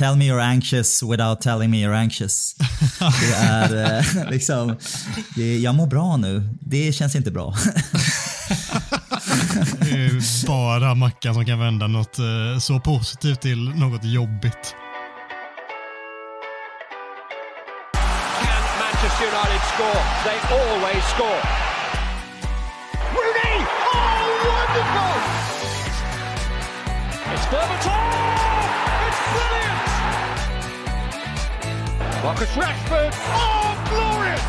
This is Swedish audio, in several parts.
tell me you're anxious without telling me you're anxious. Det är eh, liksom, det, jag mår bra nu. Det känns inte bra. Det är bara Mackan som kan vända något eh, så positivt till något jobbigt. Can Manchester United score? They always score. Rooney! Oh, wonderful! It's Berbatov! Marcus Rashford! Oh, glorious!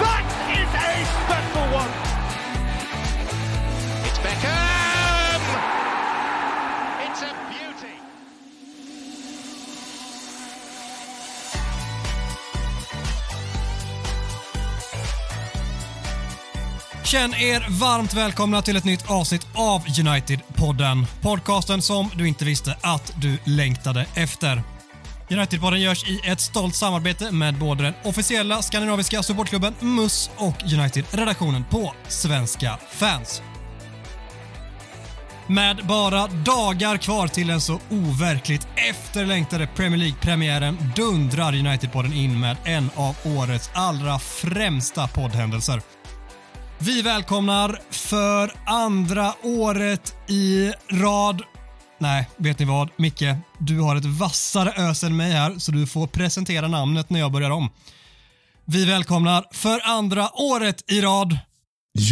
That is a special one! It's Beckham! It's a beauty! Känn er varmt välkomna till ett nytt avsnitt av United-podden. Podcasten som du inte visste att du längtade efter. United-podden görs i ett stolt samarbete med både den officiella skandinaviska supportklubben MUS och United-redaktionen på Svenska fans. Med bara dagar kvar till den så overkligt efterlängtade Premier League-premiären dundrar United-podden in med en av årets allra främsta poddhändelser. Vi välkomnar för andra året i rad... Nej, vet ni vad? Micke, du har ett vassare ös än mig här, så du får presentera namnet när jag börjar om. Vi välkomnar för andra året i rad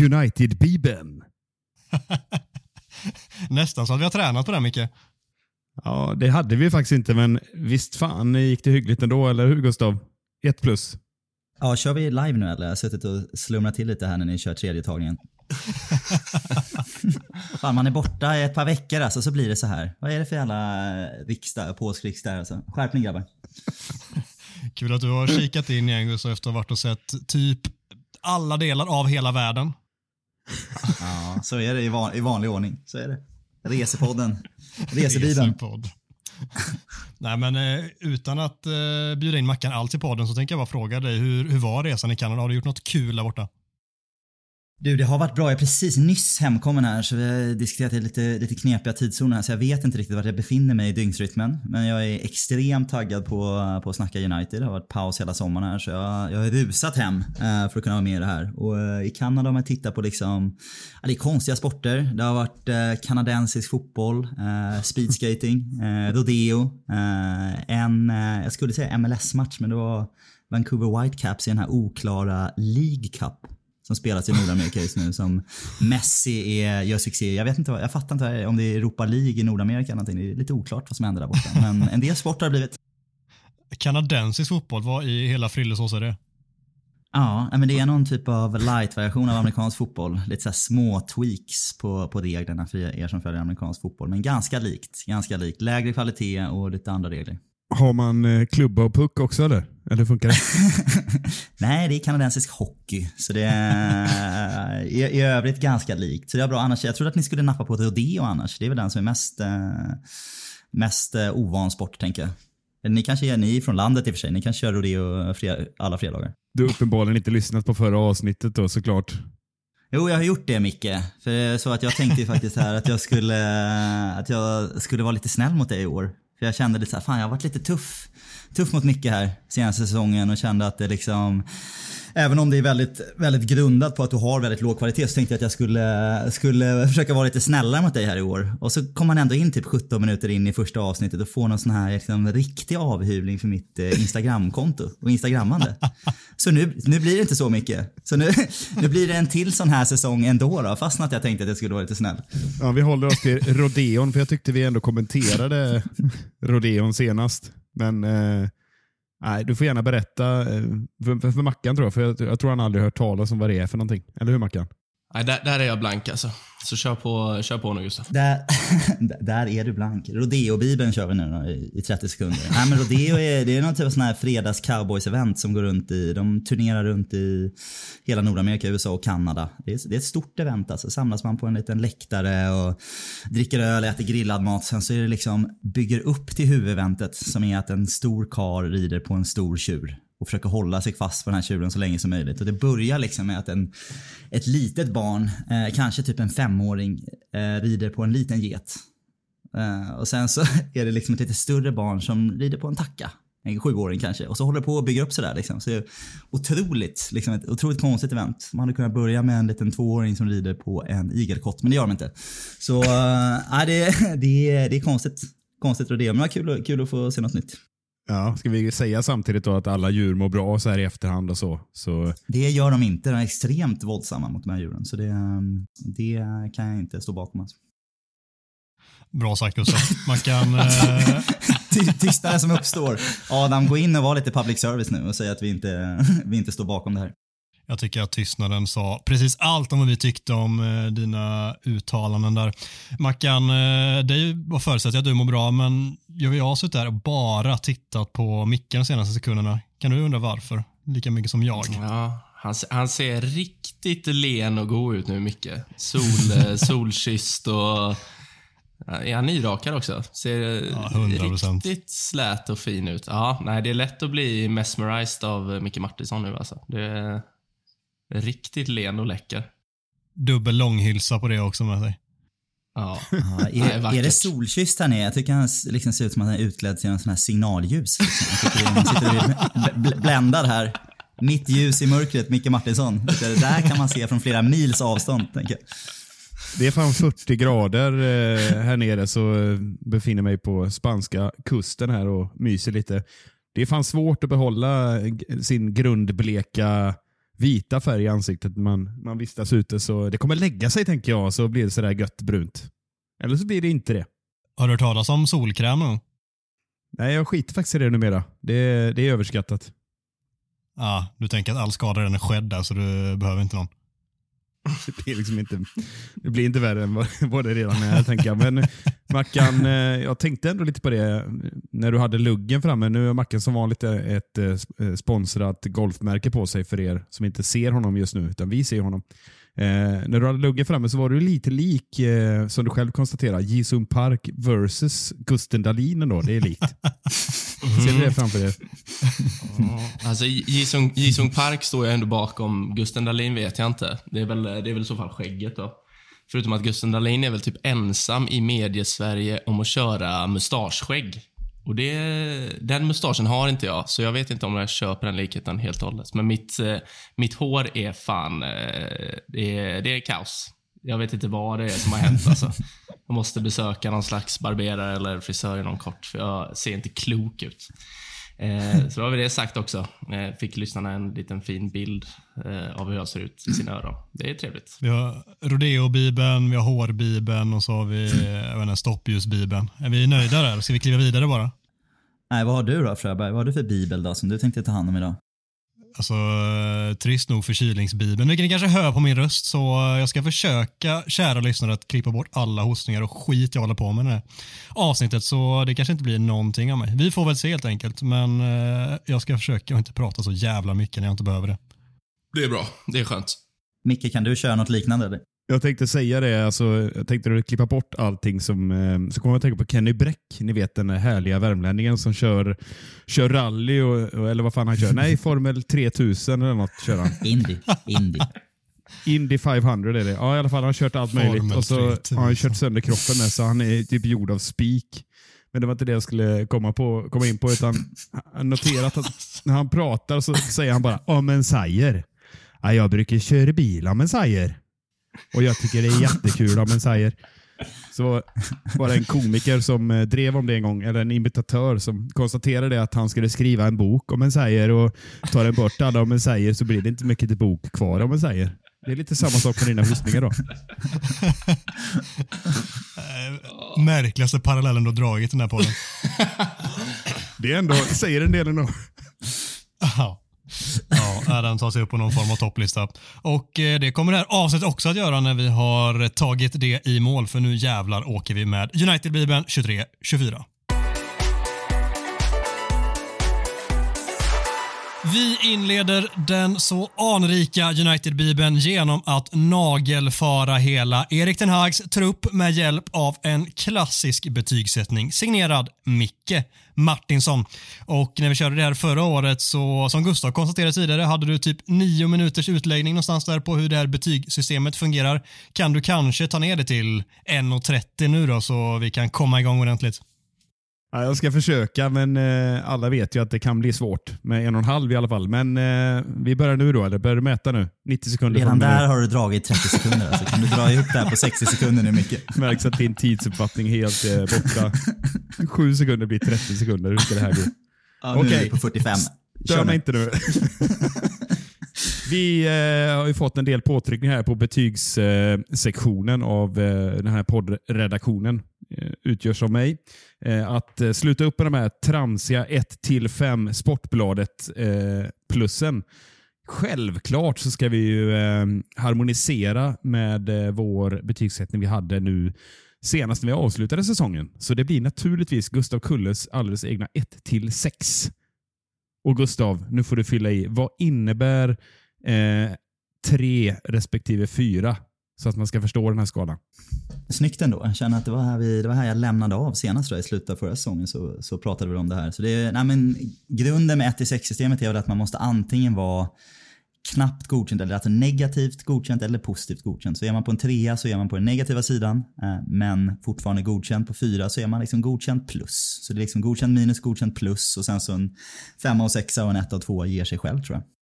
United-bibeln. Nästan så att vi har tränat på den Micke. Ja, det hade vi faktiskt inte, men visst fan gick det hyggligt ändå, eller hur Gustav? Ett plus. Ja, kör vi live nu eller? Jag har suttit och slumrat till lite här när ni kör tredje tagningen. Fan, man är borta i ett par veckor alltså, så blir det så här. Vad är det för jävla riksdag, påskriksdag alltså? Skärpning grabbar. Kul att du har kikat in igen Gustav efter att ha varit och sett typ alla delar av hela världen. Ja, så är det i, van, i vanlig ordning. Så är det. Resepodden. Resebibeln. Resepodd. Nej men eh, utan att eh, bjuda in Mackan alls i podden så tänker jag bara fråga dig, hur, hur var resan i Kanada? Har du gjort något kul där borta? Du, det har varit bra. Jag är precis nyss hemkommen här så vi har diskuterat lite, lite knepiga tidszoner här så jag vet inte riktigt vart jag befinner mig i dygnsrytmen. Men jag är extremt taggad på, på att snacka United. Det har varit paus hela sommaren här så jag, jag har rusat hem eh, för att kunna vara med i det här. Och eh, i Kanada har man tittat på liksom, ja, det är konstiga sporter. Det har varit eh, kanadensisk fotboll, eh, speedskating, eh, rodeo, eh, en, jag skulle säga MLS-match men det var Vancouver Whitecaps i den här oklara League Cup som spelas i Nordamerika just nu som Messi är, gör succé. Jag vet inte, vad- jag fattar inte om det är Europa League i Nordamerika eller någonting. Det är lite oklart vad som händer där borta. Men en del sporter har blivit Kanadensisk fotboll, vad i hela frillesås är det? Ja, men det är någon typ av light-version av amerikansk fotboll. Lite så små tweaks på, på reglerna för er som följer amerikansk fotboll. Men ganska likt. Ganska likt. Lägre kvalitet och lite andra regler. Har man eh, klubba och puck också eller? Eller funkar det? Nej, det är kanadensisk hockey. Så det är i, i övrigt ganska likt. Så det är bra. Annars, jag trodde att ni skulle nappa på rodeo annars. Det är väl den som är mest, eh, mest eh, ovan sport, tänker jag. Ni kanske är ni är från landet i och för sig. Ni kanske kör rodeo fred, alla fredagar. Du har uppenbarligen inte lyssnat på förra avsnittet då såklart. Jo, jag har gjort det Micke. För så att jag tänkte ju faktiskt här att jag skulle, att jag skulle vara lite snäll mot dig i år. För jag kände lite så här, fan jag har varit lite tuff. Tuff mot Micke här senaste säsongen och kände att det liksom Även om det är väldigt, väldigt grundat på att du har väldigt låg kvalitet så tänkte jag att jag skulle, skulle försöka vara lite snällare mot dig här i år. Och så kom man ändå in typ 17 minuter in i första avsnittet och får någon sån här liksom, riktig avhyvling för mitt eh, Instagramkonto och Instagrammande. Så nu, nu blir det inte så mycket. Så nu, nu blir det en till sån här säsong ändå då, fastän att jag tänkte att jag skulle vara lite snäll. Ja, vi håller oss till rodeon, för jag tyckte vi ändå kommenterade rodeon senast. Men eh, nej, du får gärna berätta eh, för, för, för Mackan tror jag, för jag, jag tror han aldrig hört talas om vad det är för någonting. Eller hur Mackan? Nej, där, där är jag blank alltså. Så kör på, kör på nu Gustaf. Där, där är du blank. Rodeo-bibeln kör vi nu då, i, i 30 sekunder. Nej men rodeo är, det är någon typ av sån här fredags cowboys-event som går runt i, de turnerar runt i hela Nordamerika, USA och Kanada. Det är, det är ett stort event alltså. Samlas man på en liten läktare och dricker öl, äter grillad mat. Sen så är det liksom, bygger upp till huvudeventet som är att en stor kar rider på en stor tjur och försöker hålla sig fast på den här tjuren så länge som möjligt. Och det börjar liksom med att en, ett litet barn, eh, kanske typ en femåring, eh, rider på en liten get. Eh, och sen så är det liksom ett lite större barn som rider på en tacka. En sjuåring kanske. Och så håller det på att bygga upp sådär. Liksom. Så det är otroligt, liksom ett otroligt konstigt event. Man hade kunnat börja med en liten tvååring som rider på en igelkott, men det gör de inte. Så äh, det, det, är, det är konstigt. Konstigt rodeo, det, men det var kul, kul att få se något nytt. Ja, ska vi säga samtidigt då att alla djur mår bra så här i efterhand och så? så... Det gör de inte. De är extremt våldsamma mot de här djuren. Så det, det kan jag inte stå bakom. Alltså. Bra sagt Gustav. Man kan... Eh... Tystnaden som uppstår. Adam, gå in och var lite public service nu och säg att vi inte, vi inte står bakom det här. Jag tycker att tystnaden sa precis allt om vad vi tyckte om eh, dina uttalanden där. Mackan, eh, det var förutsatt att du mår bra, men jag har suttit där och bara tittat på micken de senaste sekunderna. Kan du undra varför? Lika mycket som jag. Ja, han, han ser riktigt len och god ut nu, Micke. Sol, eh, solkysst och är han nyrakad också? Ser ja, riktigt slät och fin ut. Ja, nej, det är lätt att bli mesmerized av Micke Martinsson nu alltså. Det riktigt len och läcker. Dubbel långhylsa på det också med sig. Ja. ja är, är, är, det solkysst han är? Jag tycker han liksom ser ut som att han är utklädd till en sån här signalljus. Liksom. Jag tycker man sitter bländad här. Mitt ljus i mörkret, Micke Martinsson. Det där kan man se från flera mils avstånd. Tänker jag. Det är fan 40 grader eh, här nere så eh, befinner mig på spanska kusten här och myser lite. Det är fan svårt att behålla sin grundbleka vita färg i ansiktet man, man vistas ute. Så det kommer lägga sig tänker jag, så blir det sådär gött brunt. Eller så blir det inte det. Har du hört talas om solkräm nu? Nej, jag skiter faktiskt i det numera. Det, det är överskattat. Ja, du tänker att all skada redan är skedd där så du behöver inte någon? Det blir, liksom inte, det blir inte värre än vad, vad det redan är, tänker jag. Men Mackan, eh, jag tänkte ändå lite på det när du hade luggen framme. Nu är Mackan som vanligt ett eh, sponsrat golfmärke på sig för er som inte ser honom just nu, utan vi ser honom. Eh, när du hade luggen framme så var du lite lik, eh, som du själv konstaterar, Jisung Park versus Gusten Dahlin ändå. Det är likt. Mm. Ser du det framför dig? alltså Jisung, Jisung Park står jag ändå bakom. Gusten Dahlin vet jag inte. Det är väl, det är väl i så fall skägget då. Förutom att Gusten Dahlin är väl typ ensam i mediesverige om att köra mustaschskägg. Och det, den mustaschen har inte jag, så jag vet inte om jag köper den likheten helt och hållet. Men mitt, eh, mitt hår är fan, eh, det är, det är kaos. Jag vet inte vad det är som har hänt. Alltså. Jag måste besöka någon slags barberare eller frisör inom kort, för jag ser inte klok ut. Eh, så då har vi det sagt också. Eh, fick lyssnarna en liten fin bild eh, av hur jag ser ut i sina öron. Det är trevligt. Vi har rodeo-bibeln, vi har hårbibeln och så har vi mm. stoppljusbibeln. Är vi nöjda där? Ska vi kliva vidare bara? Nej, vad har du då Fröberg? Vad har du för bibel då som du tänkte ta hand om idag? Alltså, trist nog förkylningsbibeln, vilket ni kanske hör på min röst, så jag ska försöka, kära lyssnare, att klippa bort alla hostningar och skit jag håller på med i det här avsnittet, så det kanske inte blir någonting av mig. Vi får väl se helt enkelt, men eh, jag ska försöka att inte prata så jävla mycket när jag inte behöver det. Det är bra. Det är skönt. Micke, kan du köra något liknande? Eller? Jag tänkte säga det, alltså, jag tänkte klippa bort allting som... Eh, så kommer jag att tänka på Kenny Bräck, ni vet den härliga värmlänningen som kör, kör rally, och, eller vad fan han kör. Nej, Formel 3000 eller något kör han. Indy. Indy. Indy 500 är det. Ja, i alla fall. Han har kört allt möjligt. Formel och så har han kört sönder kroppen med, så han är typ gjord av spik. Men det var inte det jag skulle komma, på, komma in på, utan noterat att när han pratar så säger han bara om en säger. Ja, jag brukar köra bil om en säger. Och jag tycker det är jättekul om en säger. Så var det en komiker som eh, drev om det en gång, eller en imitatör som konstaterade att han skulle skriva en bok om en säger och tar den bort alla om en säger så blir det inte mycket till bok kvar om en säger. Det är lite samma sak med dina hustningar då. Märkligaste parallellen du har dragit i den här podden. det är ändå, säger en del ändå. Ja, den tar sig upp på någon form av topplista. Och eh, det kommer det här avsnittet också att göra när vi har tagit det i mål, för nu jävlar åker vi med United-bibeln 23-24. Vi inleder den så anrika United-bibeln genom att nagelfara hela Erik Ten Hags trupp med hjälp av en klassisk betygssättning signerad Micke Martinsson. Och när vi körde det här förra året så, som Gustav konstaterade tidigare, hade du typ nio minuters utläggning någonstans där på hur det här betygssystemet fungerar. Kan du kanske ta ner det till 1.30 nu då så vi kan komma igång ordentligt? Ja, jag ska försöka, men eh, alla vet ju att det kan bli svårt. Med en och en halv i alla fall. Men eh, vi börjar nu då, eller börjar du mäta nu? 90 sekunder Redan där har du dragit 30 sekunder. Alltså. Kan du dra ihop det här på 60 sekunder nu Micke? Märks att din tidsuppfattning är helt eh, borta. Sju sekunder blir 30 sekunder. Hur ska det här gå? Ja, nu är Okej. vi på 45. Stör mig inte nu. Vi eh, har ju fått en del påtryckningar här på betygssektionen av eh, den här poddredaktionen. Eh, utgörs av mig. Eh, att eh, sluta upp med de här tramsiga 1-5 Sportbladet-plussen. Självklart så ska vi ju harmonisera med vår betygssättning vi hade nu senast när vi avslutade säsongen. Så det blir naturligtvis Gustav Kulles alldeles egna 1-6. Och Gustav, nu får du fylla i. Vad innebär eh, tre respektive fyra? Så att man ska förstå den här skalan. Snyggt ändå. Jag känner att det var här, vi, det var här jag lämnade av senast då, i slutet av förra säsongen så, så pratade vi om det här. Så det är, nej men, grunden med 1-6-systemet är väl att man måste antingen vara knappt godkänt, eller alltså negativt godkänt eller positivt godkänt. Så är man på en trea så är man på den negativa sidan, eh, men fortfarande godkänt på fyra så är man liksom godkänt plus. Så det är liksom godkänt minus, godkänt plus och sen så en femma och sexa och en etta och tvåa ger sig själv tror jag.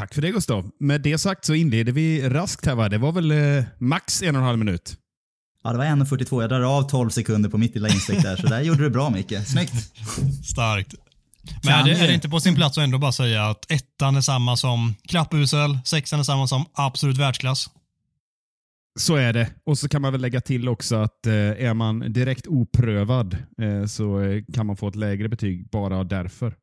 Tack för det Gustav. Med det sagt så inleder vi raskt här va? Det var väl eh, max en och en halv minut. Ja, det var 1.42. Jag drar av 12 sekunder på mitt lilla instick där, så där gjorde du bra Micke. Snyggt. Starkt. Men Kan är det, är det inte på sin plats att ändå bara säga att ettan är samma som klappusel, sexan är samma som absolut världsklass? Så är det. Och så kan man väl lägga till också att eh, är man direkt oprövad eh, så eh, kan man få ett lägre betyg bara därför.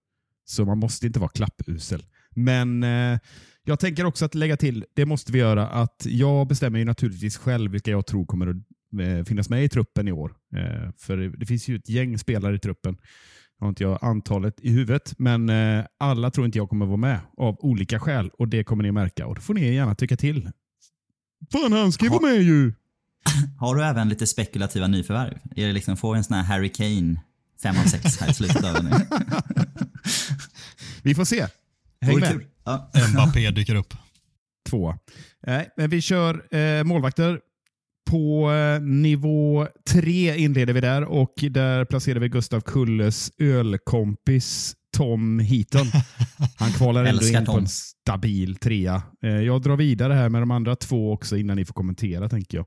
Så man måste inte vara klappusel. Men eh, jag tänker också att lägga till, det måste vi göra, att jag bestämmer ju naturligtvis själv vilka jag tror kommer att eh, finnas med i truppen i år. Eh, för det, finns ju ett gäng spelare i truppen. Jag har inte jag antalet i huvudet, men eh, alla tror inte jag kommer vara med av olika skäl och det kommer ni märka och då får ni gärna tycka till. Fan, han ska ju vara med ju! Har du även lite spekulativa nyförvärv? Är det liksom, får en sån här Harry Kane 5 av 6 här i slutet av den? Vi får se. Häng med. Ja. Mbappé dyker upp. Två. Nej, men vi kör eh, målvakter. På eh, nivå tre inleder vi där och där placerar vi Gustav Kulles ölkompis Tom Heaton. Han kvalar ändå in på en stabil trea. Eh, jag drar vidare här med de andra två också innan ni får kommentera tänker jag.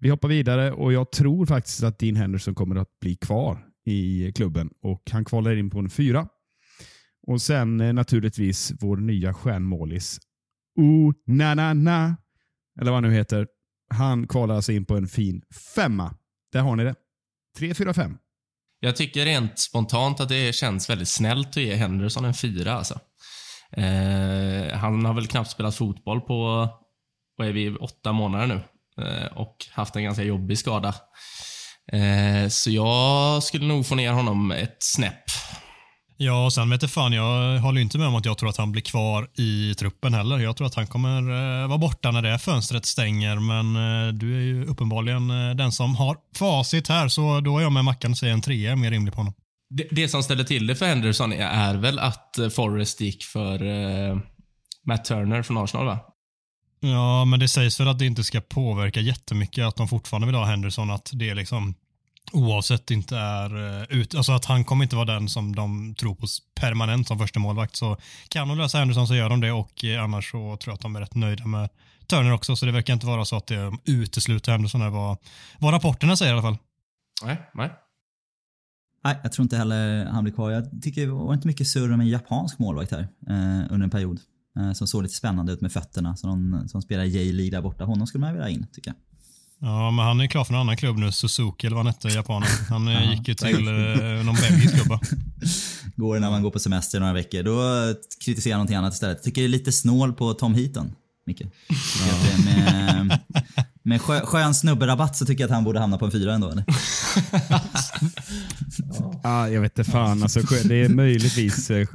Vi hoppar vidare och jag tror faktiskt att Dean Henderson kommer att bli kvar i klubben och han kvalar in på en fyra. Och sen eh, naturligtvis vår nya stjärnmålis Oh, na na na eller vad han nu heter. Han kvalar alltså in på en fin femma. Där har ni det. Tre, fyra, fem. Jag tycker rent spontant att det känns väldigt snällt att ge Henderson en fyra. Alltså. Eh, han har väl knappt spelat fotboll på, vad är vi, åtta månader nu. Eh, och haft en ganska jobbig skada. Eh, så jag skulle nog få ner honom ett snäpp. Ja, och sen vet jag fan, jag håller inte med om att jag tror att han blir kvar i truppen heller. Jag tror att han kommer eh, vara borta när det fönstret stänger, men eh, du är ju uppenbarligen eh, den som har facit här, så då är jag med Mackan och säger en trea är mer rimlig på honom. Det, det som ställer till det för Henderson är, är väl att Forrest gick för eh, Matt Turner från Arsenal, va? Ja, men det sägs väl att det inte ska påverka jättemycket att de fortfarande vill ha Henderson, att det liksom oavsett inte är eh, ut, alltså att han kommer inte vara den som de tror på permanent som första målvakt så kan de lösa Henderson så gör de det och eh, annars så tror jag att de är rätt nöjda med Turner också så det verkar inte vara så att det utesluter Henderson är vad, vad rapporterna säger i alla fall. Nej, nej. Nej, jag tror inte heller han blir kvar. Jag tycker det var inte mycket surr om en japansk målvakt här eh, under en period. Eh, som såg lite spännande ut med fötterna. Så någon som spelar J-League där borta. Honom skulle man vilja ha in, tycker jag. Ja, men han är klar för en annan klubb nu, Suzuki eller vad han hette, japanen. Han eh, gick ju till eh, någon belgisk klubb? Går det när man går på semester i några veckor. Då kritiserar jag någonting annat istället. Jag tycker det är lite snål på Tom Heaton, Micke. Med, med skö, skön snubberabatt så tycker jag att han borde hamna på en fyra ändå. Eller? Ja, jag vet inte fan. Alltså, det är möjligtvis eh,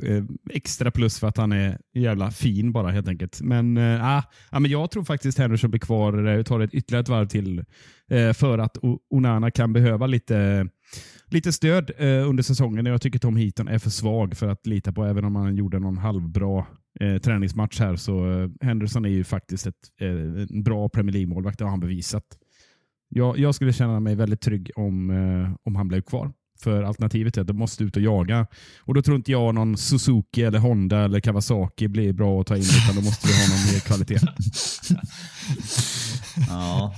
extra plus för att han är jävla fin bara helt enkelt. Men, eh, ah, ja, men jag tror faktiskt Henderson blir kvar och tar ett ytterligare ett varv till eh, för att Onana kan behöva lite, lite stöd eh, under säsongen. Jag tycker Tom Heaton är för svag för att lita på, även om han gjorde någon halvbra eh, träningsmatch här. Så eh, Henderson är ju faktiskt ett, eh, en bra Premier League-målvakt, det har han bevisat. Jag, jag skulle känna mig väldigt trygg om, eh, om han blev kvar. För alternativet är att de måste ut och jaga. Och då tror inte jag någon Suzuki, eller Honda eller Kawasaki blir bra att ta in, utan då måste vi ha någon mer kvalitet. Ja,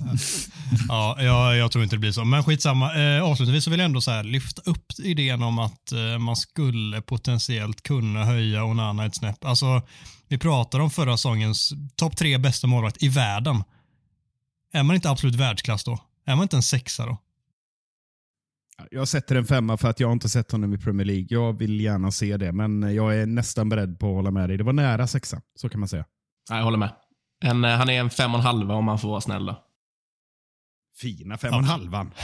Ja, jag, jag tror inte det blir så. Men skitsamma. Eh, avslutningsvis så vill jag ändå så här lyfta upp idén om att eh, man skulle potentiellt kunna höja Onana ett snäpp. Alltså, vi pratar om förra säsongens topp tre bästa målvakt i världen. Är man inte absolut världsklass då? Är man inte en sexa då? Jag sätter en femma för att jag inte sett honom i Premier League. Jag vill gärna se det, men jag är nästan beredd på att hålla med dig. Det var nära sexa, så kan man säga. Nej, jag håller med. En, eh, han är en fem och en halva om man får vara snäll då. Fina fem och en halvan.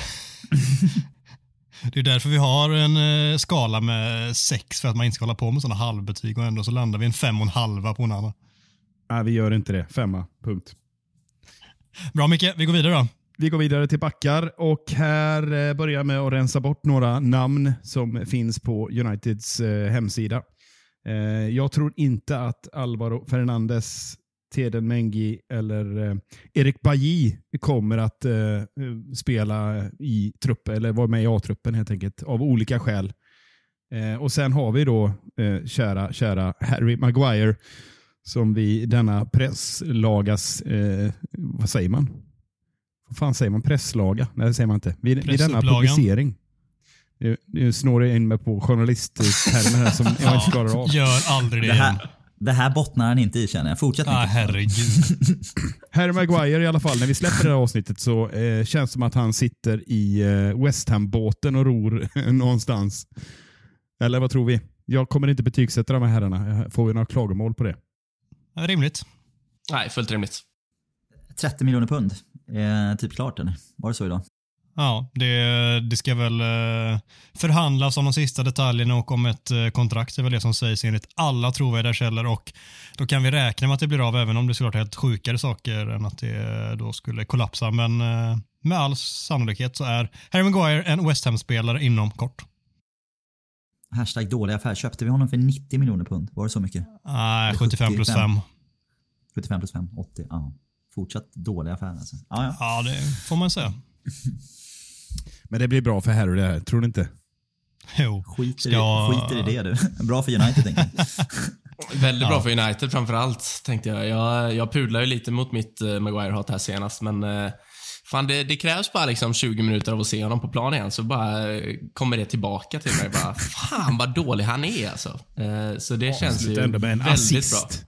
Det är därför vi har en eh, skala med sex för att man inte ska hålla på med sådana halvbetyg och ändå så landar vi en fem och en halva på Onana. Nej, vi gör inte det. Femma, punkt. Bra Micke, vi går vidare då. Vi går vidare till backar och här eh, börjar jag med att rensa bort några namn som finns på Uniteds hemsida. Jag tror inte att Alvaro Fernandes, Teden Mengi eller eh, Erik Bajy kommer att eh, spela i trupp eller vara med i A-truppen helt enkelt av olika skäl. Eh, och sen har vi då eh, kära, kära Harry Maguire som vi denna presslagas, eh, vad säger man? Vad fan säger man? Presslaga? Nej, det säger man inte. Vid, vid denna publicering. Nu, nu snår jag in mig på journalisttermer här som jag inte klarar av. Gör aldrig det, det, igen. här, det här bottnar han inte i känner jag. Fortsätt Ah, Micke. herregud. Harry Maguire i alla fall, när vi släpper det här avsnittet så eh, känns det som att han sitter i eh, West Ham-båten och ror någonstans. Eller vad tror vi? Jag kommer inte betygsätta de här herrarna. Får vi några klagomål på det? Rimligt. Nej, fullt rimligt. 30 miljoner pund. Eh, typ klart eller? Var det så idag? Ja, det, det ska väl eh, förhandlas om de sista detaljerna och om ett eh, kontrakt. Det är väl det som sägs enligt alla trovärdiga källor och då kan vi räkna med att det blir av även om det såklart är helt sjukare saker än att det då skulle kollapsa. Men eh, med all sannolikhet så är Harry Maguire en West Ham-spelare inom kort. Hashtag dålig affär. Köpte vi honom för 90 miljoner pund? Var det så mycket? Nej, 75 plus 5. 75. 75 plus 5, 80. Ja. Fortsatt dålig affär alltså. Ja, ja. Ja, det får man säga. Men det blir bra för Harry det här, tror du inte? Jo. Skiter, Ska- i, skiter i det du. Bra för United tänker jag. Väldigt bra Ja. för United framförallt, tänkte jag. Jag, jag pudlar ju lite mot mitt uh, Maguire-hat här senast, men uh, fan, det, det krävs bara liksom 20 minuter av att se honom på plan igen, så bara eh, kommer det tillbaka till mig. Bara, fan vad dålig han är alltså. Så det känns ju ändå med en väldigt assist.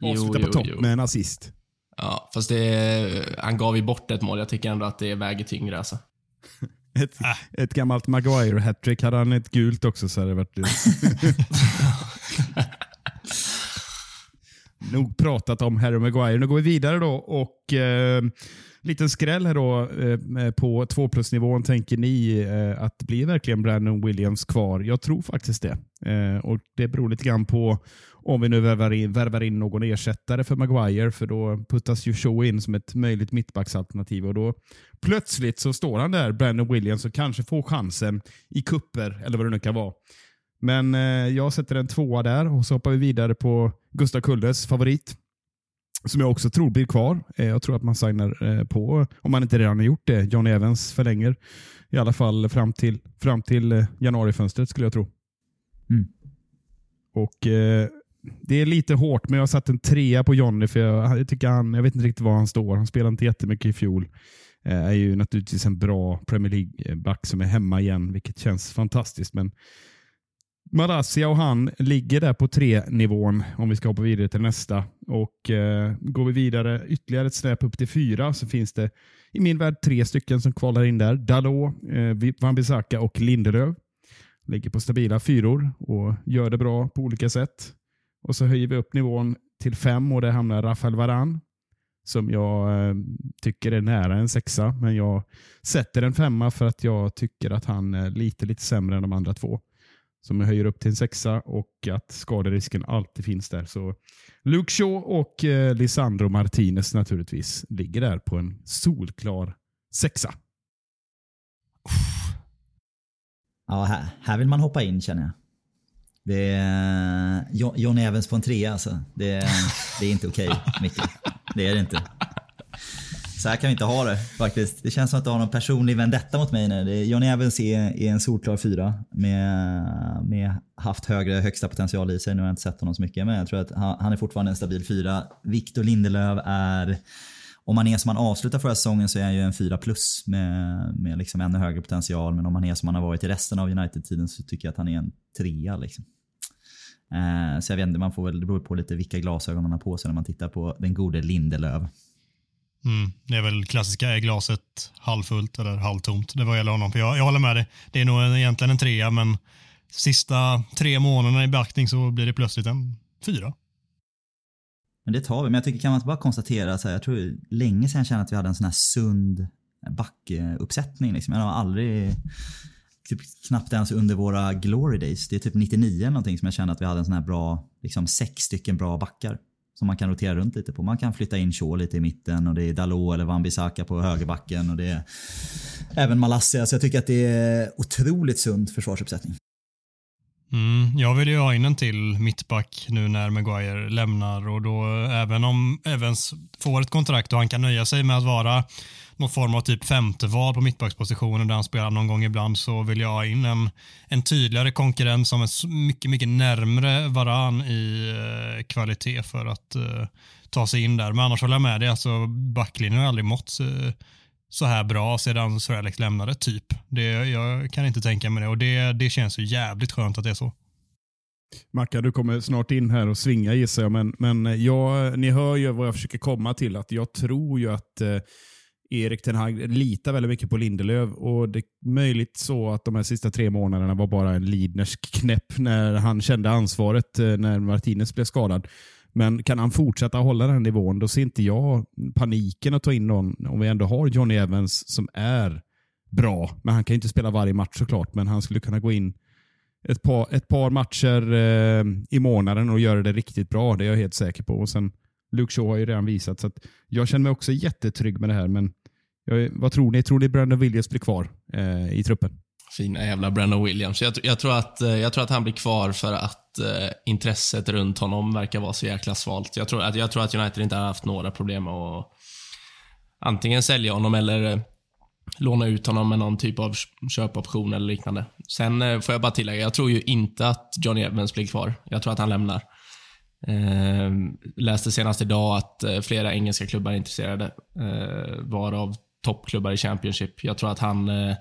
bra. Avsluta på topp med en assist. Ja, fast det, han gav ju bort ett mål. Jag tycker ändå att det väger tyngre alltså. Ett, ett gammalt Maguire-hattrick. Hade han ett gult också så hade det varit... Nog pratat om Harry Maguire. Nu går vi vidare då och eh, liten skräll här då eh, på 2 plus-nivån. Tänker ni eh, att blir verkligen Brandon Williams kvar? Jag tror faktiskt det. Eh, och Det beror lite grann på om vi nu värvar in, värvar in någon ersättare för Maguire, för då puttas ju Shaw in som ett möjligt mittbacksalternativ och då plötsligt så står han där, Brandon Williams, och kanske får chansen i kupper eller vad det nu kan vara. Men eh, jag sätter en tvåa där och så hoppar vi vidare på Gustav Kulles favorit. Som jag också tror blir kvar. Eh, jag tror att man signar eh, på, om man inte redan har gjort det, John Evans förlänger. I alla fall fram till, fram till eh, januarifönstret skulle jag tro. Mm. Och eh, det är lite hårt, men jag har satt en trea på Johnny för jag, jag tycker han, jag vet inte riktigt var han står. Han spelade inte jättemycket i fjol. Eh, är ju naturligtvis en bra Premier League-back som är hemma igen, vilket känns fantastiskt. Men Marassia och han ligger där på tre-nivån om vi ska hoppa vidare till nästa. Och eh, Går vi vidare ytterligare ett snäpp upp till fyra så finns det i min värld tre stycken som kvalar in där. Dalot, eh, Van Bissaka och Lindelöf. Ligger på stabila fyror och gör det bra på olika sätt. Och så höjer vi upp nivån till fem och där hamnar Rafael Varan. som jag eh, tycker är nära en sexa. Men jag sätter en femma för att jag tycker att han är lite, lite sämre än de andra två. Som jag höjer upp till en sexa och att skaderisken alltid finns där. Så Luke Shaw och eh, Lisandro Martinez naturligtvis ligger där på en solklar sexa. Ja, här, här vill man hoppa in känner jag. Det är John Evans på en trea alltså. Det är, det är inte okej, Micke. Det är det inte. Så här kan vi inte ha det faktiskt. Det känns som att du har någon personlig vendetta mot mig nu. Det Evans är, är en solklar fyra med, med haft högre högsta potential i sig. Nu har jag inte sett honom så mycket men jag tror att han, han är fortfarande en stabil fyra. Victor Lindelöf är om man är som man avslutar förra säsongen så är han ju en 4 plus med, med liksom ännu högre potential. Men om man är som man har varit i resten av United-tiden så tycker jag att han är en trea. Liksom. Eh, så jag vet inte, man får väl, det beror på lite vilka glasögon man har på sig när man tittar på den gode Lindelöf. Mm, det är väl klassiska, är glaset halvfullt eller halvtomt? Det var gäller honom. För jag, jag håller med dig. Det är nog en, egentligen en trea, men sista tre månaderna i beaktning så blir det plötsligt en fyra. Men det tar vi. Men jag tycker kan man inte bara konstatera så här, jag tror det är länge sedan jag kände att vi hade en sån här sund backuppsättning. Liksom. Jag har aldrig, typ knappt ens under våra glory days, det är typ 99 eller någonting som jag kände att vi hade en sån här bra, liksom sex stycken bra backar. Som man kan rotera runt lite på. Man kan flytta in Shaw lite i mitten och det är Dalot eller Wan-Bissaka på högerbacken och det är även Malassia. Så jag tycker att det är otroligt sund försvarsuppsättning. Mm, jag vill ju ha in en till mittback nu när Maguire lämnar och då även om Evans får ett kontrakt och han kan nöja sig med att vara någon form av typ femte val på mittbackspositionen där han spelar någon gång ibland så vill jag ha in en, en tydligare konkurrent som är mycket, mycket närmre varann i eh, kvalitet för att eh, ta sig in där. Men annars håller jag med dig, alltså backlinjen har aldrig mått eh, så här bra sedan Sir Alex lämnade, typ. Det, jag kan inte tänka mig det och det, det känns ju jävligt skönt att det är så. Macka, du kommer snart in här och svinga gissar jag, men, men eh, jag, ni hör ju vad jag försöker komma till. att Jag tror ju att eh, Erik Ten Hag litar väldigt mycket på Lindelöf och det är möjligt så att de här sista tre månaderna var bara en Lidnersk knäpp när han kände ansvaret eh, när Martinez blev skadad. Men kan han fortsätta hålla den nivån, då ser inte jag paniken att ta in någon, om vi ändå har Johnny Evans som är bra. Men han kan ju inte spela varje match såklart, men han skulle kunna gå in ett par, ett par matcher eh, i månaden och göra det riktigt bra. Det är jag helt säker på. Och sen Luke Shaw har ju redan visat, så att jag känner mig också jättetrygg med det här. Men jag, vad tror ni? Tror ni Brandon Williams blir kvar eh, i truppen? Fina jävla Brandon Williams. Jag, jag, tror att, eh, jag tror att han blir kvar för att eh, intresset runt honom verkar vara så jäkla svalt. Jag tror, att, jag tror att United inte har haft några problem med att antingen sälja honom eller eh, låna ut honom med någon typ av köpoption eller liknande. Sen eh, får jag bara tillägga, jag tror ju inte att Johnny Evans blir kvar. Jag tror att han lämnar. Eh, läste senast idag att eh, flera engelska klubbar är intresserade, eh, varav toppklubbar i Championship. Jag tror att han eh,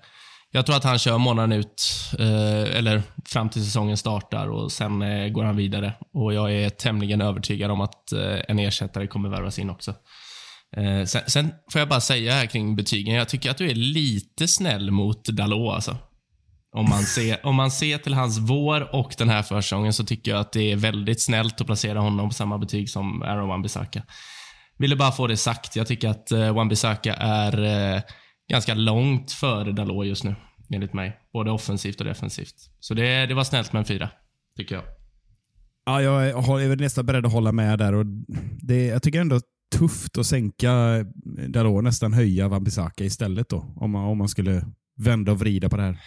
jag tror att han kör månaden ut, eh, eller fram till säsongen startar och sen eh, går han vidare. Och Jag är tämligen övertygad om att eh, en ersättare kommer värvas in också. Sen, sen får jag bara säga här kring betygen, jag tycker att du är lite snäll mot Dalot alltså. Om man, ser, om man ser till hans vår och den här försäsongen så tycker jag att det är väldigt snällt att placera honom på samma betyg som Aaron Wan-Bissaka. Ville bara få det sagt. Jag tycker att Wan-Bissaka är ganska långt före Dalot just nu, enligt mig. Både offensivt och defensivt. Så det, det var snällt med en fyra, tycker jag. Ja, jag är, nästan beredd att hålla med där. Och det, jag tycker ändå tufft att sänka Dalot, nästan höja Wan-Bissaka istället då. Om man, om man skulle vända och vrida på det här.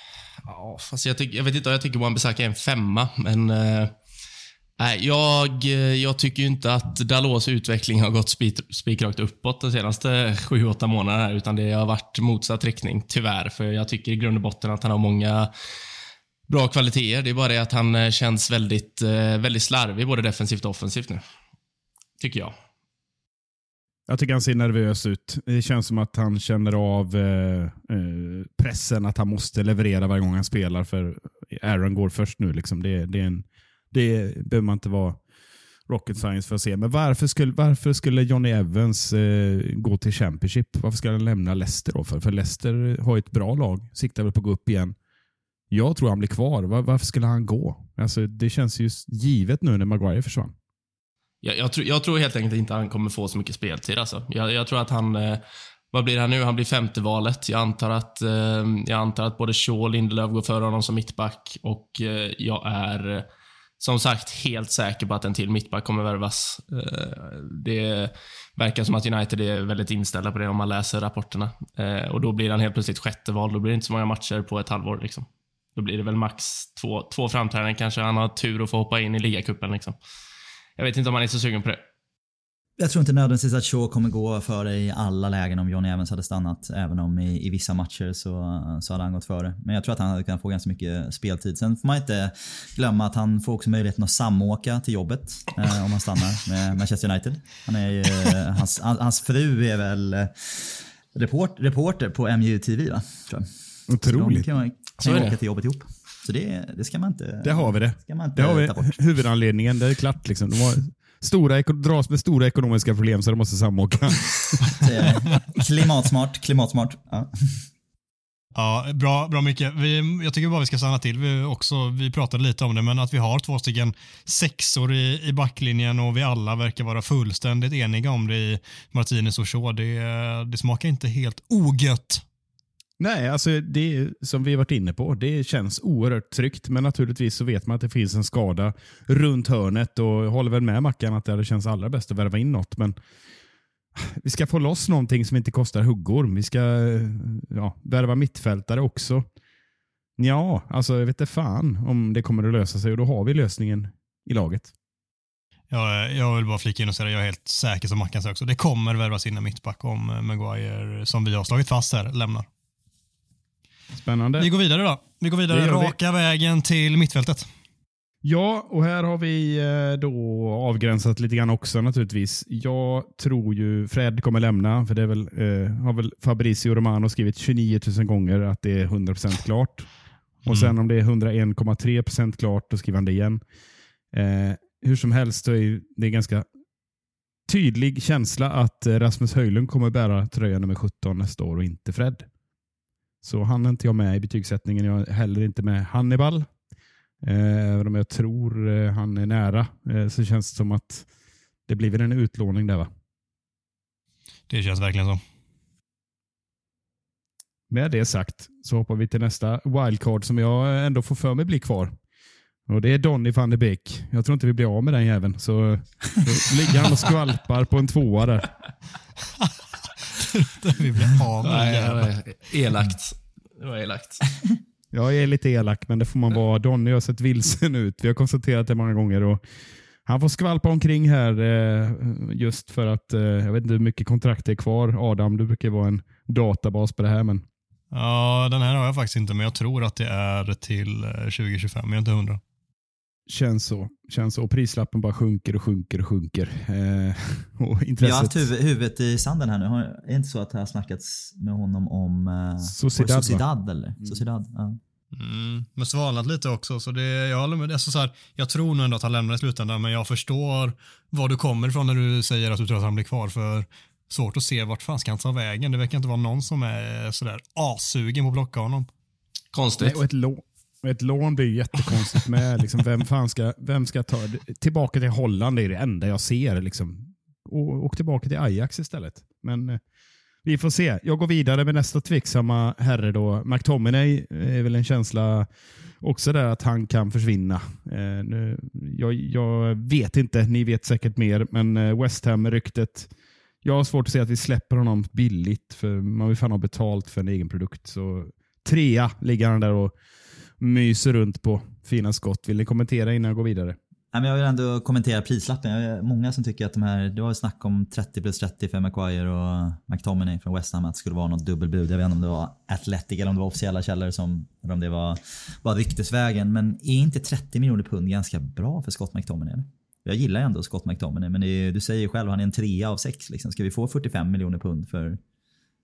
Ja, fast jag, tycker, jag vet inte om jag tycker Wan-Bissaka är en femma, men... Eh, nej, jag, eh, jag tycker ju inte att Dalos utveckling har gått spikrakt uppåt de senaste sju, åtta månaderna, utan det har varit motsatt riktning, tyvärr. För jag tycker i grund och botten att han har många bra kvaliteter. Det är bara det att han eh, känns väldigt, eh, väldigt slarvig, både defensivt och offensivt nu. Tycker jag. Jag tycker han ser nervös ut. Det känns som att han känner av eh, eh, pressen att han måste leverera varje gång han spelar. För Aaron går först nu. Liksom. Det, det, är en, det behöver man inte vara rocket science för att se. Men varför skulle, varför skulle Johnny Evans eh, gå till Championship? Varför ska han lämna Leicester då? För, för Leicester har ett bra lag. Siktar väl på att gå upp igen. Jag tror han blir kvar. Var, varför skulle han gå? Alltså, det känns ju givet nu när Maguire försvann. Jag, jag, tror, jag tror helt enkelt inte han kommer få så mycket speltid. Alltså. Jag, jag tror att han... Eh, vad blir han nu? Han blir femte valet. Jag antar att, eh, jag antar att både Shaw och Lindelöf går före honom som mittback och eh, jag är eh, som sagt helt säker på att en till mittback kommer värvas. Eh, det verkar som att United är väldigt inställda på det om man läser rapporterna. Eh, och Då blir han helt plötsligt sjätte val. Då blir det inte så många matcher på ett halvår. Liksom. Då blir det väl max två, två framträdanden kanske. Han har tur att få hoppa in i ligacupen. Liksom. Jag vet inte om han är så sugen på det. Jag tror inte nödvändigtvis att Shaw kommer gå före i alla lägen om Johnny Evans hade stannat. Även om i, i vissa matcher så, så hade han gått före. Men jag tror att han hade kunnat få ganska mycket speltid. Sen får man inte glömma att han får också möjligheten att samåka till jobbet eh, om han stannar med Manchester United. Han är ju, hans, hans fru är väl eh, report, reporter på MUTV va? Tror jag. Otroligt. Så de kan, kan det. åka till jobbet ihop. Så det, det ska man inte, Där har vi det. ska man inte Det har vi huvudanledningen. Det är klart. Liksom. De har stora, dras med stora ekonomiska problem så de måste samåka. Klimatsmart, klimatsmart. Ja. Ja, bra, bra mycket. Vi, jag tycker bara vi ska stanna till. Vi, också, vi pratade lite om det, men att vi har två stycken sexor i, i backlinjen och vi alla verkar vara fullständigt eniga om det i Martinez och Shaw. Det, det smakar inte helt ogött. Nej, alltså det som vi varit inne på, det känns oerhört tryggt. Men naturligtvis så vet man att det finns en skada runt hörnet och jag håller väl med Mackan att det hade känts allra bäst att värva in något. Men ah, vi ska få loss någonting som inte kostar huggorm. Vi ska eh, ja, värva mittfältare också. Ja, alltså jag vet inte fan om det kommer att lösa sig och då har vi lösningen i laget. Jag, eh, jag vill bara flika in och säga att jag är helt säker som Mackan säger också. Det kommer värvas in en mittback om eh, Maguire, som vi har slagit fast här, lämnar. Spännande. Vi går vidare då. Vi går vidare gör vi. raka vägen till mittfältet. Ja, och här har vi eh, då avgränsat lite grann också naturligtvis. Jag tror ju Fred kommer lämna, för det är väl, eh, har väl Fabrizio Romano skrivit 29 000 gånger att det är 100% klart. Och sen om det är 101,3% klart, då skriver han det igen. Eh, hur som helst så är det en ganska tydlig känsla att eh, Rasmus Höjlund kommer bära tröja nummer 17 nästa år och inte Fred. Så han är inte jag med i betygssättningen. Jag är heller inte med Hannibal. Eh, Även om jag tror eh, han är nära eh, så känns det som att det blir väl en utlåning där va? Det känns verkligen så. Med det sagt så hoppar vi till nästa wildcard som jag ändå får för mig blir kvar. Och Det är Donny van de Beek. Jag tror inte vi blir av med den jäveln. Så då ligger han och skvalpar på en tvåa där. vi blir av med var elakt. Det var elakt. Jag är lite elak, men det får man vara. Donny har sett vilsen ut. Vi har konstaterat det många gånger. Och han får skvalpa omkring här eh, just för att, eh, jag vet inte hur mycket kontrakt det är kvar. Adam, du brukar vara en databas på det här. Men Ja, den här har jag faktiskt inte, men jag tror att det är till eh, 2025. Jag är inte hundra. Känns så. Känns så. Och prislappen bara sjunker och sjunker och sjunker. Eh, och intresset. Vi har haft huvud, huvudet i sanden här nu. Har, är det inte så att det har snackats med honom om eh, Sociedad, Sociedad eller? Sociedad, ja. Mm, men svalnat lite också. Så det, jag, håller med, alltså så här, jag tror nog ändå att han lämnar i slutändan, men jag förstår var du kommer ifrån när du säger att du tror att han blir kvar. För svårt att se vart fan ska han ta vägen. Det verkar inte vara någon som är sådär assugen på att plocka honom. Konstigt. Nej, och ett, lån, ett lån blir ju jättekonstigt med. Liksom, vem, fan ska, vem ska ta Tillbaka till Holland är det enda jag ser. Liksom. Och, och tillbaka till Ajax istället. Men eh, vi får se. Jag går vidare med nästa tveksamma herre. Då. McTominay eh, är väl en känsla också där att han kan försvinna. Eh, nu, jag, jag vet inte, ni vet säkert mer, men eh, West Ham-ryktet. Jag har svårt att se att vi släpper honom billigt, för man vill fan ha betalt för en egen produkt. Så trea ligger han där och myser runt på fina skott. Vill ni kommentera innan jag går vidare? Nej, men jag vill ändå kommentera prislappen. Jag är många som tycker att de här, det var ju snack om 30 plus 30 för McQuire och McTominay från West Ham att det skulle vara något dubbelbud. Jag vet inte om det var Athletic eller om det var officiella källor som, eller om det var bara ryktesvägen. Men är inte 30 miljoner pund ganska bra för Scott McTominay? Eller? Jag gillar ju ändå Scott McTominay men det är, du säger ju själv han är en trea av sex. Liksom. Ska vi få 45 miljoner pund för,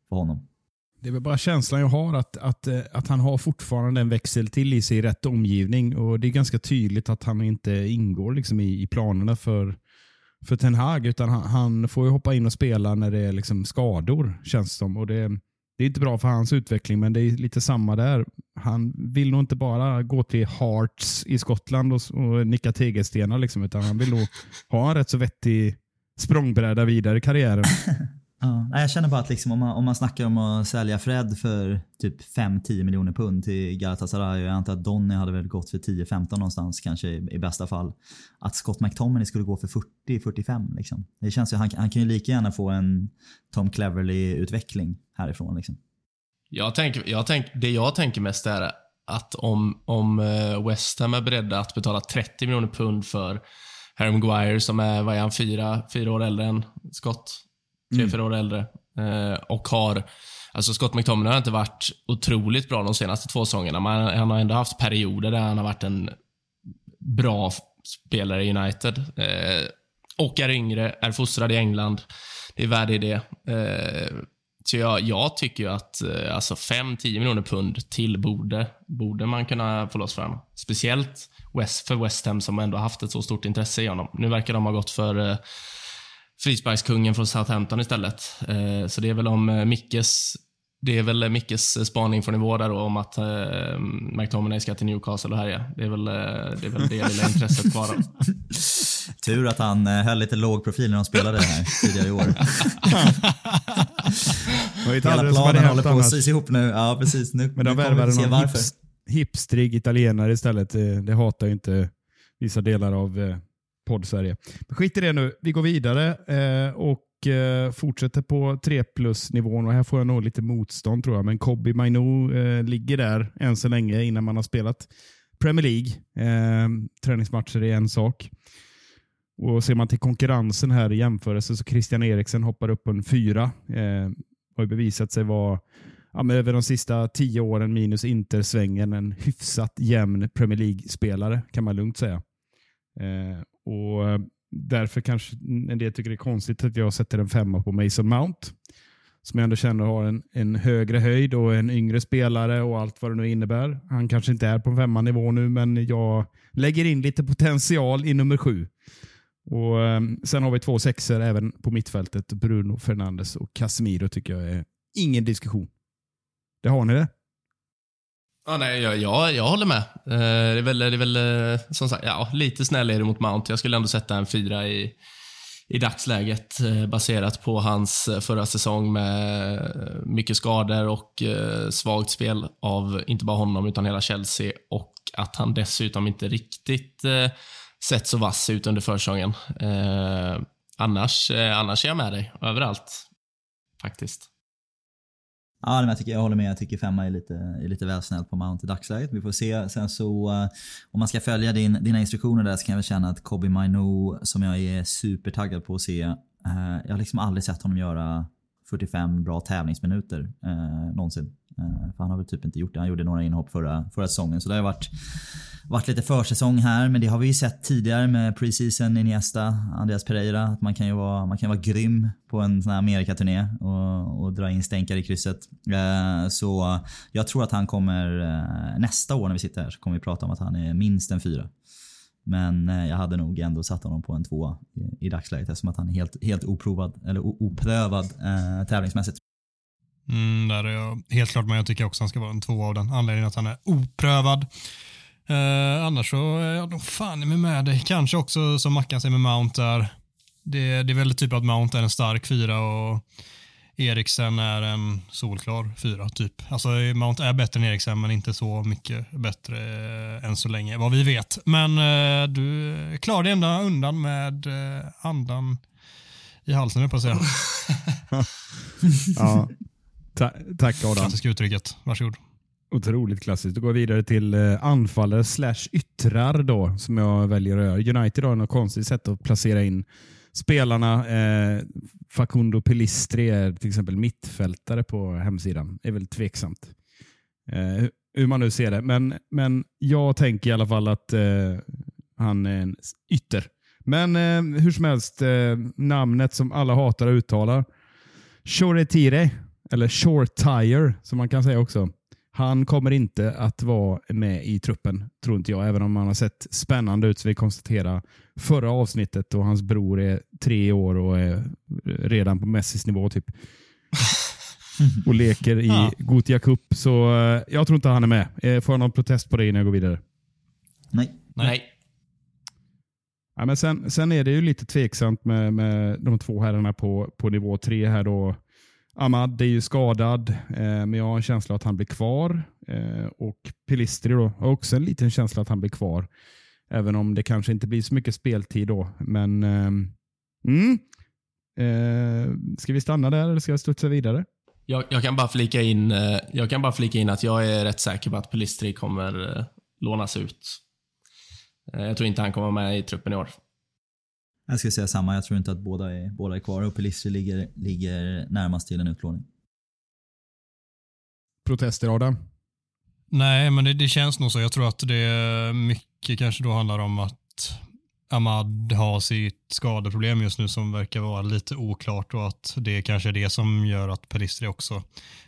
för honom? Det är väl bara känslan jag har att, att, eh, att han har fortfarande en växel till i sig i rätt omgivning. Och Det är ganska tydligt att han inte ingår liksom i, i planerna för, för Ten Hag. Utan han, han får ju hoppa in och spela när det är liksom skador, känns det som. Och det, det är inte bra för hans utveckling, men det är lite samma där. Han vill nog inte bara gå till Hearts i Skottland och, och nicka tegelstenar, liksom, utan han vill nog ha en rätt så vettig språngbräda vidare i karriären. Ja, jag känner bara att liksom, om, man, om man snackar om att sälja Fred för typ 5-10 miljoner pund till Galatasaray och jag antar att Donny hade väl gått för 10-15 någonstans kanske i, i, bästa fall. Att Scott McTominay skulle gå för 40-45 liksom. Det känns ju, han, han kan ju lika gärna få en Tom Cleverly-utveckling härifrån liksom. Jag tänker, jag tänk, det jag tänker mest är att om, om eh, West Ham är beredda att betala 30 miljoner pund för Harry Maguire som är, vad är han, fyra, fyra år äldre än Scott? Tre, mm. fyra år äldre. Eh, och har, alltså Scott McTominay har inte varit otroligt bra de senaste två säsongerna, men han har ändå haft perioder där han har varit en bra spelare i United. Eh, och är yngre, är fostrad i England. Det är värde i det. Eh, så jag, jag, tycker ju att eh, alltså 5-10 miljoner pund till borde, borde man kunna få loss för honom. Speciellt West, för West Ham som ändå haft ett så stort intresse i honom. Nu verkar de ha gått för eh, frisparkskungen från Southampton istället. Eh, så det är väl om eh, Mickes det är väl Mickes spaning från igår där då, om att eh, McTominay ska till Newcastle och härja. Det är väl det, är väl det lilla intresset kvar. Tur att han höll lite låg profil när de spelade det här tidigare i år. Hela planen håller på att sys ihop nu. Ja, precis. Nu, Men de värvade någon hips, hipstrig italienare istället. Det, det hatar ju inte vissa delar av podd-Sverige. Skit i det nu. Vi går vidare eh, och eh, fortsätter på 3 plus-nivån. Och här får jag nog lite motstånd tror jag. Men Kobi Mainu eh, ligger där än så länge innan man har spelat Premier League. Eh, träningsmatcher är en sak. Och Ser man till konkurrensen här i jämförelse så Christian Eriksen hoppar upp på en fyra. Eh, har bevisat sig vara ja, över de sista tio åren minus intersvängen en hyfsat jämn Premier League-spelare kan man lugnt säga. Eh, och eh, Därför kanske en del tycker det är konstigt att jag sätter en femma på Mason Mount. Som jag ändå känner har en, en högre höjd och en yngre spelare och allt vad det nu innebär. Han kanske inte är på femma nivå nu, men jag lägger in lite potential i nummer sju. Och um, Sen har vi två sexer även på mittfältet. Bruno Fernandes och Casemiro tycker jag är ingen diskussion. Det har ni det? Ja, nej, jag, jag, jag håller med. Eh, det är väl, det är väl eh, som sagt, ja, lite snäll är det mot Mount. Jag skulle ändå sätta en fyra i, i dagsläget eh, baserat på hans förra säsong med mycket skador och svagt spel av inte bara honom utan hela Chelsea och att han dessutom inte riktigt sett så vass ut under försäsongen. annars, annars är jag med dig överallt faktiskt. Ja, men jag, tycker, jag håller med. Jag tycker femma är lite, är lite väl snällt på Mount i dagsläget. Vi får se. Sen så, eh, om man ska följa din, dina instruktioner där så kan jag väl känna att Kobe Mainu som jag är supertaggad på att se. Eh, jag har liksom aldrig sett honom göra 45 bra tävlingsminuter eh, någonsin. Eh, för han har väl typ inte gjort det. Han gjorde några inhopp förra, förra säsongen. Så det har varit varit lite försäsong här, men det har vi ju sett tidigare med preseason Iniesta, Andreas Pereira. Att man kan ju vara, man kan vara grym på en sån här Amerikaturné och, och dra in stänkare i krysset. Eh, så jag tror att han kommer, eh, nästa år när vi sitter här så kommer vi prata om att han är minst en fyra. Men jag hade nog ändå satt honom på en tvåa i, i dagsläget eftersom att han är helt, helt oprovad, eller oprövad eh, tävlingsmässigt. Mm, där är jag helt klart med. Jag tycker också att han ska vara en tvåa av den anledningen att han är oprövad. Eh, annars så är jag nog fan med, med dig. Kanske också som Mackan säger med Mount där. Det, det är väl typ att Mount är en stark fyra och Eriksen är en solklar fyra typ. Alltså Mount är bättre än Eriksen men inte så mycket bättre eh, än så länge vad vi vet. Men eh, du klarar dig ändå undan med eh, andan i halsen på att säga. ja. Ta tack Adam. Klassiska uttrycket. Varsågod. Otroligt klassiskt. Då går vi vidare till eh, anfallare slash yttrar då, som jag väljer att göra. United har något konstigt sätt att placera in spelarna. Eh, Facundo Pelistri är till exempel mittfältare på hemsidan. Det är väl tveksamt eh, hur man nu ser det. Men, men jag tänker i alla fall att eh, han är en ytter. Men eh, hur som helst, eh, namnet som alla hatar att uttala. Shoretire, eller Shortire som man kan säga också. Han kommer inte att vara med i truppen, tror inte jag. Även om han har sett spännande ut, så vi konstaterade förra avsnittet och hans bror är tre år och är redan på Messis nivå. typ. och leker i Ja. Gotia Cup. Så eh, jag tror inte han är med. Eh, Får jag någon protest på det innan jag går vidare? Nej. Nej. Ja, men sen, sen är det ju lite tveksamt med, med de två herrarna på, på nivå tre här då. Ahmad är ju skadad, eh, men jag har en känsla att han blir kvar. Eh, och Pilistri då, har också en liten känsla att han blir kvar. Även om det kanske inte blir så mycket speltid då. Men ehm, mm, eh, Ska vi stanna där eller ska jag studsa vidare? Jag, jag, kan bara flika in, eh, jag kan bara flika in att jag är rätt säker på att Pelistri kommer eh, lånas ut. Eh, jag tror inte han kommer med i truppen i år. Jag skulle säga samma. Jag tror inte att båda är, båda är kvar och Pelistri ligger, ligger närmast till en utlåning. Protester Adam? Nej, men det, det känns nog så. Jag tror att det mycket kanske då handlar om att Ahmad har sitt skadeproblem just nu som verkar vara lite oklart och att det kanske är det som gör att Pelistri också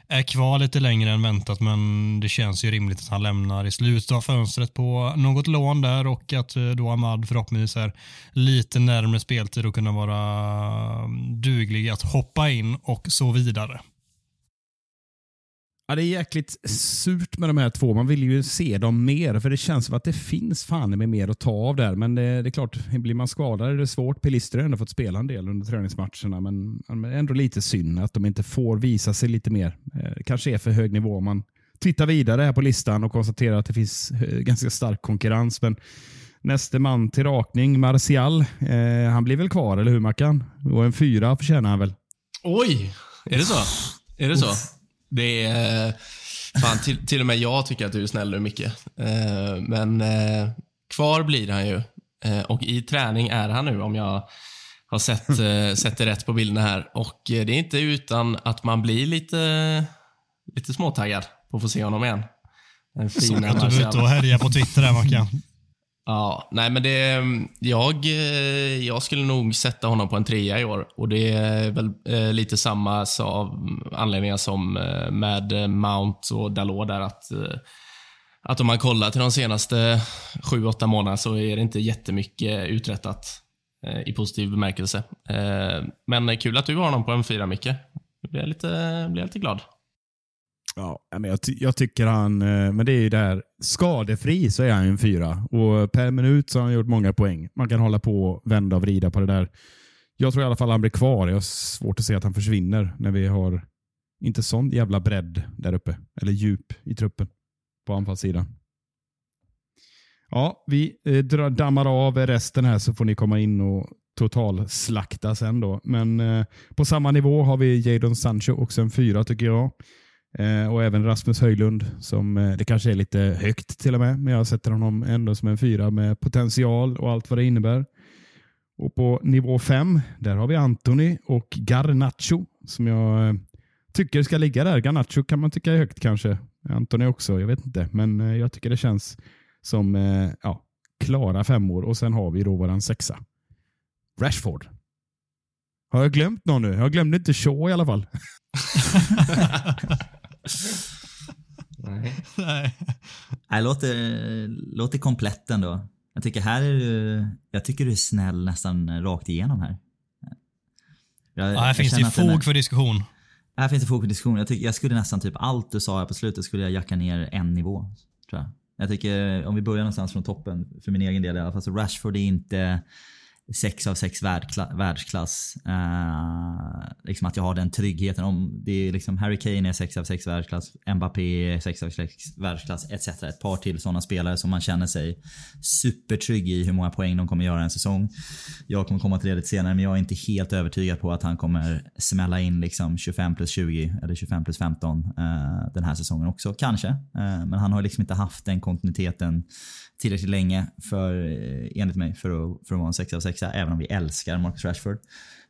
är kvar lite längre än väntat men det känns ju rimligt att han lämnar i slutet av fönstret på något lån där och att eh, då Ahmad förhoppningsvis är lite närmre speltid och kunna vara duglig att hoppa in och så vidare. Ja, det är jäkligt surt med de här två. Man vill ju se dem mer, för det känns som att det finns fan med mer att ta av där. Men det, det är klart, blir man skadad är det svårt. Pelister har ändå fått spela en del under träningsmatcherna, men ändå lite synd att de inte får visa sig lite mer. Eh, Det kanske är för hög nivå om man tittar vidare här på listan och konstaterar att det finns eh, ganska stark konkurrens. Men näste man till rakning, Martial, eh, han blir väl kvar, eller hur Mackan? Och en fyra förtjänar han väl? Oj! Är det så? Är det så? Det är... Fan, till, till och med jag tycker att du är snäll nu, Micke. Eh, Men eh, kvar blir han ju. Eh, Och i träning är han nu, om jag har sett, sett det rätt på bilderna här. Och det är inte utan att man blir lite, lite småtaggad på att få se honom igen. Den Så fina att du Martial. ute och härjar på Twitter där Mackan. Ja, nej men det... Jag, eh, jag skulle nog sätta honom på en trea i år. Och det är väl eh, lite samma av anledningar som eh, med Mount och Dalot där att, eh, att om man kollar till de senaste sju, åtta månaderna så är det inte jättemycket uträttat eh, i positiv bemärkelse. Eh, men kul att du har honom på en fyra, Micke. Nu blir jag lite, blir jag lite glad. Ja, men jag, ty- jag tycker han, eh, men det är ju där, skadefri så är han ju en fyra. Och per minut så har han gjort många poäng. Man kan hålla på och vända och vrida på det där. Jag tror i alla fall han blir kvar. Jag har svårt att se att han försvinner när vi har inte sån jävla bredd där uppe. Eller djup i truppen på anfallssidan. Ja, vi eh, dammar av resten här så får ni komma in och totalslakta sen då. Men eh, på samma nivå har vi Jadon Sancho, också en fyra tycker jag. Eh, och även Rasmus Höjlund, som eh, det kanske är lite högt till och med, men jag sätter honom ändå som en fyra med potential och allt vad det innebär. Och på nivå fem, där har vi Anthony och Garnacho som jag eh, tycker ska ligga där. Garnacho kan man tycka är högt kanske. Anthony också, jag vet inte. Men jag tycker det känns som ja, klara femmor. Och sen har vi då våran sexa. Rashford. Har jag glömt någon nu? Jag glömde inte Shaw i alla fall. Nej. Nej. Nej, låter, låter komplett ändå. Jag tycker här är du, jag tycker du är snäll nästan rakt igenom här. Jag, Ja, här jag finns det den är- fog för diskussion. Här finns det fog för diskussion. Jag, tycker, jag skulle nästan typ allt du sa här på slutet skulle jag jacka ner en nivå. Tror jag. jag tycker om vi börjar någonstans från toppen, för min egen del i alla fall, så Rashford är inte 6 av 6 världkla, världsklass. Eh, liksom att jag har den tryggheten. Om det är liksom Harry Kane är 6 av 6 världsklass, Mbappé är 6 av 6 världsklass etc. Ett par till sådana spelare som man känner sig supertrygg i hur många poäng de kommer göra en säsong. Jag kommer komma till det lite senare men jag är inte helt övertygad på att han kommer smälla in liksom 25 plus 20 eller 25 plus 15 eh, den här säsongen också. Kanske. Eh, men han har liksom inte haft den kontinuiteten tillräckligt länge för, eh, enligt mig för att, för att vara en 6 av 6 även om vi älskar Marcus Rashford.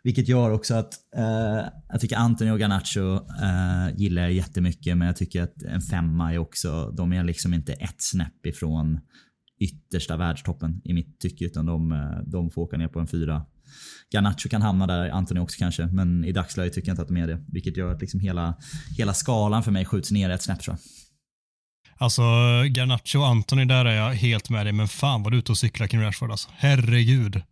Vilket gör också att eh, jag tycker Antonio och Garnacho eh, gillar jag jättemycket men jag tycker att en femma är också, de är liksom inte ett snäpp ifrån yttersta världstoppen i mitt tycke utan de, eh, de får åka ner på en fyra. Garnacho kan hamna där, Antonio också kanske, men i dagsläget tycker jag inte att de är det. Vilket gör att liksom hela, hela skalan för mig skjuts ner ett snäpp tror jag. Alltså, Garnacho och Antoni, där är jag helt med dig, men fan vad du är ute och cyklar kring Rashford alltså. Herregud.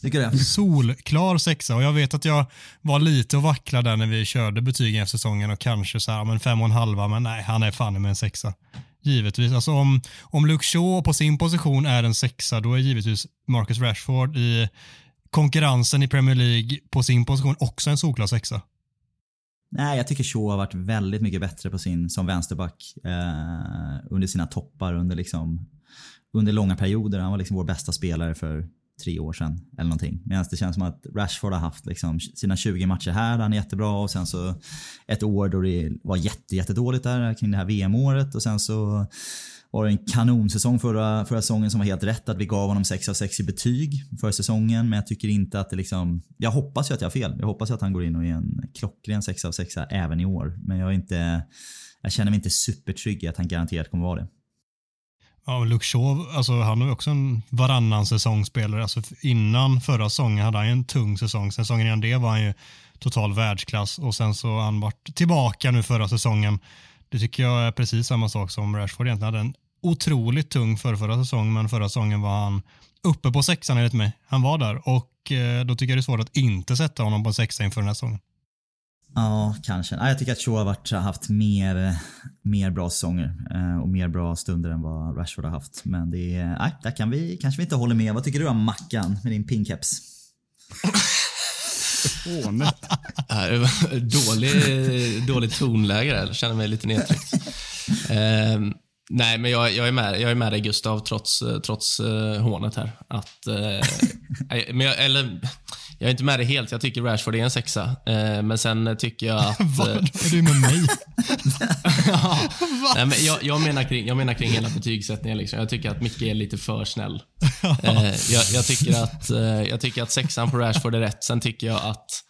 Tycker det? Solklar sexa och jag vet att jag var lite och vacklade där när vi körde betygen efter säsongen och kanske så här, men fem och en halva, men nej, han är fan med en sexa. Givetvis. Alltså om, om Luke Shaw på sin position är en sexa, då är givetvis Marcus Rashford i konkurrensen i Premier League på sin position också en solklar sexa. Nej, jag tycker Shaw har varit väldigt mycket bättre på sin som vänsterback eh, under sina toppar under liksom under långa perioder. Han var liksom vår bästa spelare för tre år sedan eller någonting. Medan det känns som att Rashford har haft liksom sina 20 matcher här där han är jättebra och sen så ett år då det var jätte, jättedåligt där kring det här VM-året och sen så var det en kanonsäsong förra, förra säsongen som var helt rätt att vi gav honom 6 av 6 i betyg för säsongen men jag tycker inte att det liksom Jag hoppas ju att jag har fel. Jag hoppas att han går in och är en klockren 6 av 6 även i år. Men jag är inte Jag känner mig inte supertrygg i att han garanterat kommer vara det. Ja, Luke Shaw, alltså, han är också en varannan säsongsspelare. Alltså, innan förra säsongen hade han en tung säsong. Säsongen innan det var han ju total världsklass och sen så har han varit tillbaka nu förra säsongen. Det tycker jag är precis samma sak som Rashford egentligen hade en otroligt tung för förra säsongen men förra säsongen var han uppe på sexan enligt mig. Han var där och eh, då tycker jag det är svårt att inte sätta honom på sexa inför den här säsongen. Ja, kanske. Nej, jag tycker att Shaw har haft mer, mer bra säsonger eh, och mer bra stunder än vad Rashford har haft. Men det är, nej, där kan vi, kanske vi inte håller med. Vad tycker du om Mackan med din pinkeps? Fånigt. dålig, dålig tonläge där. Jag känner mig lite nedtryckt. Eh, nej, men jag, jag, är med, jag är med dig Gustav, trots, trots uh, hånet här. Att, uh, men jag, eller, jag är inte med dig helt. Jag tycker Rashford är en sexa. Eh, men sen tycker jag att... Vad? Är du med mig? ja. Nej, men jag, jag, menar kring, jag menar kring hela betygssättningen. Liksom. Jag tycker att Micke är lite för snäll. Eh, jag, jag, tycker att, eh, jag tycker att sexan på Rashford är rätt. Sen tycker jag att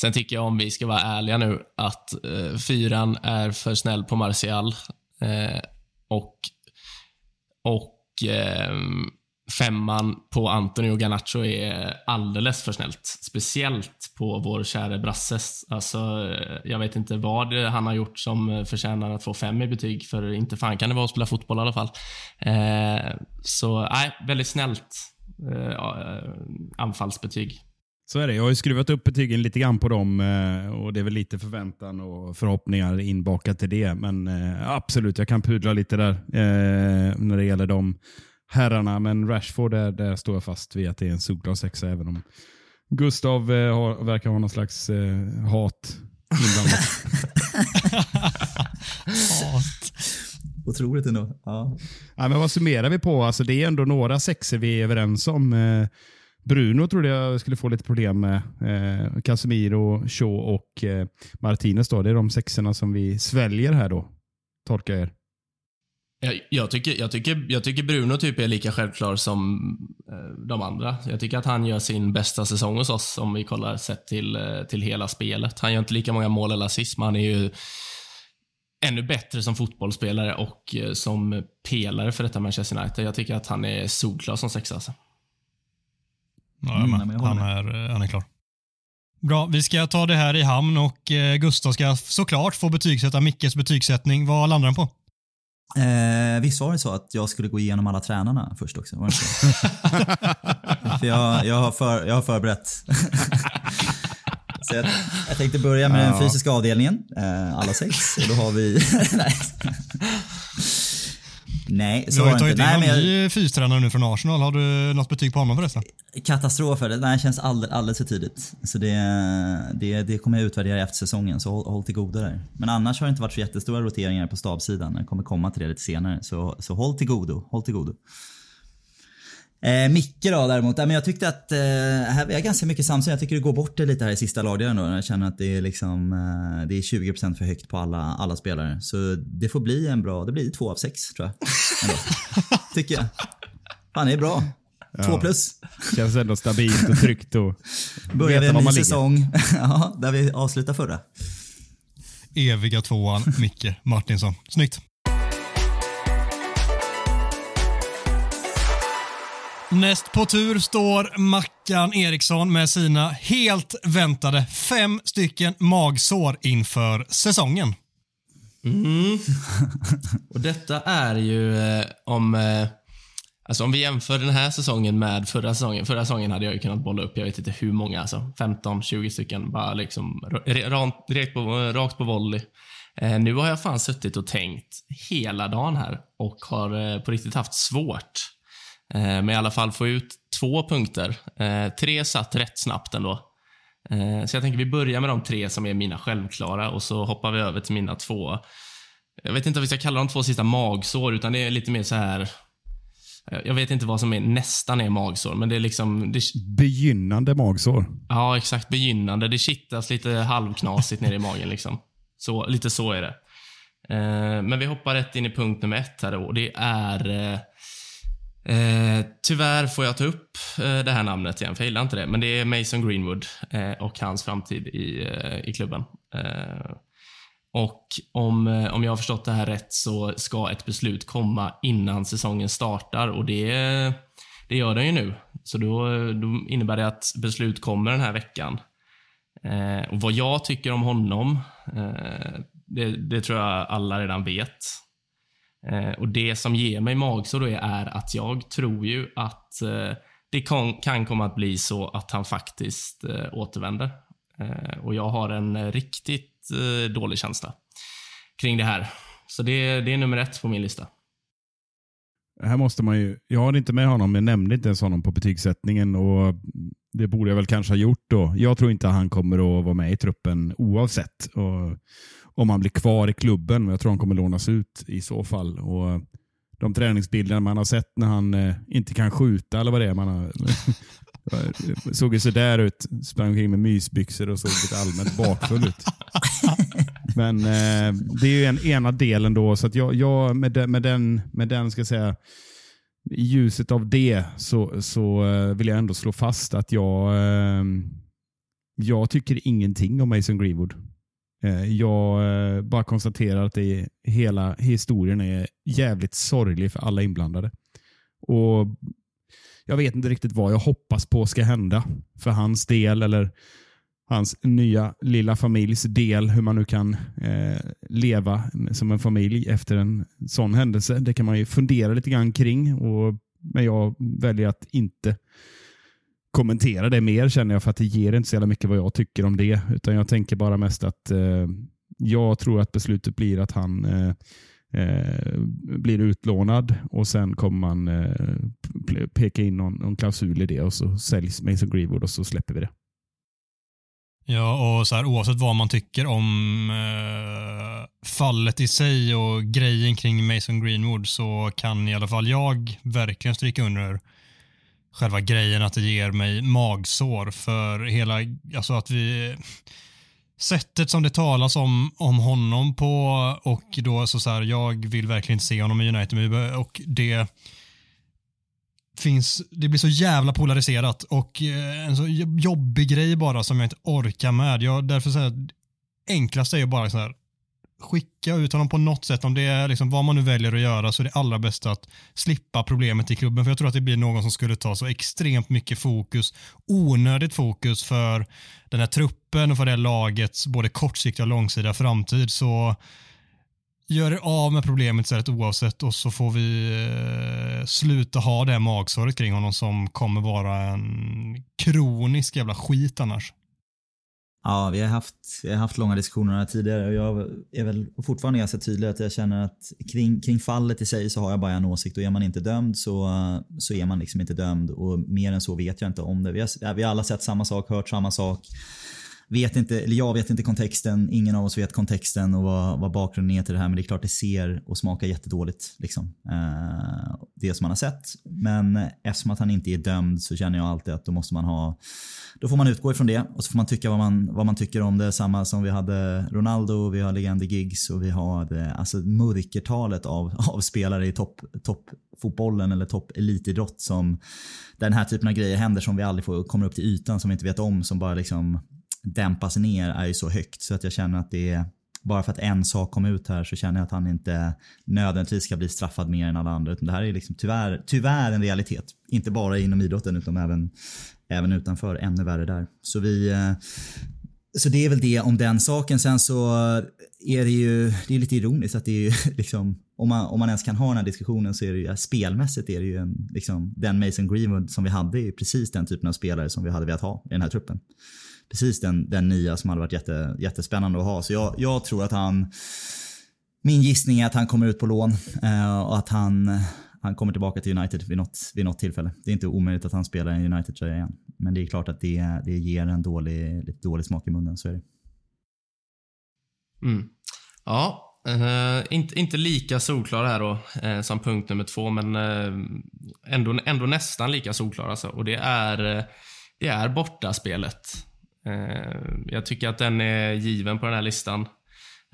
Sen tycker jag, om vi ska vara ärliga nu, att eh, fyran är för snäll på Martial. Eh, och och eh, femman på Anthony och Garnacho är alldeles för snällt. Speciellt på vår käre Brasses. Alltså, jag vet inte vad han har gjort som förtjänar att få fem i betyg, för inte fan kan det vara att spela fotboll i alla fall. Eh, så nej, väldigt snällt eh, eh anfallsbetyg. Så är det. Jag har ju skruvat upp betygen lite grann på dem eh, och det är väl lite förväntan och förhoppningar inbakat i det. Men eh, absolut, jag kan pudla lite där när det gäller dem herrarna, men Rashford, där, där står jag fast vid att det är en solklar sexa, även om Gustav eh, har, verkar ha någon slags eh, hat inblandat. hat. Otroligt ändå. Ja. Ja, men vad summerar vi på? Alltså, det är ändå några sexor vi är överens om. Eh, Bruno trodde jag skulle få lite problem med. Eh, Casemiro, Shaw och eh, Martinez. Då. Det är de sexorna som vi sväljer här då. Tolkar er. Jag, jag, tycker, jag, tycker, jag tycker Bruno typ är lika självklar som eh, de andra. Jag tycker att han gör sin bästa säsong hos oss om vi kollar sett till, eh, till hela spelet. Han gör inte lika många mål eller assist, men han är ju ännu bättre som fotbollsspelare och eh, som pelare för detta Manchester United. Jag tycker att han är solklar som sexa. Alltså. Ja, mm, han, är, han är klar. Bra, vi ska ta det här i hamn och Gustav ska såklart få betygsätta Mickes betygssättning. Vad landar den på? Eh, visst var det så att jag skulle gå igenom alla tränarna först också? Var det så? för jag, jag, har för, jag har förberett. så jag, jag, tänkte börja med ja. den fysiska avdelningen, eh, alla sex. Och då har vi... Nej, så Du har ju tagit in en ny fystränare nu från Arsenal. Har du något betyg på honom förresten? Katastrofer. Det här känns alldeles, alldeles för tidigt. Så det, det, det kommer jag utvärdera efter säsongen, så håll, håll till godo där. Men annars har det inte varit så jättestora roteringar på stabsidan. Jag kommer komma till det lite senare. Så, så håll till godo. Håll till godo. Eh, Micke då däremot, men jag tyckte att eh, här är jag ganska mycket samsyn. Jag tycker det går bort det lite här i sista lagdelen då. Jag känner att det är liksom eh, det är 20% för högt på alla, alla spelare. Så det får bli en bra, det blir två av sex tror jag. Tycker jag. Fan det är bra. Två ja. plus. Känns ändå stabilt och tryggt och Börjar vi en ny säsong ja, där vi avslutar förra. Eviga tvåan, Micke Martinsson. Snyggt. Näst på tur står Mackan Eriksson med sina helt väntade fem stycken magsår inför säsongen. Mm. Och detta är ju eh, om... Eh, Alltså om vi jämför den här säsongen med förra säsongen. Förra säsongen hade jag ju kunnat bolla upp, jag vet inte hur många, alltså 15-20 stycken. Bara liksom rakt på, rakt på volley. Eh, nu har jag fan suttit och tänkt hela dagen här och har eh, på riktigt haft svårt eh, med i alla fall få ut två punkter. Eh, tre satt rätt snabbt ändå. Eh, så jag tänker vi börjar med de tre som är mina självklara och så hoppar vi över till mina två. Jag vet inte om vi ska kalla de två sista magsår, utan det är lite mer så här jag vet inte vad som är nästan är magsår, men det är liksom... Det, Begynnande magsår. ja, exakt. Begynnande. Det kittas lite halvknasigt nere i magen. Liksom. Så, lite så är det. Eh, men vi hoppar rätt in i punkt nummer ett här då. Det är... Eh, eh, tyvärr får jag ta upp eh, det här namnet igen, för jag gillar inte det. Men det är Mason Greenwood eh, och hans framtid i, eh, i klubben. Eh, och om, eh, om jag har förstått det här rätt så ska ett beslut komma innan säsongen startar och det, det gör den ju nu. Så då, då innebär det att beslut kommer den här veckan. Eh, och Vad jag tycker om honom, eh, det, det, tror jag alla redan vet. Eh, och Det som ger mig magsår då är att jag tror ju att eh, det kan, komma att bli så att han faktiskt eh, återvänder. och Jag har en riktigt dålig känsla kring det här. Så det, det är nummer ett på min lista. Här måste man ju, jag har inte med honom, jag nämnde inte ens honom på betygssättningen och det borde jag väl kanske ha gjort då. Jag tror inte han kommer att vara med i truppen oavsett. Och om han blir kvar i klubben, jag tror han kommer lånas ut i så fall. Och de träningsbilderna man har sett när han eh, inte kan skjuta eller vad det är. Man har, såg ju sådär ut. Sprang omkring med mysbyxor och såg lite allmänt bakfull ut. Men eh, det är ju en ena delen då, så att jag, jag med, de, med, den, med den, ska säga, i ljuset av det så, så eh, vill jag ändå slå fast att jag, eh, jag tycker ingenting om Mason Greenwood. Eh, jag eh, bara konstaterar att det hela historien är jävligt sorglig för alla inblandade. Och Jag vet inte riktigt vad jag hoppas på ska hända för hans del eller hans nya lilla familjs del, hur man nu kan eh, leva som en familj efter en sån händelse. Det kan man ju fundera lite grann kring, och, men jag väljer att inte kommentera det mer känner jag för att det ger inte så jävla mycket vad jag tycker om det. Utan jag tänker bara mest att eh, jag tror att beslutet blir att han eh, eh, blir utlånad och sen kommer man eh, peka in någon, någon klausul i det och så säljs Mason Greenwood och så släpper vi det. Ja, och så här, oavsett vad man tycker om eh, fallet i sig och grejen kring Mason Greenwood så kan i alla fall jag verkligen stryka under själva grejen att det ger mig magsår för hela, alltså att vi sättet som det talas om, om honom på och då så, så här, jag vill verkligen inte se honom i United och det finns, det blir så jävla polariserat och eh, en så jobbig grej bara som jag inte orkar med. Jag, därför så här, enklaste är ju bara så här, skicka ut honom på något sätt. Om det är liksom vad man nu väljer att göra så är det allra bästa att slippa problemet i klubben. För jag tror att det blir någon som skulle ta så extremt mycket fokus, onödigt fokus för den här truppen och för det lagets både kortsiktiga och långsiktiga framtid. Så gör er av med problemet istället oavsett och så får vi eh, sluta ha det magsåret kring honom som kommer vara en kronisk jävla skit annars. Ja, vi har haft, vi har haft långa diskussioner tidigare och jag är väl fortfarande ganska tydlig att jag känner att kring, kring fallet i sig så har jag bara en åsikt och är man inte dömd så, så är man liksom inte dömd och mer än så vet jag inte om det. Vi har, vi har alla sett samma sak, hört samma sak vet inte, eller jag vet inte kontexten, ingen av oss vet kontexten och vad, vad bakgrunden är till det här men det är klart det ser och smakar jättedåligt. Liksom. Eh, det som man har sett. Men eftersom att han inte är dömd så känner jag alltid att då måste man ha då får man utgå ifrån det och så får man tycka vad man, vad man tycker om det. Samma som vi hade Ronaldo, vi har legender Gigs och vi har eh, alltså mörkertalet av, av spelare i toppfotbollen topp fotbollen eller toppelitidrott som där den här typen av grejer händer som vi aldrig får, kommer upp till ytan som vi inte vet om som bara liksom dämpas ner är ju så högt så att jag känner att det är bara för att en sak kom ut här så känner jag att han inte nödvändigtvis ska bli straffad mer än alla andra. Utan det här är liksom tyvärr, tyvärr en realitet. Inte bara inom idrotten utan även, även utanför. Ännu värre där. Så vi, eh, så det är väl det om den saken. Sen så är det ju det är lite ironiskt att det är ju liksom om man, om man ens kan ha den här diskussionen så är det ju spelmässigt är det ju en, liksom, den Mason Greenwood som vi hade är precis den typen av spelare som vi hade velat ha i den här truppen. Precis den, den nya som hade varit jätte, jättespännande att ha. Så jag, jag tror att han min gissning är att han kommer ut på lån eh, och att han, han kommer tillbaka till United vid något, vid något tillfälle. Det är inte omöjligt att han spelar i en United-tröja igen. Men det är klart att det, det ger en dålig, lite dålig smak i munnen, så är det. Mm. Ja, Uh, inte, inte lika solklar här då uh, som punkt nummer två, men uh, ändå, ändå nästan lika solklar. Alltså. Och det är, det är bortaspelet. Eh, jag tycker att den är given på den här listan.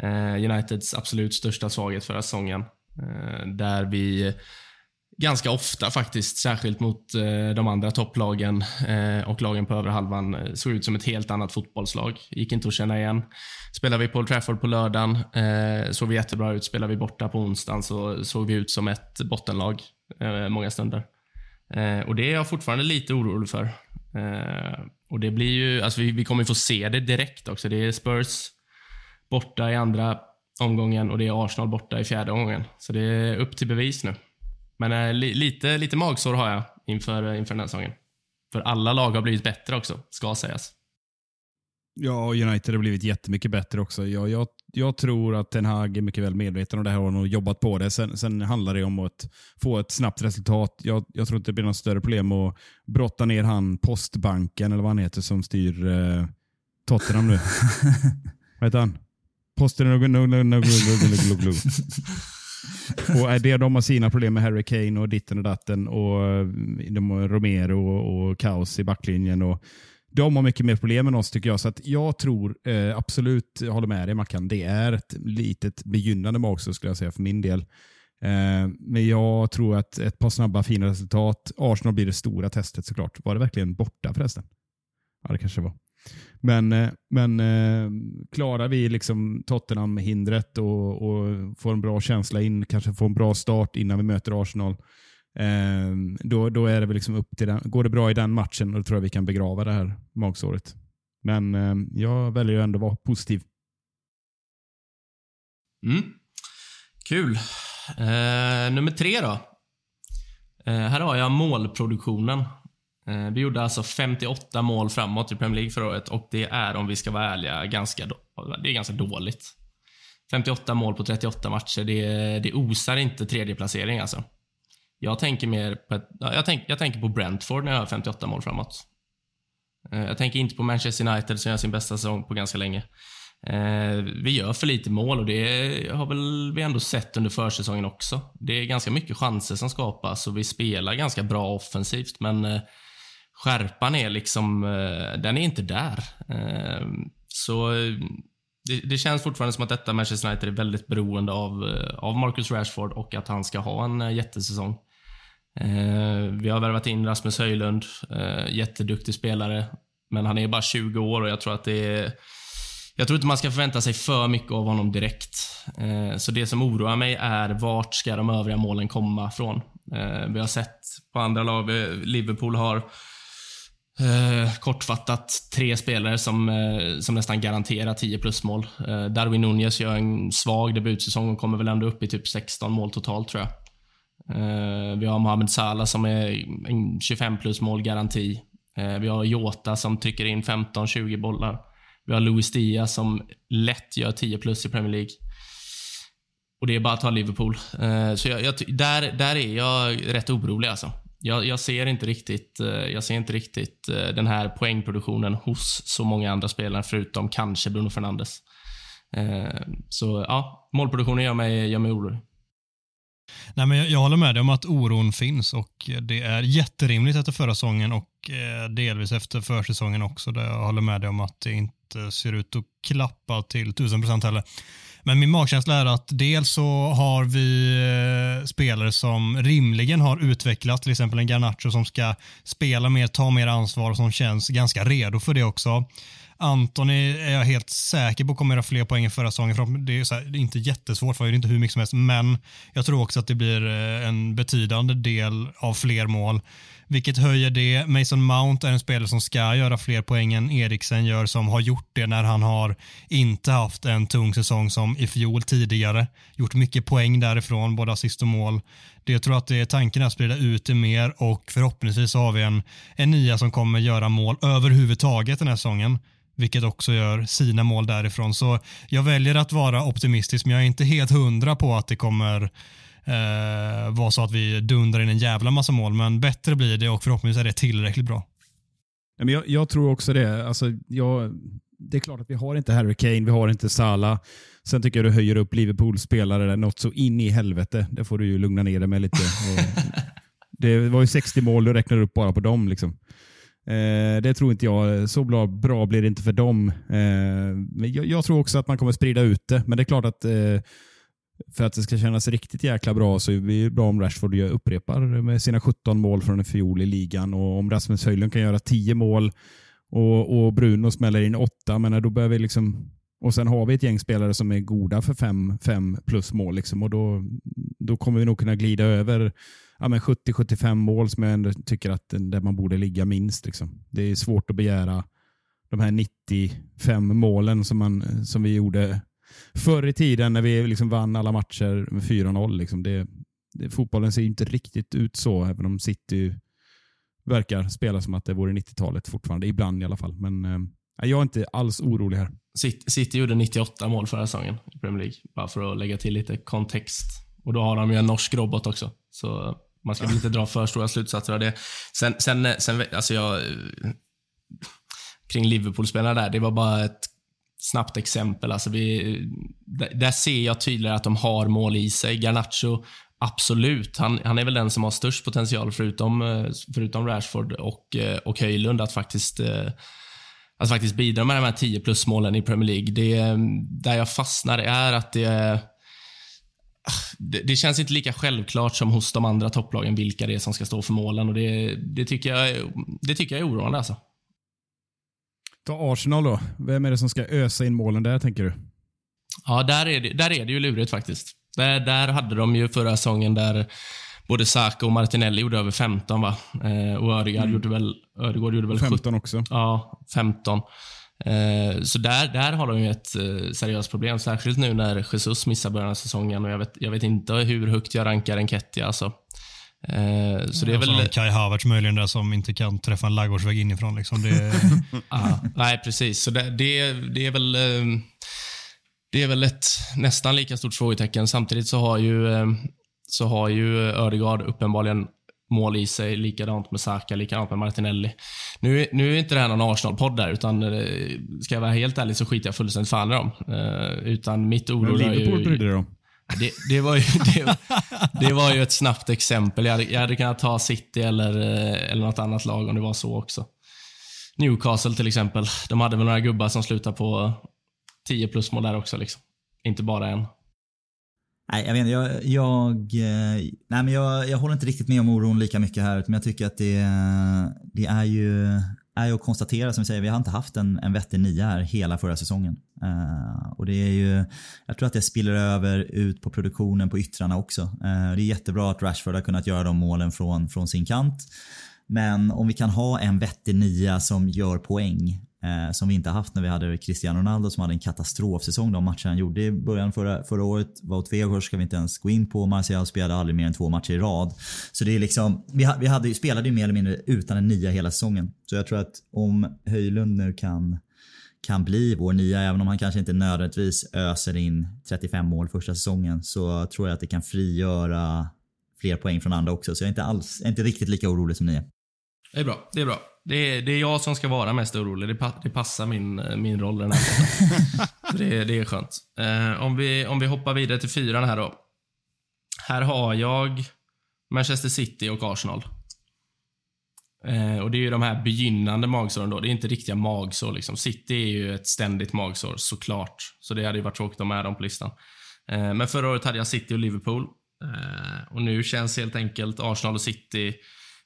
Eh, Uniteds absolut största svaghet förra säsongen. Eh, där vi ganska ofta faktiskt, särskilt mot de andra topplagen och lagen på övre halvan, såg ut som ett helt annat fotbollslag. Gick inte att känna igen. Spelar vi på Old Trafford på lördagen såg vi jättebra ut. Spelar vi borta på onsdagen så såg vi ut som ett bottenlag många stunder. Och Det är jag fortfarande lite orolig för. Och det blir ju, alltså vi, vi kommer få se det direkt också. Det är Spurs borta i andra omgången och det är Arsenal borta i fjärde omgången. Så det är upp till bevis nu. Men äh, li, lite, lite magsår har jag inför, eh, inför den här säsongen. För alla lag har blivit bättre också, ska sägas. Ja, United har blivit jättemycket bättre också. Jag, jag, jag tror att Ten Hag är mycket väl medveten om det här och har jobbat på det. Sen, sen handlar det om att få ett snabbt resultat. Jag, jag tror inte det blir något större problem att brotta ner han postbanken, eller vad han heter, som styr eh, Tottenham nu. vad heter han? Posten... och det, de har sina problem med Harry Kane och ditten och datten och eh, de Romero och, och kaos i backlinjen. Och de har mycket mer problem än oss tycker jag. Så att jag tror eh, absolut, jag håller med dig Mackan, det är ett litet begynnande magsår skulle jag säga för min del. Eh, men jag tror att ett par snabba fina resultat. Arsenal blir det stora testet såklart. Var det verkligen borta förresten? Ja, det kanske var. Men, eh, men eh, klarar vi liksom Tottenham-hindret och, och får en bra känsla in, kanske får en bra start innan vi möter Arsenal, eh, Ehm, då, då är det väl liksom upp till den. Går det bra i den matchen, då tror jag vi kan begrava det här magsåret. Men ehm, jag väljer ju ändå att vara positiv. Mm. Kul. Eh, nummer tre då. Eh, här har jag målproduktionen. Eh, vi gjorde alltså 58 mål framåt i Premier League förra året och det är, om vi ska vara ärliga, ganska, det är ganska dåligt. 58 mål på 38 matcher, det, det osar inte tredje placering alltså. Jag tänker mer på, ett, jag, tänk, jag tänker på Brentford när jag har 58 mål framåt. Eh, jag tänker inte på Manchester United som gör sin bästa säsong på ganska länge. Eh, vi gör för lite mål och det har väl vi ändå sett under försäsongen också. Det är ganska mycket chanser som skapas och vi spelar ganska bra offensivt men eh, skärpan är liksom, den är inte där. Så det, det, känns fortfarande som att detta Manchester United är väldigt beroende av, av Marcus Rashford och att han ska ha en jättesäsong. Eh, vi har värvat in Rasmus Höjlund, eh, jätteduktig spelare, men han är bara 20 år och jag tror att det är jag tror inte man ska förvänta sig för mycket av honom direkt. Eh, så det som oroar mig är vart ska de övriga målen komma från? Vi har sett på andra lag, Liverpool har Eh, kortfattat, tre spelare som, eh, som nästan garanterar 10 plus-mål. Eh, Darwin Nunez gör en svag debutsäsong och kommer väl ändå upp i typ 16 mål totalt, tror jag. Eh, vi har Mohamed Salah som är en 25 plus-mål garanti. Eh, vi har Jota som trycker in 15-20 bollar. Vi har Luis Diaz som lätt gör 10 plus i Premier League. Och det är bara att ta Liverpool. Eh, så jag, jag, där, där är jag rätt orolig alltså jag, jag, ser inte riktigt, eh, jag ser inte riktigt eh, den här poängproduktionen hos så många andra spelare, förutom kanske Bruno Fernandes. Eh, så ja, målproduktionen gör mig, gör mig orolig. Nej, men jag, jag, håller med dig om att oron finns och det är jätterimligt efter förra säsongen och eh, delvis efter försäsongen också. Där jag håller med dig om att det inte ser ut att klappa till 1000% heller. Men min magkänsla är att dels så har vi eh, spelare som rimligen har utvecklat, till exempel en Garnacho som ska spela mer, ta mer ansvar och som känns ganska redo för det också. Antoni är jag helt säker på kommer göra fler poäng än förra säsongen. Det är, så här, det är inte jättesvårt, för det är inte hur mycket som helst, men jag tror också att det blir eh, en betydande del av fler mål. vilket höjer det. Mason Mount är en spelare som ska göra fler poäng än Eriksen gör, som har gjort det när han har inte haft en tung säsong som i fjol tidigare. Gjort mycket poäng därifrån, både assist och mål. Det jag tror att det är tanken att sprida ut det mer och förhoppningsvis har vi en, en nia som kommer göra mål överhuvudtaget den här säsongen vilket också gör sina mål därifrån. Så jag väljer att vara optimistisk, men jag är inte helt hundra på att det kommer eh, vara så att vi dundrar in en jävla massa mål, men bättre blir det och förhoppningsvis är det tillräckligt bra. Jag, jag tror också det. Alltså, jag, det är klart att vi har inte Harry Kane, vi har inte Salah. Sen tycker jag du höjer upp Liverpools spelare något så in i helvete. Det får du ju lugna ner dig med lite. det var ju 60 mål du räknade upp bara på dem. Liksom. Eh, det tror inte jag. Så bra, bra blir det inte för dem. Eh, men jag, jag, tror också att man kommer sprida ut det. Men det är klart att eh, för att det ska kännas riktigt jäkla bra så är det bra om Rashford upprepar med sina 17 mål från en fjol i ligan och om Rasmus Höjlund kan göra 10 mål och, och Bruno smäller in 8, men då börjar vi liksom och sen har vi ett gäng spelare som är goda för 5 plus mål liksom, och då, då kommer vi nog kunna glida över ja, 70-75 mål som jag ändå tycker att där man borde ligga minst. Liksom. Det är svårt att begära de här 95 målen som, man, som vi gjorde förr i tiden när vi liksom vann alla matcher med 4-0. Liksom. Det, det, fotbollen ser inte riktigt ut så, även om City verkar spela som att det vore 90-talet fortfarande. Ibland i alla fall. Men eh, jag är inte alls orolig här. City, City gjorde 98 mål förra säsongen i Premier League. Bara för att lägga till lite kontext. Och då har de ju en norsk robot också. Så man ska väl inte dra för stora slutsatser av det. Sen, sen, sen alltså jag... Kring Liverpool-spelarna där, det var bara ett snabbt exempel. Alltså vi, där ser jag tydligare att de har mål i sig. Garnacho, absolut. Han, han är väl den som har störst potential, förutom, förutom Rashford och, och Höjlund, att faktiskt, att faktiskt bidra med de här 10 plus målen i Premier League. Det, där jag fastnar är att det det, det, känns inte lika självklart som hos de andra topplagen vilka det är som ska stå för målen. Och det, det, tycker, jag, det tycker jag är oroande. Alltså. Ta Arsenal då. Vem är det som ska ösa in målen där, tänker du? Ja, där är det, där är det ju lurigt faktiskt. Där, där hade de ju förra säsongen där både Saka och Martinelli gjorde över 15 va? Eh, och Ödegaard mm. gjorde väl, Ödegaard gjorde väl 15 70, också. Ja, 15. Eh, så där, där har de ju ett eh, seriöst problem, särskilt nu när Jesus missar början av säsongen och jag vet, jag vet inte hur högt jag rankar Enketia. Alltså. Eh, så det är väl... Kai Havertz möjligen där som inte kan träffa en laggårdsvägg inifrån. Liksom. Det... ah, nej, precis. Så det, det, det, är väl... Det är väl ett nästan lika stort frågetecken. Samtidigt så har ju, så har ju Ödegaard uppenbarligen mål i sig. Likadant med Saka, likadant med Martinelli. Nu, nu är inte det här någon Arsenal-podd där, utan eh, ska jag vara helt ärlig så skiter jag fullständigt fan i dem. Uh, utan mitt oro Men Liverpool brydde dig om? Det, det, var ju, det, det, var ju ett snabbt exempel. Jag hade, jag hade kunnat ta City eller, eh, eller något annat lag om det var så också. Newcastle till exempel. De hade väl några gubbar som slutade på 10 plus mål där också. Liksom. Inte bara en. Nej, jag vet. Jag, jag, eh, nej, men jag, jag håller inte riktigt med om oron lika mycket här. Men jag tycker att det, det är ju är ju att konstatera, som vi säger, vi har inte haft en, en vettig nia här hela förra säsongen. Uh, och det är ju, jag tror att det spiller över ut på produktionen på yttrarna också. Uh, det är jättebra att Rashford har kunnat göra de målen från, från sin kant. Men om vi kan ha en vettig nia som gör poäng Eh, som vi inte haft när vi hade Cristiano Ronaldo som hade en katastrofsäsong. De matcher han gjorde i början förra, förra året. Wout Weghorst ska vi inte ens gå in på. Martial spelade aldrig mer än två matcher i rad. Så det är liksom, vi, vi hade, spelade ju mer eller mindre utan en nia hela säsongen. Så jag tror att om Höjlund nu kan kan bli vår nia, även om han kanske inte nödvändigtvis öser in 35 mål första säsongen, så tror jag att det kan frigöra fler poäng från andra också. Så jag är inte alls, inte riktigt lika orolig som ni är. Det är bra. Det är bra. Det är, det är jag som ska vara mest orolig. Det, pa, det passar min, min roll den här det, det är skönt. Eh, om, vi, om vi hoppar vidare till fyran här då. Här har jag Manchester City och Arsenal. Eh, och Det är ju de här begynnande magsåren då. Det är inte riktiga magsår. Liksom. City är ju ett ständigt magsår, såklart. Så det hade ju varit tråkigt att ha med dem på listan. Eh, men förra året hade jag City och Liverpool. Eh, och nu känns helt enkelt Arsenal och City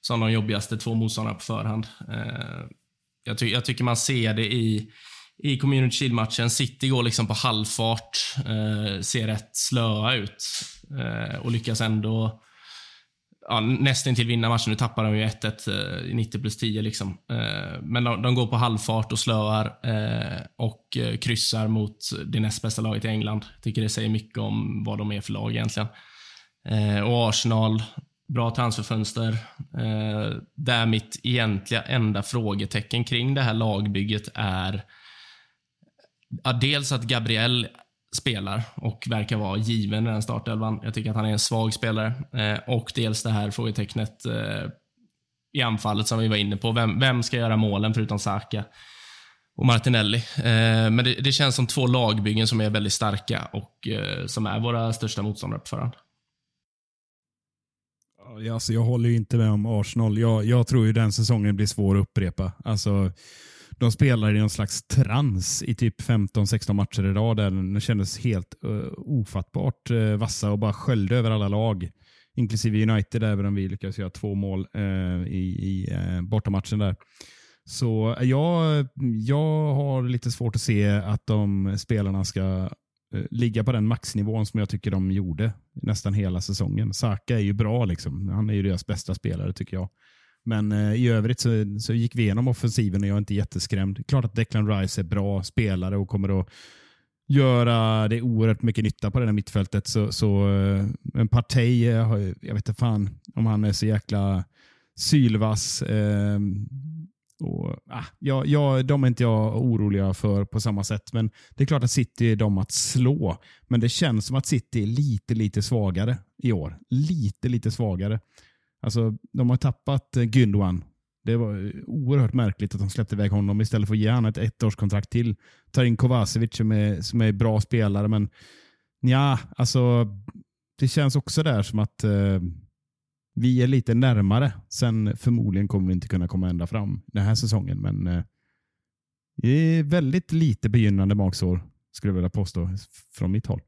som de jobbigaste två motståndarna på förhand. Eh, jag, ty jag, tycker man ser det i, i Community Shield-matchen. City går liksom på halvfart, eh, ser rätt slöa ut eh, och lyckas ändå ja, nästan till vinna matchen. Nu tappar de ju 1-1 eh, i 90 plus 10. Liksom. Eh, men de, de, går på halvfart och slöar eh, och kryssar mot det näst bästa laget i England. tycker det säger mycket om vad de är för lag egentligen. Och Arsenal, bra transferfönster. Eh, där mitt egentliga enda frågetecken kring det här lagbygget är ja, dels att Gabriel spelar och verkar vara given i den startelvan. Jag tycker att han är en svag spelare. Eh, och dels det här frågetecknet eh, i anfallet som vi var inne på. Vem, vem ska göra målen förutom Saka och Martinelli? Eh, men det, det, känns som två lagbyggen som är väldigt starka och eh, som är våra största motståndare på förhand. Alltså, jag håller inte med om Arsenal. Jag, jag tror ju den säsongen blir svår att upprepa. Alltså, de spelar i någon slags trans i typ 15-16 matcher i rad. Det kändes helt uh, ofattbart uh, vassa och bara sköljde över alla lag. Inklusive United, även om vi lyckades göra två mål uh, i, i uh, bortamatchen där. Så jag, jag har lite svårt att se att de spelarna ska Eh, ligga på den maxnivån som jag tycker de gjorde nästan hela säsongen. Saka är ju bra, liksom. han är ju deras bästa spelare tycker jag. Men eh, i övrigt så, så gick vi igenom offensiven och jag är inte jätteskrämd. Klart att Declan Rice är bra spelare och kommer att göra det oerhört mycket nytta på det här mittfältet. Så, så eh, en Partey, eh, jag vet inte fan om han är så jäkla sylvass. Eh, och, ah, ja, ja, de är inte jag oroliga för på samma sätt. Men det är klart att City är de att slå. Men det känns som att City är lite, lite svagare i år. Lite, lite svagare. Alltså, de har tappat eh, Gündogan. Det var eh, oerhört märkligt att de släppte iväg honom istället för att ge honom ett ettårskontrakt till. Tar in Kovacevic som är, som är bra spelare, men ja, alltså det känns också där som att eh, vi är lite närmare. Sen förmodligen kommer vi inte kunna komma ända fram den här säsongen, men eh, det är väldigt lite begynnande magsår skulle jag vilja påstå från mitt håll.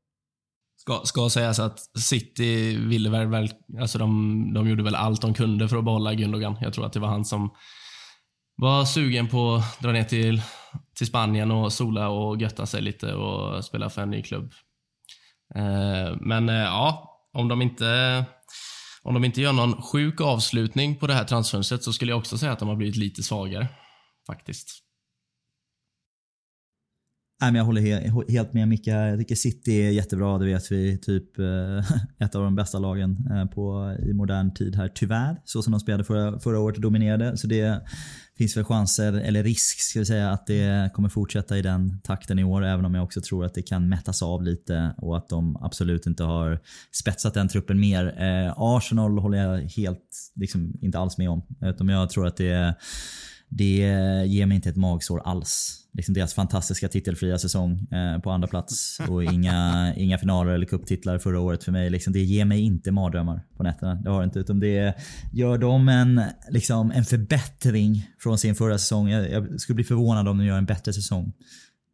Ska, ska sägas att City ville väl, väl alltså de, de gjorde väl allt de kunde för att behålla Gündogan. Jag tror att det var han som var sugen på att dra ner till, till Spanien och sola och götta sig lite och spela för en ny klubb. Eh, men eh, ja, om de inte om de inte gör någon sjuk avslutning på det här transfönstret så skulle jag också säga att de har blivit lite svagare. Faktiskt. Nej, men jag håller helt med Micke. Jag tycker City är jättebra. Det vet vi. Typ eh, ett av de bästa lagen eh, på, i modern tid här. Tyvärr. Så som de spelade förra, förra året och dominerade. Så det finns väl chanser, eller risk ska vi säga, att det kommer fortsätta i den takten i år. Även om jag också tror att det kan mättas av lite och att de absolut inte har spetsat den truppen mer. Eh, Arsenal håller jag helt, liksom, inte alls med om. Utan jag tror att det, är det ger mig inte ett magsår alls liksom deras fantastiska titelfria säsong eh, på andra plats och inga, inga finaler eller kupptitlar förra året för mig. Liksom, det ger mig inte mardrömmar på nätterna. Det har det inte. Utan det gör dem en, liksom, en förbättring från sin förra säsong. Jag, jag skulle bli förvånad om de gör en bättre säsong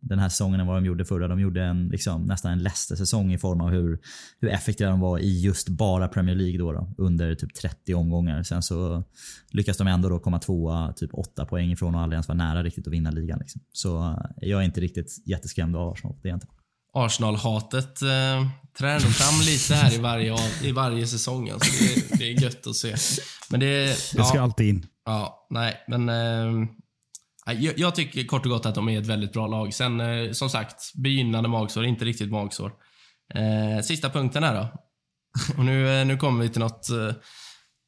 den här säsongen än vad de gjorde förra. De gjorde en, liksom, nästan en Leicester-säsong i form av hur, hur effektiva de var i just bara Premier League då, då, under typ 30 omgångar. Sen så lyckas de ändå då komma tvåa, typ 8 poäng ifrån och aldrig ens vara nära riktigt att vinna ligan. Liksom. Så eh, jag är inte riktigt jätteskrämd av Arsenal. Det är inte. Arsenal-hatet eh, tränar fram lite här i varje, i varje säsong. Alltså det, det är gött att se. Men det, det ska ja, alltid in. Ja, nej, men eh, jag, jag, tycker kort och gott att de är ett väldigt bra lag. Sen eh, som sagt, begynnande magsår, inte riktigt magsår. Eh, sista punkten här då. Och nu, eh, nu kommer vi till något, eh,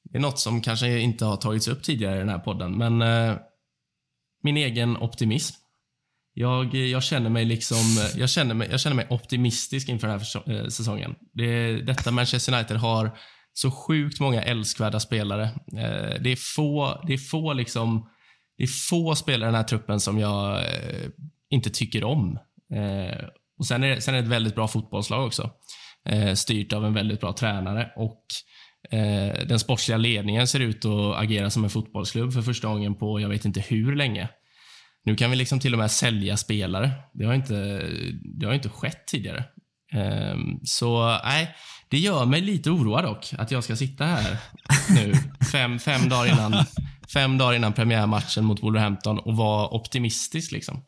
det är något som kanske inte har tagits upp tidigare i den här podden, men eh, min egen optimism. Jag, eh, jag, känner mig liksom, eh, jag känner mig, jag känner mig optimistisk inför den här eh, säsongen. Det, detta Manchester United har så sjukt många älskvärda spelare. det är få, det är få liksom det är få spelare i den här truppen som jag eh, inte tycker om. Eh, och sen är, det, sen är det ett väldigt bra fotbollslag också. Eh, styrt av en väldigt bra tränare och eh, den sportsliga ledningen ser ut att agera som en fotbollsklubb för första gången på jag vet inte hur länge. Nu kan vi liksom till och med sälja spelare. Det har inte, det har inte skett tidigare. Ehm, så nej, det gör mig lite oroad dock att jag ska sitta här nu fem, fem dagar innan fem dagar innan premiärmatchen mot Wolverhampton och var optimistisk. Liksom.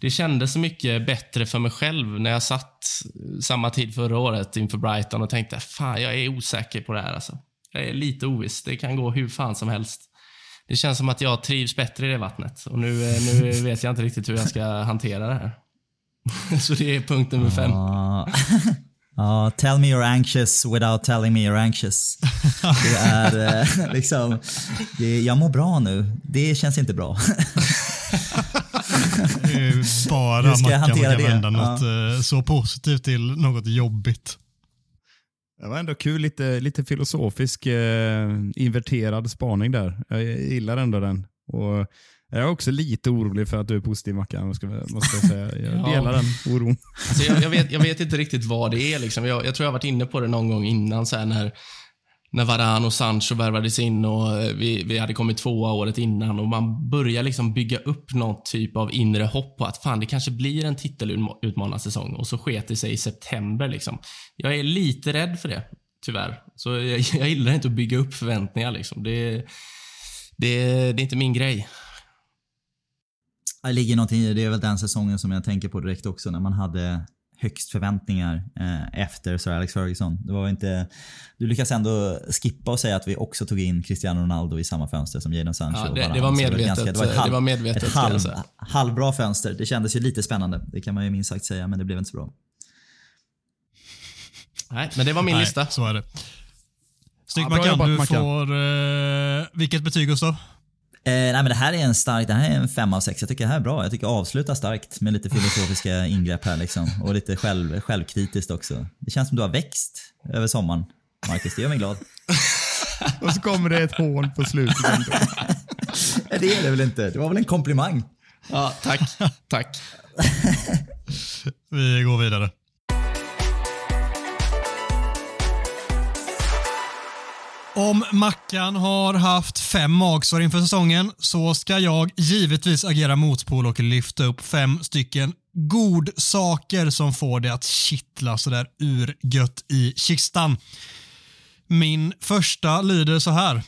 Det kändes så mycket bättre för mig själv när jag satt samma tid förra året inför Brighton och tänkte fan, jag är osäker på det här. Alltså. Jag är lite oviss. Det kan gå hur fan som helst. Det känns som att jag trivs bättre i det vattnet och nu, eh, nu vet jag inte riktigt hur jag ska hantera det här. Så det är punkt nummer fem. Ja. Tell me you're anxious without telling me you're anxious. Det är eh, liksom, det, jag mår bra nu. Det känns inte bra. Det är ju bara Hur ska jag Mackan hantera kan det? vända något eh, så positivt till något jobbigt. Det var ändå kul, lite, lite filosofisk eh, inverterad spaning där. Jag gillar ändå den. Och jag är också lite orolig för att du är positiv Mackan, måste jag säga. Jag Ja. delar den oron. Alltså jag, jag, vet, jag vet inte riktigt vad det är. Liksom. Jag, jag tror jag varit inne på det någon gång innan, så när, när Varan och Sancho värvades in och eh, vi, vi hade kommit tvåa året innan och man börjar liksom bygga upp någon typ av inre hopp på att fan, det kanske blir en titelutmanarsäsong och så sket det sig i september. Liksom. Jag är lite rädd för det, tyvärr. Så jag, jag gillar inte att bygga upp förväntningar. Liksom. Det, det, det är inte min grej. Det ligger någonting i det. Det är väl den säsongen som jag tänker på direkt också när man hade högst förväntningar eh, efter Sir Alex Ferguson. Det var inte, du lyckas ändå skippa och säga att vi också tog in Cristiano Ronaldo i samma fönster som Jadon Sancho. Ja, det- det var medvetet, ganska- det ett halv- var medvetet, Ett halv, halvbra fönster. Det kändes ju lite spännande. Det kan man ju minst sagt säga, men det blev inte så bra. Nej, men det var min Nej, lista. så är det. Snyggt Ja, Mackan. Du får... Eh, vilket betyg Gustav? Eh, nej men det här är en stark, det här är en fem av sex. Jag tycker det här är bra. Jag tycker avsluta starkt med lite filosofiska ingrepp här liksom. Och lite själv, självkritiskt också. Det känns som du har växt över sommaren. Marcus, det gör mig glad. Och så kommer det ett hån på slutet. ändå. Det är det väl inte? Det var väl en komplimang? Ja, tack. tack. Vi går vidare. Om Mackan har haft fem magsår inför säsongen så ska jag givetvis agera motpol och lyfta upp fem stycken godsaker som får det att kittla sådär urgött i kistan. Min första lyder så här.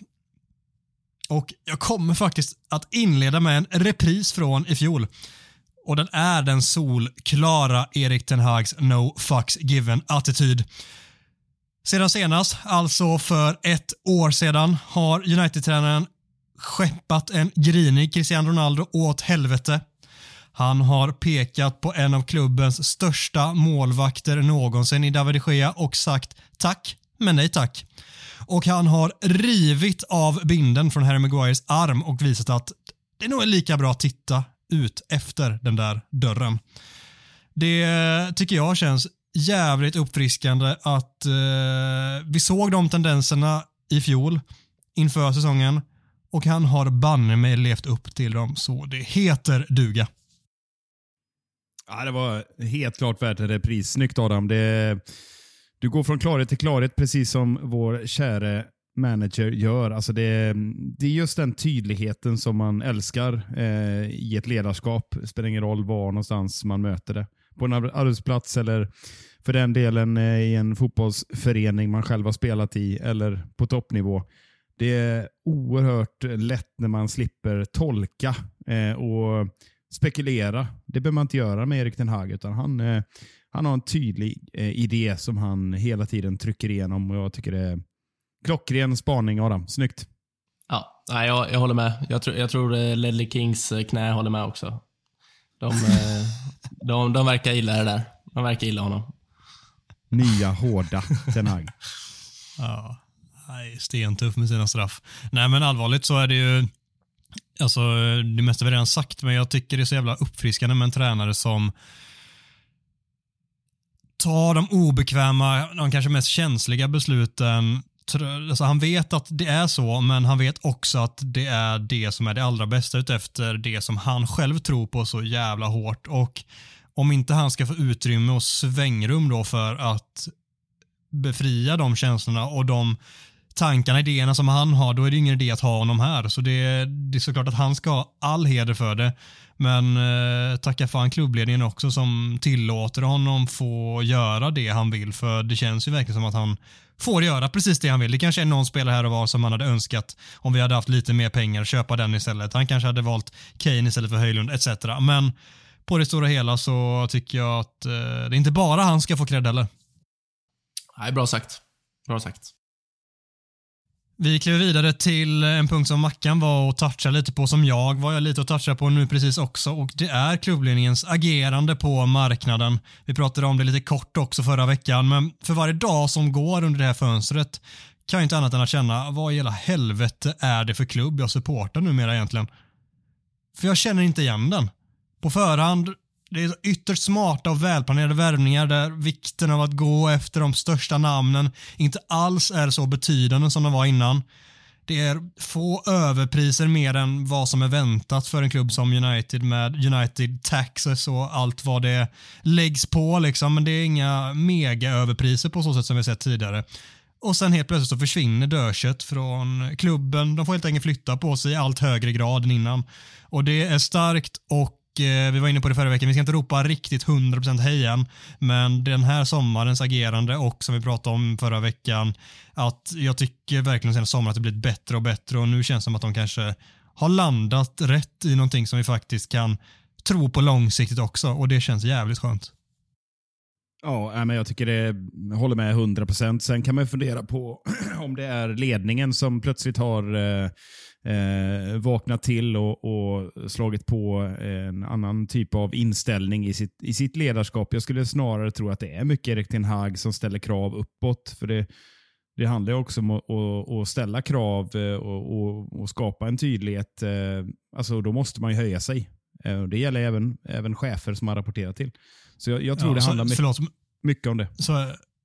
Och jag kommer faktiskt att inleda med en repris från i fjol. Och den är den solklara Erik Ten Hags no fucks given-attityd. Sedan senast, alltså för ett år sedan, har United-tränaren skeppat en grinig Cristiano Ronaldo åt helvete. Han har pekat på en av klubbens största målvakter någonsin i David de Gea och sagt tack, men nej tack. Och han har rivit av binden från Harry Maguires arm och visat att det nog är lika bra att titta ut efter den där dörren. Det eh, tycker jag känns jävligt uppfriskande att eh, vi såg de tendenserna i fjol inför säsongen och han har banne mig levt upp till dem så det heter duga. Ja, det var helt klart värt en repris. Snyggt Adam. Det, du går från klarhet till klarhet precis som vår käre manager gör. Alltså det, det är just den tydligheten som man älskar eh, i ett ledarskap. Det spelar ingen roll var någonstans man möter det. På en arbetsplats eller för den delen eh, i en fotbollsförening man själv har spelat i eller på toppnivå. Det är oerhört lätt när man slipper tolka eh, och spekulera. Det behöver man inte göra med Erik Den Hag, utan han, eh, han har en tydlig idé som han hela tiden trycker igenom och jag tycker det är klockren spaning Adam. Snyggt. Ja, jag, jag håller med. Jag, tror- jag tror Ledley Kings knä håller med också. De, de, de verkar gilla det där. De verkar gilla honom. Nya hårda Tenag. Ja, nej, stentuff med sina straff. Nej men allvarligt så är det ju, alltså det mesta vi redan sagt, men jag tycker det är så jävla uppfriskande med en tränare som tar de obekväma, de kanske mest känsliga besluten. Alltså han vet att det är så, men han vet också att det är det som är det allra bästa utefter det som han själv tror på så jävla hårt. Och om inte han ska få utrymme och svängrum då för att befria de känslorna och de tankarna, idéerna som han har, då är det ingen idé att ha honom här. Så det, det är såklart att han ska ha all heder för det. Men eh, tacka fan klubbledningen också som tillåter honom få göra det han vill. För det känns ju verkligen som att han får göra precis det han vill. Det kanske är någon spelare här och var som han hade önskat om vi hade haft lite mer pengar, köpa den istället. Han kanske hade valt Kane istället för Höjlund etc. Men på det stora hela så tycker jag att eh, det är inte bara han ska få cred heller. Nej, bra sagt. Bra sagt. Vi kliver vidare till en punkt som Mackan var och touchade lite på, som jag var jag lite och touchade på nu precis också och det är klubbledningens agerande på marknaden. Vi pratade om det lite kort också förra veckan, men för varje dag som går under det här fönstret kan jag inte annat än att känna, vad i hela helvete är det för klubb jag supportar numera egentligen? För jag känner inte igen den. På förhand, det är ytterst smarta och välplanerade värvningar där vikten av att gå efter de största namnen inte alls är så betydande som de var innan. Det är få överpriser mer än vad som är väntat för en klubb som United med United Taxes och allt vad det läggs på liksom. Men det är inga mega överpriser på så sätt som vi sett tidigare. Och sen helt plötsligt så försvinner dödkött från klubben. De får helt enkelt flytta på sig i allt högre grad än innan. Och det är starkt och Eh, vi var inne på det förra veckan, vi ska inte ropa riktigt 100% hejan, men den här sommarens agerande och som vi pratade om förra veckan, att jag tycker verkligen sen sommaren att det blivit bättre och bättre och nu känns det som att de kanske har landat rätt i någonting som vi faktiskt kan tro på långsiktigt också och det känns jävligt skönt. Ja, men jag tycker det, jag håller med 100%. Sen kan man fundera på om det är ledningen som plötsligt har eh, eh, vaknat till och, och slagit på en annan typ av inställning i sitt, i sitt ledarskap. Jag skulle snarare tro att det är mycket Erik Ten Hag som ställer krav uppåt. För det, det handlar också om att, att, att ställa krav eh, och, och, och, skapa en tydlighet. Eh, alltså, då måste man ju höja sig. Eh, det gäller även, även chefer som man rapporterar till. Så jag, jag tror Ja, det så- handlar mycket, förlåt, mycket om det. så,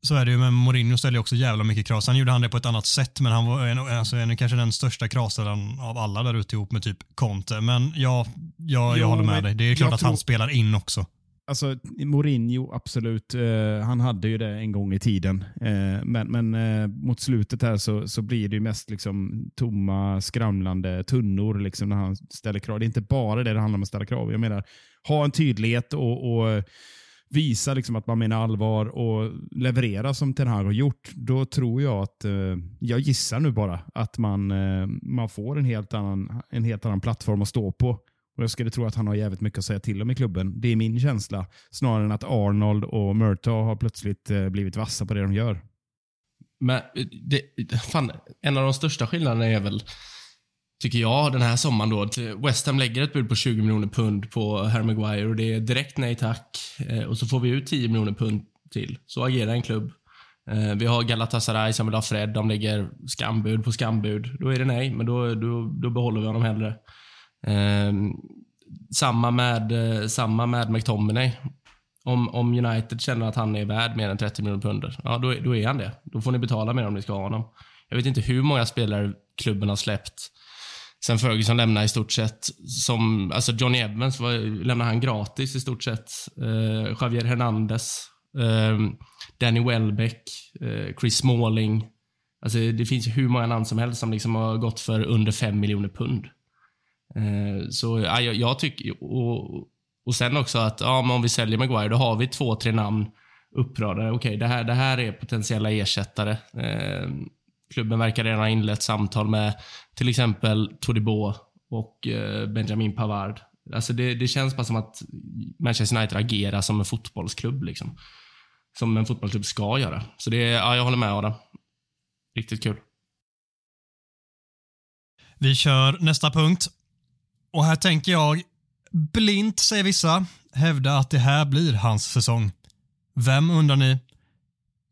så är det ju, men Mourinho ställer också jävla mycket krav. Sen gjorde han det på ett annat sätt, men han var en, alltså, en, kanske den största kravställaren av alla där ute ihop med typ Conte. Men ja, jag, Jo, jag håller med dig. Det är klart att tror- han spelar in också. Alltså, Mourinho, absolut. Eh, han hade ju det en gång i tiden. Eh, men men eh, mot slutet här så, så blir det ju mest liksom tomma, skramlande tunnor liksom, när han ställer krav. Det är inte bara det det handlar om att ställa krav. Jag menar, ha en tydlighet och, och visa liksom att man menar allvar och leverera som Ten Hag har gjort. Då tror jag att, eh, jag gissar nu bara, att man, eh, man får en helt, annan, en helt annan plattform att stå på. Och Jag skulle tro att han har jävligt mycket att säga till om i klubben. Det är min känsla. Snarare än att Arnold och Murtaugh har plötsligt eh, blivit vassa på det de gör. Men eh, det, fan, en av de största skillnaderna är väl, tycker jag, den här sommaren då. att West Ham lägger ett bud på 20 miljoner pund på Harry Maguire och det är direkt nej tack. Eh, och så får vi ut 10 miljoner pund till. Så agerar en klubb. Eh, vi har Galatasaray som vill ha Fred. De lägger skambud på skambud. Då är det nej, men då, då, då behåller vi honom hellre. Eh, samma, med, eh, samma med McTominay. Om, om United känner att han är värd mer än 30 miljoner pund, ja då, då är han det. Då får ni betala mer om ni ska ha honom. Jag vet inte hur många spelare klubben har släppt sen Ferguson lämnade i stort sett. Som, alltså Johnny Evans var, lämnade han gratis i stort sett. Eh, Javier Hernandez, eh, Danny Welbeck, eh, Chris Smalling. Alltså det finns hur många namn som helst som liksom har gått för under 5 miljoner pund. Eh, så ja, jag, jag tycker, och, och sen också att ja, men om vi säljer Maguire, då har vi två, tre namn uppradade. Okej, det, här, det här är potentiella ersättare. Eh, Klubben verkar redan ha inlett samtal med till exempel Todibo och eh, Benjamin Pavard. Alltså det, det känns bara som att Manchester United agerar som en fotbollsklubb. Liksom. Som en fotbollsklubb ska göra. Så det, ja, jag håller med Adam. Riktigt kul. Vi kör nästa punkt. Och här tänker jag, blint säger vissa, hävda att det här blir hans säsong. Vem undrar ni?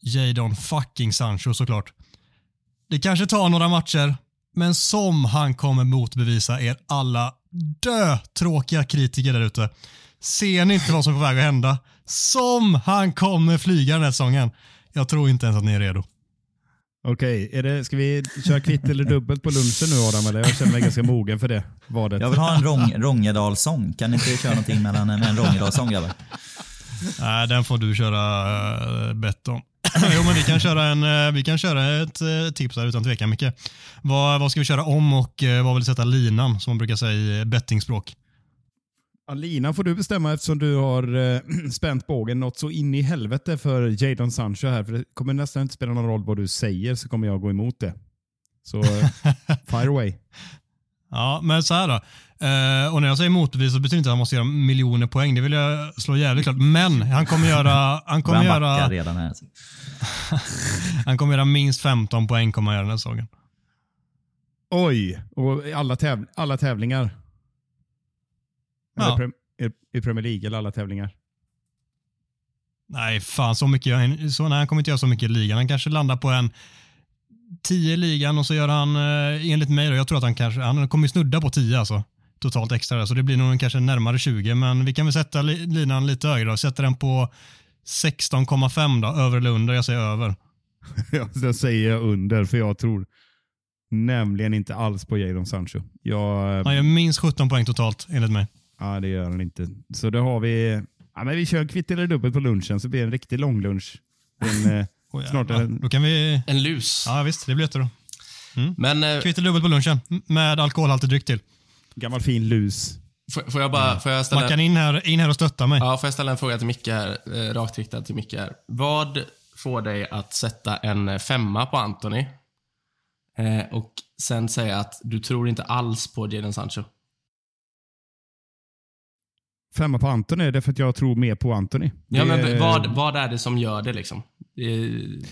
Jadon fucking Sancho såklart. Det kanske tar några matcher, men som han kommer motbevisa er alla dö-tråkiga kritiker där ute. Ser ni inte vad som är på väg att hända? Som han kommer flyga den här säsongen. Jag tror inte ens att ni är redo. Okej, är det, ska vi köra kvitt eller dubbelt på lunchen nu Adam? Eller? Jag känner mig ganska mogen för det vadet. Jag vill ha en Rång, Rångedalsång. Kan ni inte köra någonting mellan, med en Rångedalsång grabbar? Nej, den får du köra uh, bett om. jo, men vi kan köra, en, eh, vi kan köra ett eh, tips här utan tvekan, Micke. Vad, vad ska vi köra om och vad vill du sätta linan, som man brukar säga i bettingspråk? Alina får du bestämma eftersom du har eh, spänt bågen något så in i helvete för Jadon Sancho här. För det kommer nästan inte spela någon roll vad du säger så kommer jag gå emot det. Så eh, fire away. Ja, men så här då. Eh, och när jag säger motbevis så betyder det inte att han måste göra miljoner poäng. Det vill jag slå jävligt klart. Men han kommer göra, han kommer göra, redan här. han kommer göra minst 15 poäng kommer han göra den här säsongen. Oj, och i alla, täv alla tävlingar. Ja. I- I Premier League eller alla tävlingar. Nej, fan så mycket. gör Så, nej, han kommer inte göra så mycket i ligan. Han kanske landar på en 10 i ligan och så gör han, eh, enligt mig, då, jag tror att han kanske, han kommer snudda på 10 alltså. Totalt extra där, så det blir nog kanske närmare 20. Men vi kan väl sätta li, linan lite högre då. Sätter den på 16,5 då, över eller under. Jag säger över. Ja, Sen säger jag under, för jag tror nämligen inte alls på Jadon Sancho. Jag, Han gör minst 17 poäng totalt, enligt mig. ja, det gör han inte. Så då har vi... Ja, men vi kör kvitt eller dubbelt på lunchen så blir det en riktig långlunch. En, Oj, snart en, Då kan vi... En lus. Ja, visst. Det blir jättebra. Men eh, Kvitt eller dubbelt på lunchen, med alkoholhaltig dryck till. Gammal fin lus. får, får jag bara får jag ställa, Man kan in här, in här och stötta mig. ja, får jag ställa en fråga till Micke här, eh, rakt riktad till Micke här. Vad får dig att sätta en eh, femma på Anthony eh, och sen säga att du tror inte alls på Jadon Sancho? Femma på Antoni är det för att jag tror mer på Antoni. Ja, men vad, vad är det som gör det liksom? Eh,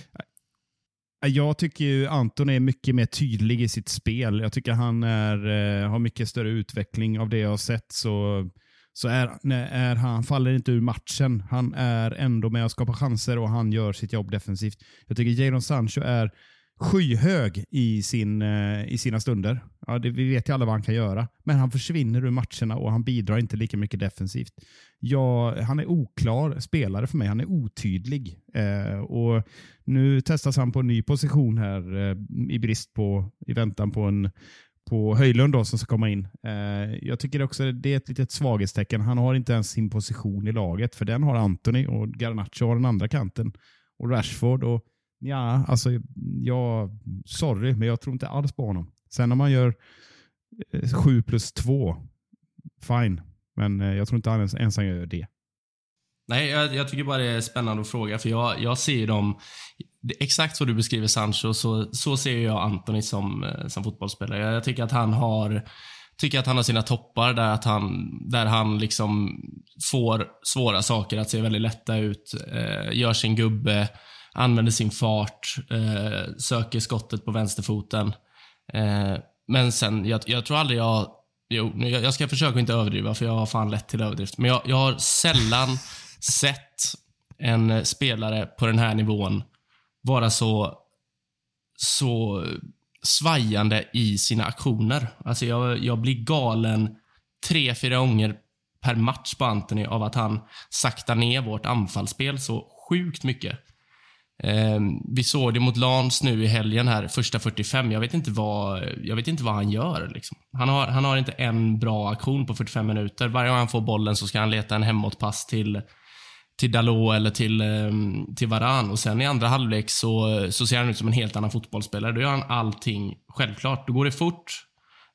jag tycker ju Anton är mycket mer tydlig i sitt spel. Jag tycker han är, eh, har mycket större utveckling av det jag har sett. Så, så är, är han han faller inte ur matchen. Han är ändå med och skapar chanser och han gör sitt jobb defensivt. Jag tycker Jadon Sancho är skyhög i, sin, eh, i sina stunder. Ja, det, vi vet ju alla vad han kan göra. Men han försvinner ur matcherna och han bidrar inte lika mycket defensivt. Ja, han är oklar spelare för mig. Han är otydlig. Eh, och Nu testas han på en ny position här eh, i brist på, i väntan på en på Höjlund då, som ska komma in. Eh, jag tycker också det är ett litet svaghetstecken. Han har inte ens sin position i laget, för den har Anthony och Garnacho har den andra kanten. Och Rashford och ja, alltså jag, sorry, men jag tror inte alls på honom. Sen om man gör eh, 7 plus 2, fine. Men eh, jag tror inte han ens, ens han gör det. Nej, jag, jag tycker bara det är spännande att fråga, för jag, jag ser ju dem... Exakt så du beskriver Sancho, så, så ser jag Anthony som, eh, som fotbollsspelare. Jag, jag tycker att han har tycker att han har sina toppar där, att han, där han liksom får svåra saker att se väldigt lätta ut, eh, gör sin gubbe, använder sin fart, eh, söker skottet på vänsterfoten. Eh, men sen, jag, jag tror aldrig jag Jo, jag ska försöka inte överdriva för jag har fan lätt till överdrift. Men jag, jag har sällan sett en eh, spelare på den här nivån vara så, så svajande i sina aktioner. Alltså jag, jag blir galen tre, fyra gånger per match på Anthony av att han saktar ner vårt anfallsspel så sjukt mycket. Eh, vi såg det mot Lans nu i helgen här, första 45. Jag vet inte vad, jag vet inte vad han gör. Liksom. Han, har, han har inte en bra aktion på 45 minuter. Varje gång han får bollen så ska han leta en hemåtpass till, till Dalot eller till, eh, till Varan. Och sen i andra halvlek så, så ser han ut som en helt annan fotbollsspelare. Då gör han allting självklart. Då går det fort.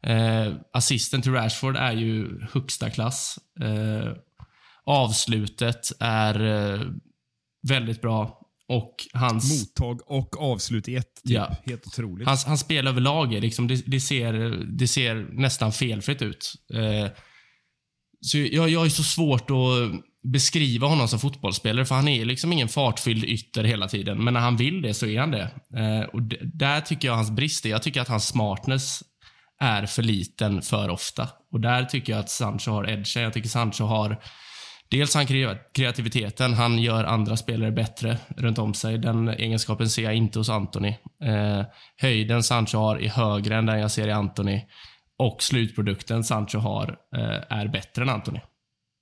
Eh, assisten till Rashford är ju högsta klass. Eh, avslutet är eh, väldigt bra. Och hans... Mottag och avslut i ett. Typ. Ja. Helt otroligt. Hans, hans spel överlag är liksom, det, det, ser, det ser nästan felfritt ut. Eh, så jag, jag är så svårt att beskriva honom som fotbollsspelare, för han är liksom ingen fartfylld ytter hela tiden. Men när han vill det så är han det. Eh, och där tycker jag hans brist är, jag tycker att hans smartness är för liten för ofta. Och där tycker jag att Sancho har edgen. Jag tycker Sancho har Dels han kre- kreativiteten, han gör andra spelare bättre runt om sig. Den egenskapen ser jag inte hos Anthony. Eh, höjden Sancho har är högre än den jag ser i Anthony. Och slutprodukten Sancho har eh, är bättre än Anthony.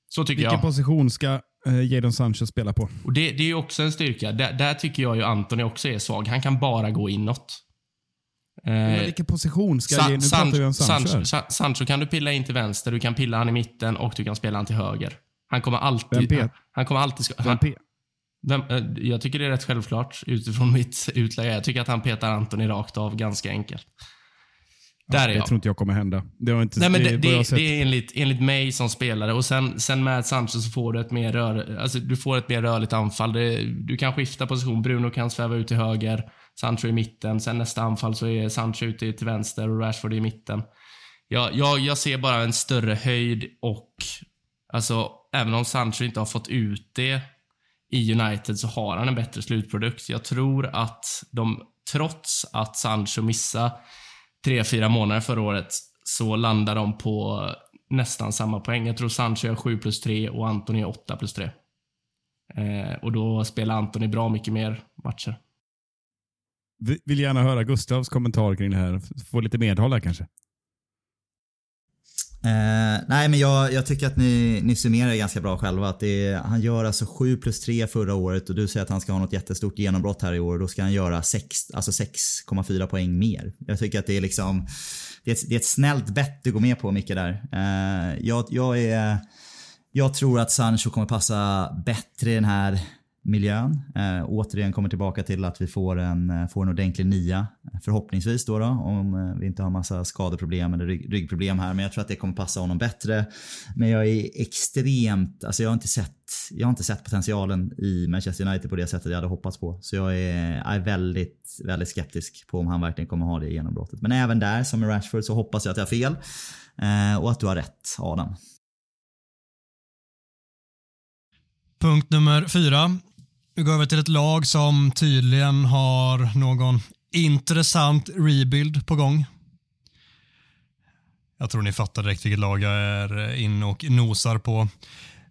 Så tycker Vilken jag. position ska eh, Jadon Sancho spela på? Och det, det är ju också en styrka. Där, där tycker jag ju Anthony också är svag. Han kan bara gå inåt. Eh, Men vilken position ska Sa- ge? Nu pratar vi om San- Sancho. Sancho, Sancho kan du pilla in till vänster, du kan pilla han i mitten och du kan spela han till höger. Han kommer Vem alltid... pet- Han, kommer alltid... Ska, Vem han, vem, eh, jag tycker det är rätt självklart utifrån mitt utlägg. Jag tycker att han petar Antoni rakt av ganska enkelt. Där är det jag. tror inte jag kommer hända. Det, inte, Nej, men det, det, det sett. är enligt, enligt mig som spelare. Och sen, sen med Sancho så får du ett mer, rör, alltså du får ett mer rörligt anfall. Det, du kan skifta position. Bruno kan sväva ut till höger, Sancho i mitten. Sen nästa anfall så är Sancho ute till vänster och Rashford i mitten. Jag, jag, jag ser bara en större höjd och alltså, även om Sancho inte har fått ut det i United så har han en bättre slutprodukt. Jag tror att de, trots att Sancho missade tre, fyra månader förra året så landar de på nästan samma poäng. Jag tror Sancho är 7 plus 3 och Antoni är 8 plus 3. Eh, och då spelar Antoni bra mycket mer matcher. Vill gärna höra Gustavs kommentar kring det här. Få lite medhåll här kanske. Eh, nej men jag, jag tycker att ni, ni summerar det ganska bra själva. Att det är, han gör alltså 7 plus 3 förra året och du säger att han ska ha något jättestort genombrott här i år. Då ska han göra 6, alltså 6,4 poäng mer. Jag tycker att det är liksom det är ett, det är ett snällt bett du går med på Micke där. Eh, jag, jag, är, jag tror att Sancho kommer passa bättre i den här miljön. Eh, återigen kommer tillbaka till att vi får en, eh, får en ordentlig nia. Förhoppningsvis då, då om eh, vi inte har massa skadeproblem eller rygg, ryggproblem här. Men jag tror att det kommer passa honom bättre. Men jag är extremt, alltså jag har inte sett, jag har inte sett potentialen i Manchester United på det sättet jag hade hoppats på. Så jag är, jag är väldigt, väldigt skeptisk på om han verkligen kommer ha det genombrottet. Men även där, som i Rashford, så hoppas jag att jag har fel. Eh, och att du har rätt, Adam. Punkt nummer fyra. Vi går över till ett lag som tydligen har någon intressant rebuild på gång. Jag tror ni fattar direkt vilket lag jag är inne och nosar på.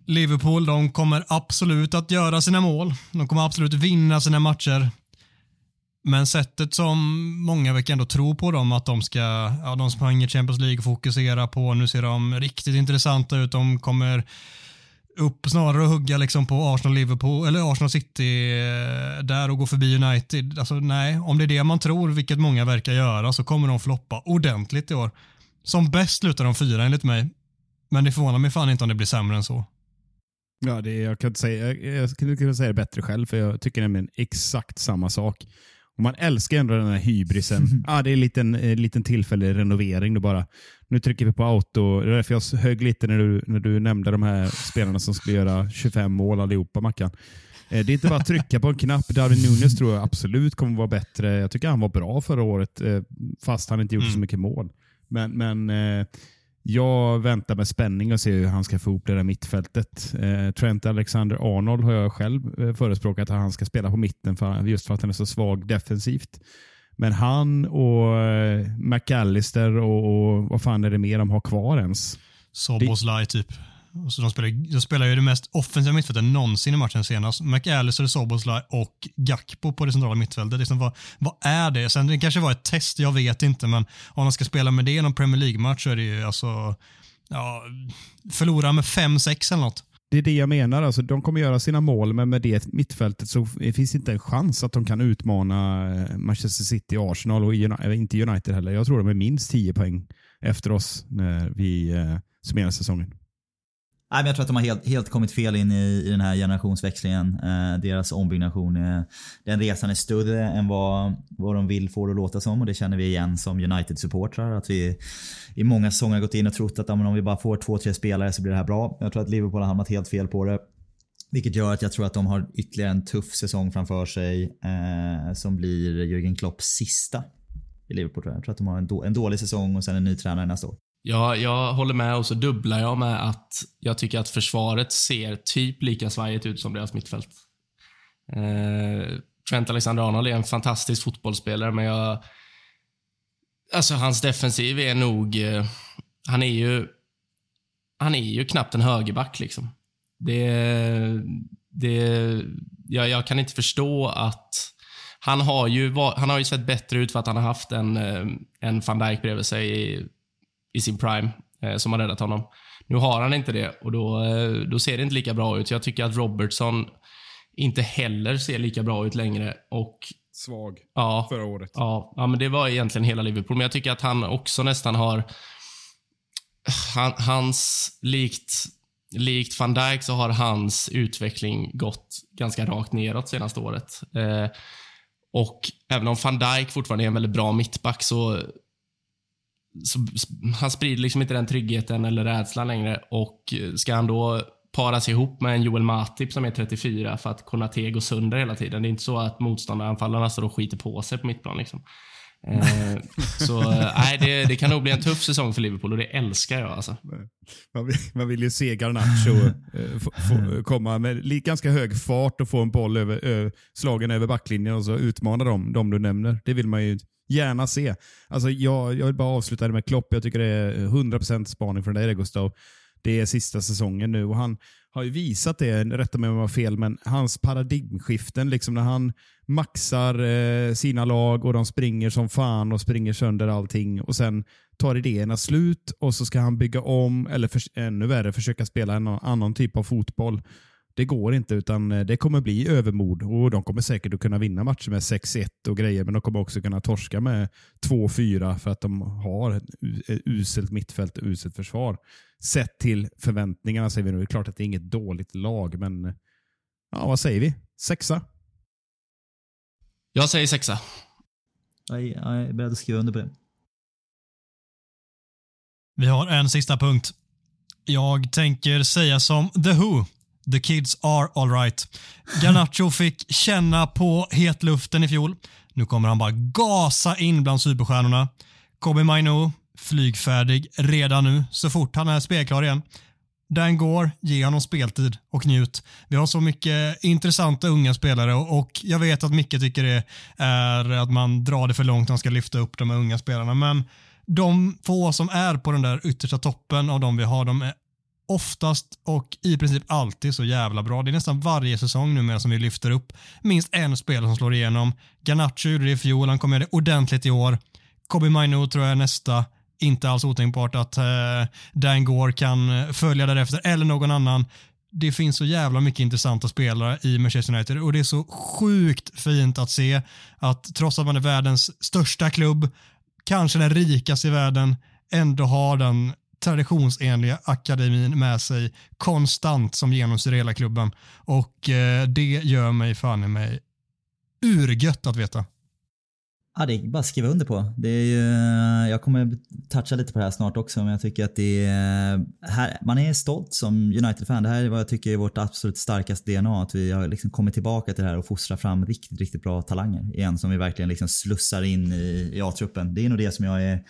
Liverpool, de kommer absolut att göra sina mål. De kommer absolut vinna sina matcher. Men sättet som många verkar ändå tro på dem, att de ska, ja de sprang i Champions League fokusera på, nu ser de riktigt intressanta ut, de kommer upp snarare och hugga liksom på Arsenal, Liverpool eller Arsenal City eh, där och gå förbi United. Alltså nej, om det är det man tror, vilket många verkar göra, så kommer de floppa ordentligt i år. Som bäst slutar de fyra enligt mig. Men det förvånar mig fan inte om det blir sämre än så. Ja, det, jag, kan inte säga, jag, skulle kunna säga det bättre själv, för jag tycker nämligen exakt samma sak. Och man älskar ändå den här hybrisen. ah, det är en liten, en liten tillfällig renovering. Då bara. Nu trycker vi på auto. Det är därför jag högg lite när du, när du nämnde de här spelarna som skulle göra 25 mål allihopa, Mackan. Eh, Det är inte bara att trycka på en knapp. Darwin Nunes tror jag absolut kommer vara bättre. Jag tycker han var bra förra året, eh, fast han inte gjorde så mycket mål. Men, men eh, jag väntar med spänning och ser hur han ska få ihop det där mittfältet. Trent Alexander-Arnold har jag själv förespråkat att han ska spela på mitten för, just för att han är så svag defensivt. Men han och eh, McAllister och, och vad fan är det mer de har kvar ens? Soboslaj typ. Så de, spelar, de spelar ju det mest offensiva mittfältet någonsin i matchen senast. McAllister, Soboslaj och Gakpo på det centrala mittfältet. Liksom vad, vad är det? Sen det kanske var ett test, jag vet inte, men om de ska spela med det i någon Premier League-match så är det ju alltså, ja, förlora med 5-6 eller något. Det är det jag menar. Alltså, de kommer göra sina mål, men med det mittfältet så finns inte en chans att de kan utmana eh, Manchester City, Arsenal och United, inte United heller. Jag tror de är minst 10 poäng efter oss när vi eh, summerar säsongen. Nej, men jag tror att de har helt, helt kommit fel in i, i den här generationsväxlingen. Eh, deras ombyggnation, är, den resan är större än vad, vad de vill få det att låta som och det känner vi igen som United-supportrar. Att vi i många säsonger har gått in och trott att om vi bara får två, tre spelare så blir det här bra. Jag tror att Liverpool har hamnat helt fel på det. Vilket gör att jag tror att de har ytterligare en tuff säsong framför sig eh, som blir Jürgen Klopps sista i Liverpool. tror Jag Jag tror att de har en, då, en dålig säsong och sen en ny tränare nästa år. Ja, jag håller med och så dubblar jag med att jag tycker att försvaret ser typ lika svajigt ut som deras mittfält. Eh, Trent Alexander-Arnold är en fantastisk fotbollsspelare, men jag... Alltså, hans defensiv är nog... Eh, han är ju... Han är ju knappt en högerback, liksom. Det... det jag, jag kan inte förstå att... Han har, ju, han har ju sett bättre ut för att han har haft en, eh, en van Dijk bredvid sig i, i sin prime eh, som har räddat honom. Nu har han inte det och då, eh, då ser det inte lika bra ut. Jag tycker att Robertson inte heller ser lika bra ut längre. Och Svag ja, förra året. ja, ja men det var egentligen hela Liverpool. Men jag tycker att han också nästan har... Han, hans, likt, likt van Dijk så har hans utveckling gått ganska rakt neråt senaste året. Eh, och även om van Dijk fortfarande är en väldigt bra mittback så så han sprider liksom inte den tryggheten eller rädslan längre. Och ska han då paras ihop med en Joel Matip som är 34 för att Konate går sönder hela tiden. Det är inte så att motståndaranfallarna står och skiter på sig på mittplan. Liksom. Eh, så nej, det, det kan nog bli en tuff säsong för Liverpool och det älskar jag. Alltså. Man vill, man vill ju se Garnacho eh, få, få, komma med ganska hög fart och få en boll över, ö, slagen över backlinjen och så utmana dem, de du nämner. Det vill man ju gärna se. Alltså, jag, jag vill bara avsluta det med Klopp. Jag tycker det är 100% spaning från dig det, Gustav. Det är sista säsongen nu och han har ju visat det, rätta mig om jag har fel, men hans paradigmskiften, liksom när han maxar eh, sina lag och de springer som fan och springer sönder allting och sen tar idéerna slut och så ska han bygga om, eller för, ännu värre, försöka spela en annan typ av fotboll. Det går inte, utan eh, det kommer bli övermod och de kommer säkert att kunna vinna matcher med 6-1 och grejer, men de kommer också kunna torska med 2-4 för att de har ett uselt mittfält och uselt försvar. Sett till förväntningarna säger vi nu. Det är klart att det är inget dåligt lag, men ja, vad säger vi? Sexa? Jag säger sexa. Jag är beredd att skriva under på det. Vi har en sista punkt. Jag tänker säga som The Who. The kids are alright. Garnacho fick känna på hetluften i fjol. Nu kommer han bara gasa in bland superstjärnorna. Kobe Maino, flygfärdig redan nu, så fort han är spelklar igen. Den går, ge honom speltid och njut. Vi har så mycket intressanta unga spelare och jag vet att Micke tycker det är att man drar det för långt, man ska lyfta upp de unga spelarna, men de få som är på den där yttersta toppen av de vi har, de är oftast och i princip alltid så jävla bra. Det är nästan varje säsong numera som vi lyfter upp minst en spelare som slår igenom. Garnacho gjorde det i fjol, han kommer göra det ordentligt i år. Kobe Mainu tror jag är nästa. Inte alls otänkbart att eh, Dan Gore kan eh, följa därefter eller någon annan. Det finns så jävla mycket intressanta spelare i Manchester United och det är så sjukt fint att se att trots att man är världens största klubb, kanske den rikaste i världen, ändå har den traditionsenliga akademin med sig konstant som genomsyrar hela klubben. Och eh, det gör mig fan i mig urgött att veta. Ja, det är bara att skriva under på. Det är ju, jag kommer toucha lite på det här snart också, men jag tycker att det är... Här, man är stolt som United-fan. Det här är vad jag tycker är vårt absolut starkaste DNA. Att vi har liksom kommit tillbaka till det här och fostrar fram riktigt, riktigt bra talanger igen som vi verkligen liksom slussar in i, i A-truppen. Det är nog det som jag är...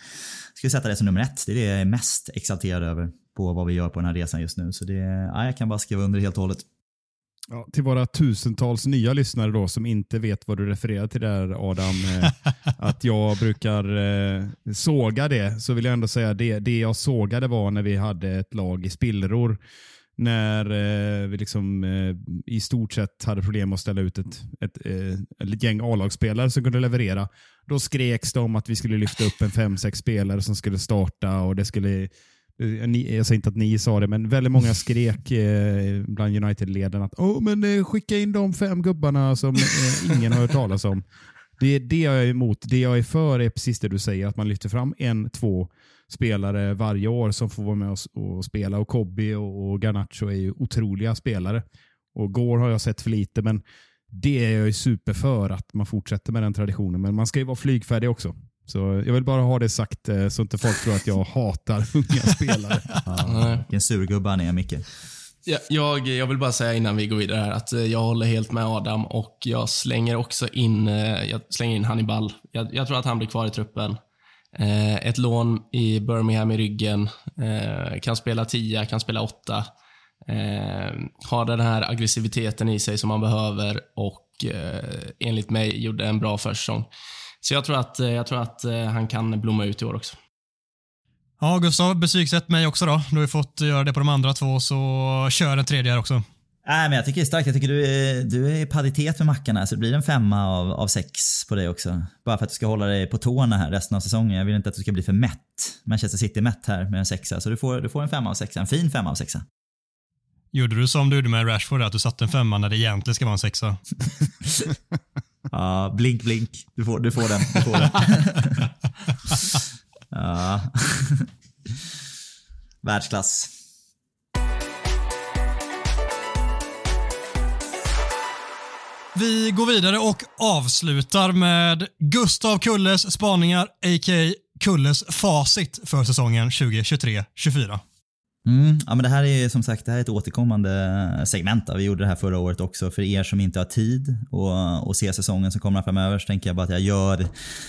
Skulle sätta det som nummer ett. Det är det jag är mest exalterad över på vad vi gör på den här resan just nu. Så det, ja, jag kan bara skriva under helt och hållet. Ja, till våra tusentals nya lyssnare då som inte vet vad du refererar till där Adam, eh, att jag brukar eh, såga det, så vill jag ändå säga det, det jag sågade var när vi hade ett lag i spillror. När eh, vi liksom i stort sett hade problem att ställa ut ett, ett, ett gäng A-lagsspelare som kunde leverera. Då skreks det om att vi skulle lyfta upp en fem, sex spelare som skulle starta och det skulle Eh, ni, jag säger inte att ni sa det, men väldigt många skrek eh, bland United-ledarna att oh, men, eh, skicka in de fem gubbarna som eh, ingen har hört talas om. Det är det jag är emot. Det jag är för är precis det du säger, att man lyfter fram en, två spelare varje år som får vara med och, och spela. Och Kobby och, och Garnacho är ju otroliga spelare. Och Gore har jag sett för lite, men det är jag ju super för att man fortsätter med den traditionen. Men man ska ju vara flygfärdig också. Så jag vill bara ha det sagt eh, så inte folk tror att jag hatar unga spelare. Ja, vilken surgubbe han är, Micke. Ja, jag, jag vill bara säga innan vi går vidare här att eh, jag håller helt med Adam och jag slänger också in, eh, jag slänger in Hannibal. Jag, jag tror att han blir kvar i truppen. ett lån i Birmingham i ryggen. kan spela 10, kan spela 8. har den här aggressiviteten i sig som man behöver och enligt mig gjorde en bra försäsong. Så jag tror att, eh, jag tror att eh, han kan blomma ut i år också. Ja, Gustav, betygsätt mig också då. Du har ju fått göra det på de andra två, så kör en tredje här också. Nej, men jag tycker det är starkt. Jag tycker du är, du är i paritet med Mackan här, så det blir en femma av, av sex på dig också. Bara för att du ska hålla dig på tårna här resten av säsongen. Jag vill inte att du ska bli för mätt. Manchester City är mätt här med en sexa, så du får, du får en femma av sexa. En fin femma av sexa. Gjorde du som du gjorde med Rashford, att du satte en femma när det egentligen ska vara en sexa? Ja, blink blink. Du får, du får den. Du får den. ja. Världsklass. Vi går vidare och avslutar med Gustav Kulles spaningar, a.k.a. Kulles facit för säsongen 2023-24. Mm, ja, men det här är som sagt det här är ett återkommande segment. Vi gjorde det här förra året också. För er som inte har tid att, se säsongen som kommer framöver så tänker jag bara att jag gör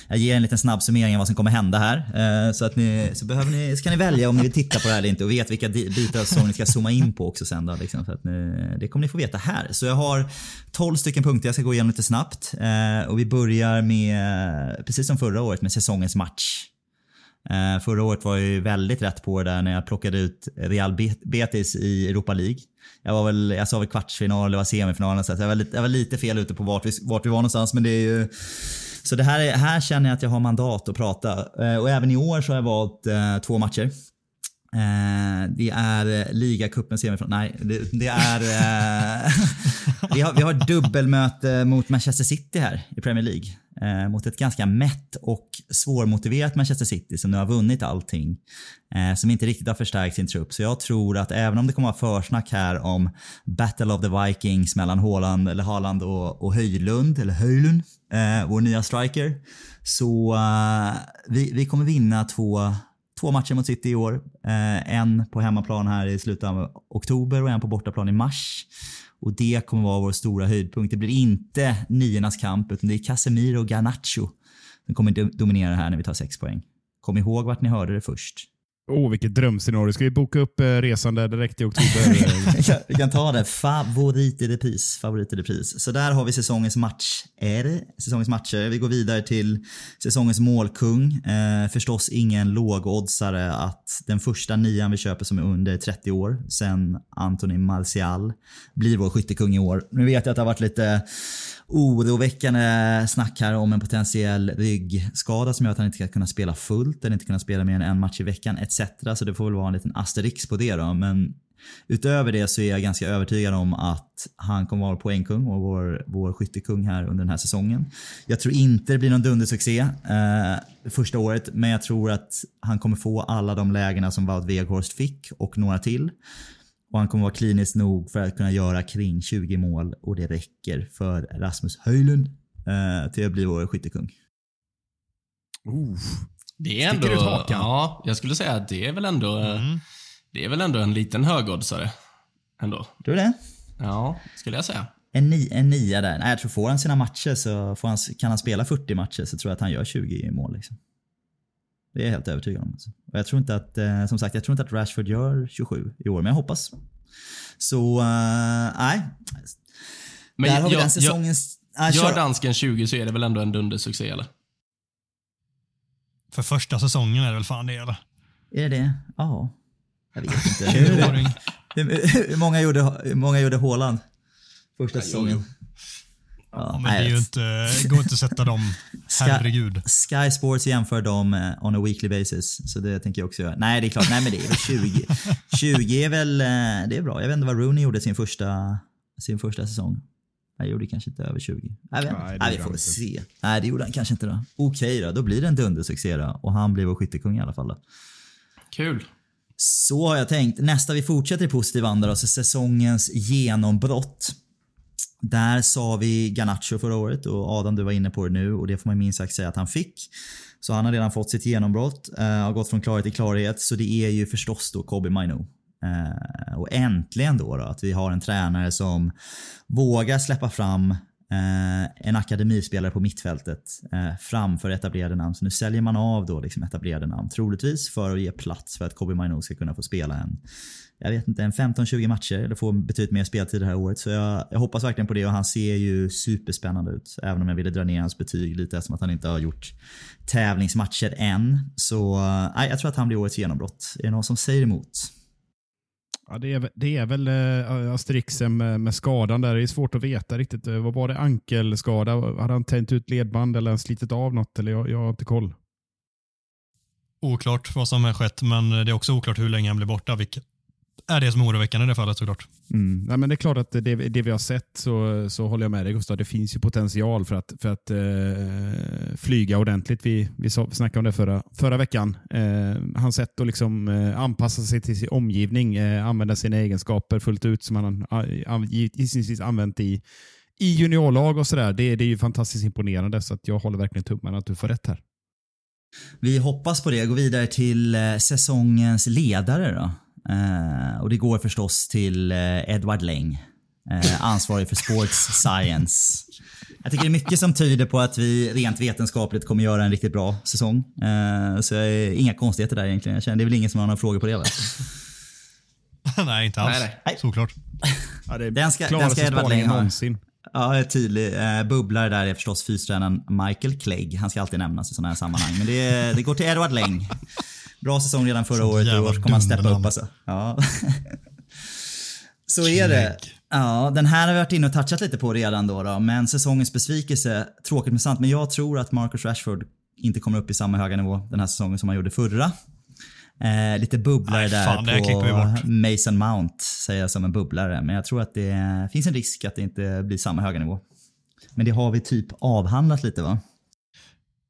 Jag ger en liten snabb summering av vad som kommer hända här. Eh, så, att ni, så, behöver ni, så kan ni välja om ni vill titta på det här eller inte och vet vilka bitar av säsongen ni ska zooma in på också sen. Då, liksom, för att ni, det kommer ni få veta här. Så jag har 12 stycken punkter jag ska gå igenom lite snabbt. Eh, och vi börjar med, precis som förra året, med säsongens match. Eh, förra året var jag ju väldigt rätt på det där när jag plockade ut Real Betis i Europa League. Jag, var väl, jag sa väl kvartsfinal, det var semifinal, så jag var, lite, jag var lite fel ute på vart vi, vart vi var någonstans. Men det är ju, så det här, är, här känner jag att jag har mandat att prata. Eh, och även i år så har jag valt eh, två matcher. Eh, det är eh, ligacupen semifinal. Nej, det, det är... Eh, vi, har, vi har dubbelmöte mot Manchester City här i Premier League eh, mot ett ganska mätt och svårmotiverat Manchester City som nu har vunnit allting. Eh, som inte riktigt har förstärkt sin trupp. Så jag tror att även om det kommer att vara försnack här om Battle of the Vikings mellan Haaland, eller Haaland och, och Höjlund, eller Höjlund, eh, vår nya striker. Så eh, vi, vi kommer vinna två två matcher mot City i år. Eh, en på hemmaplan här i slutet av oktober och en på bortaplan i mars. Och det kommer vara vår stora höjdpunkt. Det blir inte niornas kamp utan det är Casemiro och Garnacho som kommer dominera här när vi tar sex poäng. Kom ihåg vart ni hörde det först. Åh, oh, vilket drömscenario. Ska vi boka upp eh, resan där direkt i oktober? vi kan ta det. Favorit i repris. Favorit i repris. Så där har vi säsongens match. Är säsongens matcher. Eh, vi går vidare till säsongens målkung. Eh, förstås ingen lågoddsare att den första nian vi köper som är under 30 år, sen Anthony Martial, blir vår skyttekung i år. Nu vet jag att det har varit lite oroväckande snack här om en potentiell ryggskada som gör att han inte ska kunna spela fullt eller inte kunna spela mer än en match i veckan etc. Så det får väl vara en liten asterix på det då. Men utöver det så är jag ganska övertygad om att han kommer vara poängkung och vår, vår skyttekung här under den här säsongen. Jag tror inte det blir någon dundersuccé eh, första året men jag tror att han kommer få alla de lägena som Wout Weghorst fick och några till. Och han kommer vara klinisk nog för att kunna göra kring 20 mål och det räcker för Rasmus Höjlund eh, till att bli vår skyttekung. Uh, det är ändå... Ut hakan. Ja, jag skulle säga att det är väl ändå... Mm. Det är väl ändå en liten högoddsare. Ändå. Tror du det? Ja, skulle jag säga. En, ni, en nia där. Nej, jag tror får han sina matcher så får han, kan han spela 40 matcher så tror jag att han gör 20 mål. Liksom. Det är jag helt övertygad om. Alltså. Och jag tror inte att, eh, som sagt, jag tror inte att Rashford gör 27 i år, men jag hoppas. Så, uh, nej. Men Där har vi den säsongens... Gör, äh, gör dansken 20 så är det väl ändå en dundersuccé, eller? För första säsongen är det väl fan det, eller? Är det det? Ja. Jag vet inte. hur, hur, många gjorde, hur många gjorde Håland första säsongen? Ja, men det är ju inte, går inte att sätta dem, herregud. Sky, Sports jämför dem eh, on a weekly basis. Så det tänker jag också göra. Nej, det är klart. Nej, men det är väl 20. 20 är väl, eh, det är bra. Jag vet inte vad Rooney gjorde sin första, sin första säsong. Han gjorde kanske inte över 20. Nej, Nej, Nej vi får se. Nej, det gjorde han kanske inte då. Okej då, då blir det en dundersuccé då. Och han blir vår skyttekung i alla fall då. Kul. Så har jag tänkt. Nästa vi fortsätter i positiv anda då, så säsongens genombrott. Där sa vi Garnacho förra året och Adam du var inne på det nu och det får man minst sagt säga att han fick. Så han har redan fått sitt genombrott, uh, har gått från klarhet till klarhet. Så det är ju förstås då Kobe Mainu. Uh, och äntligen då, då, att vi har en tränare som vågar släppa fram Eh, en akademispelare på mittfältet eh, framför etablerade namn. Så nu säljer man av då liksom etablerade namn. Troligtvis för att ge plats för att Kobe Maino ska kunna få spela en jag vet inte, en 15-20 matcher eller få betydligt mer speltid det här året. Så jag, jag, hoppas verkligen på det och han ser ju superspännande ut. Även om jag ville dra ner hans betyg lite eftersom att han inte har gjort tävlingsmatcher än. Så äh, jag tror att han blir årets genombrott. Är det någon som säger emot? Ja, det, är, det är väl äh, asterixen med, med, skadan där. Det är svårt att veta riktigt. Eh, vad var det? Ankelskada? Hade han tänt ut ledband eller slitit av något? Eller jag, jag har inte koll. Oklart vad som har skett, men det är också oklart hur länge han blir borta, vilket är det som är oroväckande i det fallet såklart. Mm. Ja, men det är klart att det, det vi har sett så, så håller jag med dig Gustav. Det finns ju potential för att, för att eh, flyga ordentligt. Vi, vi snackade om det förra, förra veckan. Eh, hans sätt att liksom, eh, anpassa sig till sin omgivning, eh, använda sina egenskaper fullt ut som han har gissningsvis använt i, i juniorlag och sådär. Det, det är ju fantastiskt imponerande så att jag håller verkligen tummarna att du får rätt här. Vi hoppas på det. Gå vidare till eh, säsongens ledare då. Eh, och det går förstås till eh, Edward Leng, eh, ansvarig för Sports Science. Jag tycker det är mycket som tyder på att vi rent vetenskapligt kommer göra en riktigt bra säsong. Eh, så jag är, inga konstigheter där egentligen. Jag känner, det är väl ingen som har några frågor på det va? nej, inte alls. Nej, nej. Såklart. Ja, det är Den ska- den ska Edward ha. någonsin. Ja, tydlig. Eh, bubblare där är förstås fystränaren Michael Clegg. Han ska alltid nämnas i sådana här sammanhang. Men det, det går till Edward Leng. Bra säsong redan förra året och i år kommer han steppa upp alltså. Ja. Så är det. Ja, den här har vi varit inne och touchat lite på redan då, då. Men säsongens besvikelse, tråkigt men sant. Men jag tror att Marcus Rashford inte kommer upp i samma höga nivå den här säsongen som han gjorde förra. Eh, lite bubblare där fan, på. Mason Mount säger jag som en bubblare. Men jag tror att det finns en risk att det inte blir samma höga nivå. Men det har vi typ avhandlat lite va?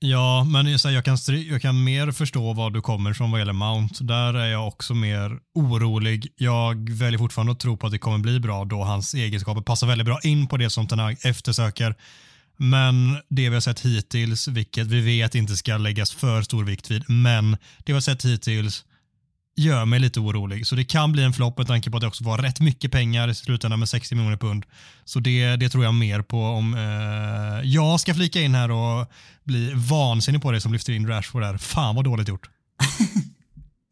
Ja, men jag, kan jag kan mer förstå var du kommer från vad gäller Mount. Där är jag också mer orolig. Jag väljer fortfarande att tro på att det kommer bli bra då hans egenskaper passar väldigt bra in på det som Ten eftersöker. Men det vi har sett hittills, vilket vi vet inte ska läggas för stor vikt vid, men det vi har sett hittills gör mig lite orolig. Så det kan bli en flopp med tanke på att det också var rätt mycket pengar i slutändan med 60 miljoner pund. Så det, det tror jag mer på om eh, jag ska flika in här och bli vansinnig på det som lyfter in Rashford där. Fan vad dåligt gjort.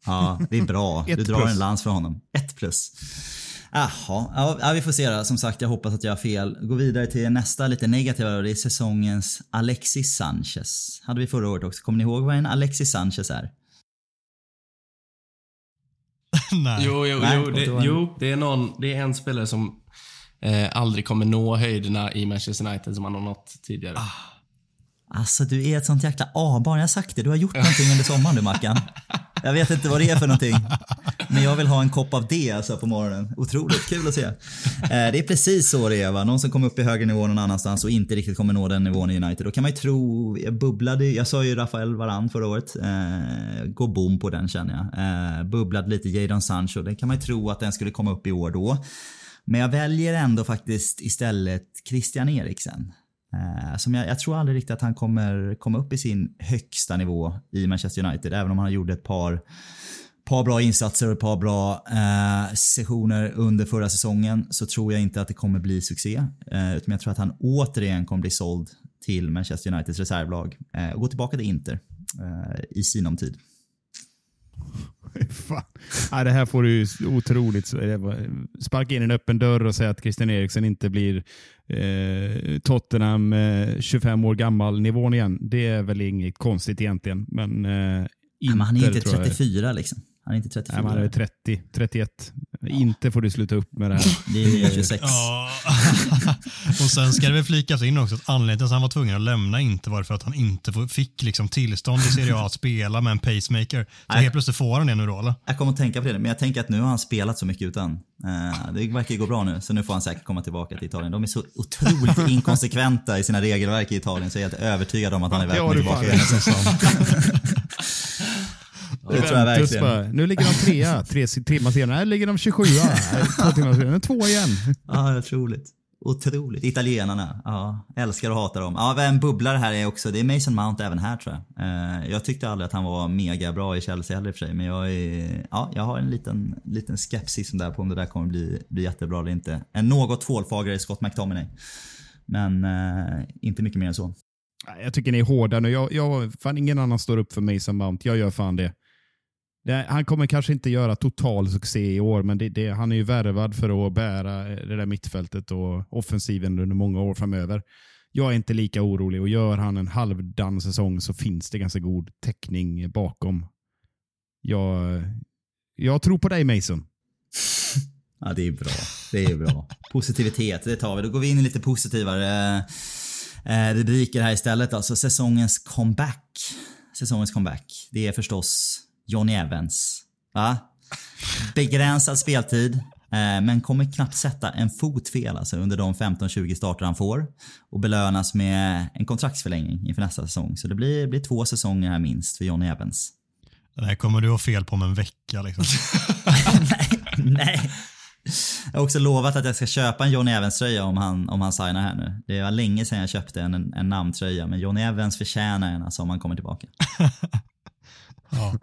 Ja, det är bra. Du Ett drar en lans för honom. Ett plus. Jaha, ja, ja, vi får se då. Som sagt, jag hoppas att jag har fel. Gå vidare till nästa lite negativa och det är säsongens Alexis Sanchez. Hade vi förra året också. Kommer ni ihåg vad en Alexis Sanchez är? Nej. Jo, jo, Nej, jo, det, jo det, är någon, det är en spelare som eh, aldrig kommer nå höjderna i Manchester United som han har nått tidigare. Alltså du är ett sånt jäkla A-barn. Jag har sagt det. Du har gjort någonting under sommaren du Mackan. Jag vet inte vad det är för någonting. Men jag vill ha en kopp av det alltså på morgonen. Otroligt kul att se. Eh, det är precis så det är va. Någon som kommer upp i högre nivå någon annanstans och inte riktigt kommer nå den nivån i United. Då kan man ju tro, jag bubblade, jag sa ju Rafael Varan förra året. Eh, går bom på den känner jag. Eh, bubblade lite Jadon Sancho. Det kan man ju tro att den skulle komma upp i år då. Men jag väljer ändå faktiskt istället Christian Eriksen. Eh, som jag, jag tror aldrig riktigt att han kommer komma upp i sin högsta nivå i Manchester United. Även om han gjorde ett par, par bra insatser och ett par bra eh, sessioner under förra säsongen så tror jag inte att det kommer bli succé. Eh, utan jag tror att han återigen kommer bli såld till Manchester Uniteds reservlag eh, och gå tillbaka till Inter eh, i sinom tid. Fan. Ja, det här får du ju otroligt eh, sparka in en öppen dörr och säga att Christian Eriksen inte blir eh, Tottenham eh, 25 år gammal nivån igen. Det är väl inget konstigt egentligen. Men, eh, Ja, men han är Inter inte tror jag- 34 liksom. Han är inte 34. Nej, han är 30, 31. Inte får du sluta upp med det här. det är 26. Ja. och sen ska det väl flikas in också att anledningen till att han var tvungen att lämna inte var för att han inte fick liksom tillstånd i Serie A att spela med en pacemaker. Så Nej. helt plötsligt får han det nu då eller? Jag kommer att tänka på det, men jag tänker att nu har han spelat så mycket utan. Eh, det verkar ju gå bra nu, så nu får han säkert komma tillbaka till Italien. De är så otroligt inkonsekventa i sina regelverk i Italien, så jag är helt övertygad om att han är välkommen tillbaka. Det tror jag verkligen. bara, nu ligger de trea, tre timmar senare här ligger de 27 Nej, Två timmar senare, två igen. Ja, otroligt. Otroligt. Italienarna, ja. Älskar och hatar dem. Ja, en bubblare här är också, det är Mason Mount även här tror jag. Eh, jag tyckte aldrig att han var mega bra i Chelsea heller i och för sig, men jag, är, ja, jag har en liten, liten skepsis där på om det där kommer bli, bli jättebra eller inte. En något tvålfagrare Scott McTominay. Men eh, inte mycket mer än så. Jag tycker ni är hårda nu. Jag, jag, fan ingen annan står upp för Mason Mount. Jag gör fan det det han kommer kanske inte göra total succé i år, men det, det, han är ju värvad för att bära det där mittfältet och offensiven under många år framöver. Jag är inte lika orolig och gör han en halvdan säsong så finns det ganska god täckning bakom. Jag, jag tror på dig Mason. Ja, det är bra. Det är bra. Positivitet, det tar vi. Då går vi in i lite positivare eh, rubriker här istället. Alltså säsongens comeback. Säsongens comeback. Det är förstås Johnny Evans. Va? Begränsad speltid. eh, Men kommer knappt sätta en fot fel alltså under de 15-20 starter han får. Och belönas med en kontraktsförlängring inför nästa säsong. Så det blir, blir två säsonger här minst för Johnny Evans. Det här kommer du ha fel på om en vecka liksom. Nej. Jag har också lovat att jag ska köpa en Johnny Evans tröja om han, om han signar här nu. Det var länge sedan jag köpte en, en, en namntröja men Johnny Evans förtjänar en alltså om han kommer tillbaka. Ja.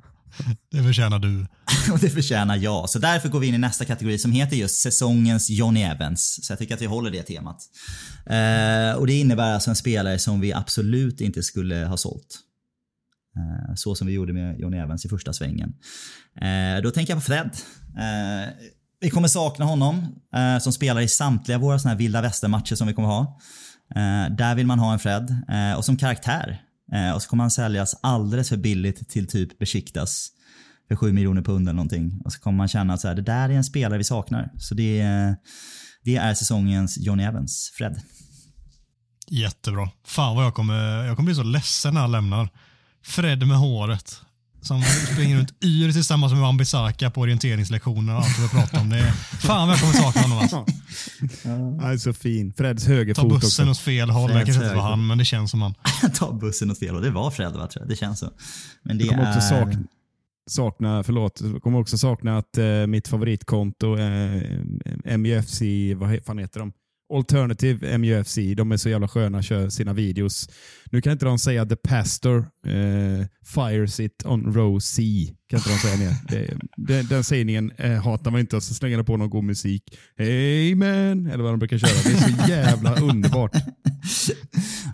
Det förtjänar du. Och det förtjänar jag. Så därför går vi in i nästa kategori som heter just säsongens Johnny Evans. Så jag tycker att vi håller det temat. Eh, och det innebär alltså en spelare som vi absolut inte skulle ha sålt. Eh, så som vi gjorde med Johnny Evans i första svängen. Eh, då tänker jag på Fred. Eh, vi kommer sakna honom eh, som spelar i samtliga våra såna här vilda västern-matcher som vi kommer ha. Eh, där vill man ha en Fred. Eh, och som karaktär. Eh, och så kommer han säljas alldeles för billigt till typ Besiktas för 7 miljoner pund eller någonting. Och så kommer man känna att så här, det där är en spelare vi saknar. Så det, är- det är säsongens Johnny Evans, Fred. Jättebra. Fan vad jag kommer, jag kommer bli så ledsen när han lämnar. Fred med håret. Som springer runt yr tillsammans med Wan-Bissaka på orienteringslektioner och allt vi pratar om. Det är, fan vad jag kommer sakna honom alltså. Han är så fin. Freds Ta högerfot bussen också. åt fel håll. Freds Jag kanske inte var han, men det känns som han. Ta bussen åt fel och det var Fred va, tror jag. Det känns så. Men det Jag kommer också är... sakna, sakna, förlåt, jag kommer också sakna att eh, mitt favoritkonto, eh, MUFC, vad fan heter de? Alternative MUFC, de är så jävla sköna, kör sina videos. Nu kan inte de säga The Pastor eh, fires it on row C. Kan inte de säga mer. Det, den, den sägningen eh, hatar man inte och så slänger de på någon god musik. Amen, eller vad de brukar köra. Det är så jävla underbart.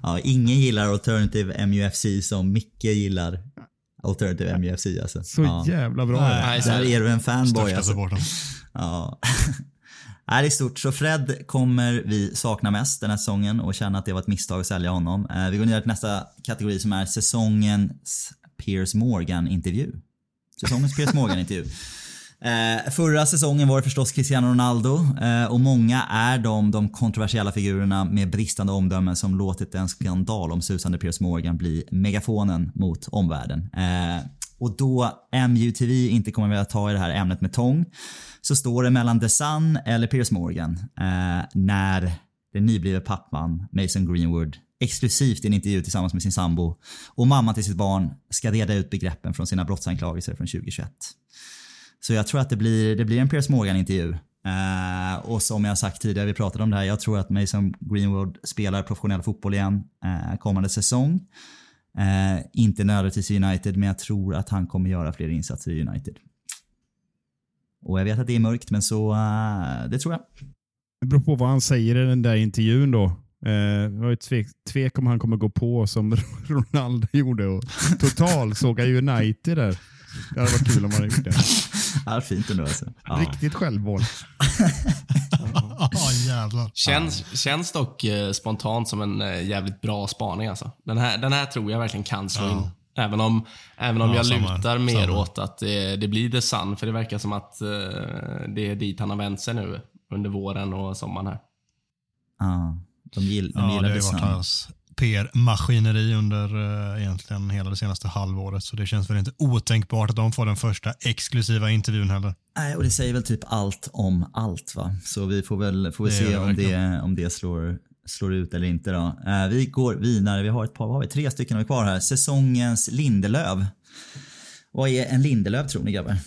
Ja, ingen gillar Alternative MUFC som Micke gillar Alternative MUFC alltså. Så ja. jävla bra. Nej. Där är du en fanboy Största alltså. supporten. Ja. Är stort. Så Fred kommer vi sakna mest den här säsongen och känna att det var ett misstag att sälja honom. Eh, Vi går ner till nästa kategori som är säsongens Piers Morgan-intervju. Säsongens Piers Morgan-intervju. Eh, förra säsongen var det förstås Cristiano Ronaldo eh, och många är de, de kontroversiella figurerna med bristande omdömen som låtit en skandalomsusande Piers Morgan bli megafonen mot omvärlden. Eh, och då MUTV inte kommer vilja ta i det här ämnet med tång så står det mellan The Sun eller Piers Morgan eh, när den nyblivna pappan Mason Greenwood exklusivt i en intervju tillsammans med sin sambo och mamma till sitt barn ska reda ut begreppen från sina brottsanklagelser från 2021. Så jag tror att det blir, det blir en Piers Morgan-intervju. Eh, och som jag sagt tidigare, vi pratade om det här, jag tror att Mason Greenwood spelar professionell fotboll igen eh, kommande säsong. Eh, inte nödvändigtvis i United, men jag tror att han kommer göra fler insatser i United. Och jag vet att det är mörkt, men så eh, det tror jag. Det beror på vad han säger i den där intervjun då. Eh, det var ett tvek, tvek om han kommer gå på som Ronaldo gjorde och total såga United där. Det hade varit kul om han hade gjort det. Ja, fint ändå alltså. Ja. Riktigt självmål. Ja, jävlar. Känns, känns dock eh, spontant som en eh, jävligt bra spaning alltså. Den här, den här tror jag verkligen kan slå Ja. in. Även om, även om Ja, jag samma. lutar mer Samma. åt att det, det blir The Sun, för det verkar som att eh, det är dit han har vänt sig nu under våren och sommaren här. Ja, de, gill, de Ja, det gillar har ju The varit Sun. hans PR-maskineri under uh, egentligen hela det senaste halvåret. Så det känns väl inte otänkbart att de får den första exklusiva intervjun heller. Nej, och det säger väl typ allt om allt va. Så vi får väl, får väl Det se om det, om det slår, slår ut eller inte då. Eh, vi går vidare, vi har ett par, vad har vi? Tre stycken har vi kvar här. Säsongens Lindelöv. Vad är en Lindelöv tror ni grabbar?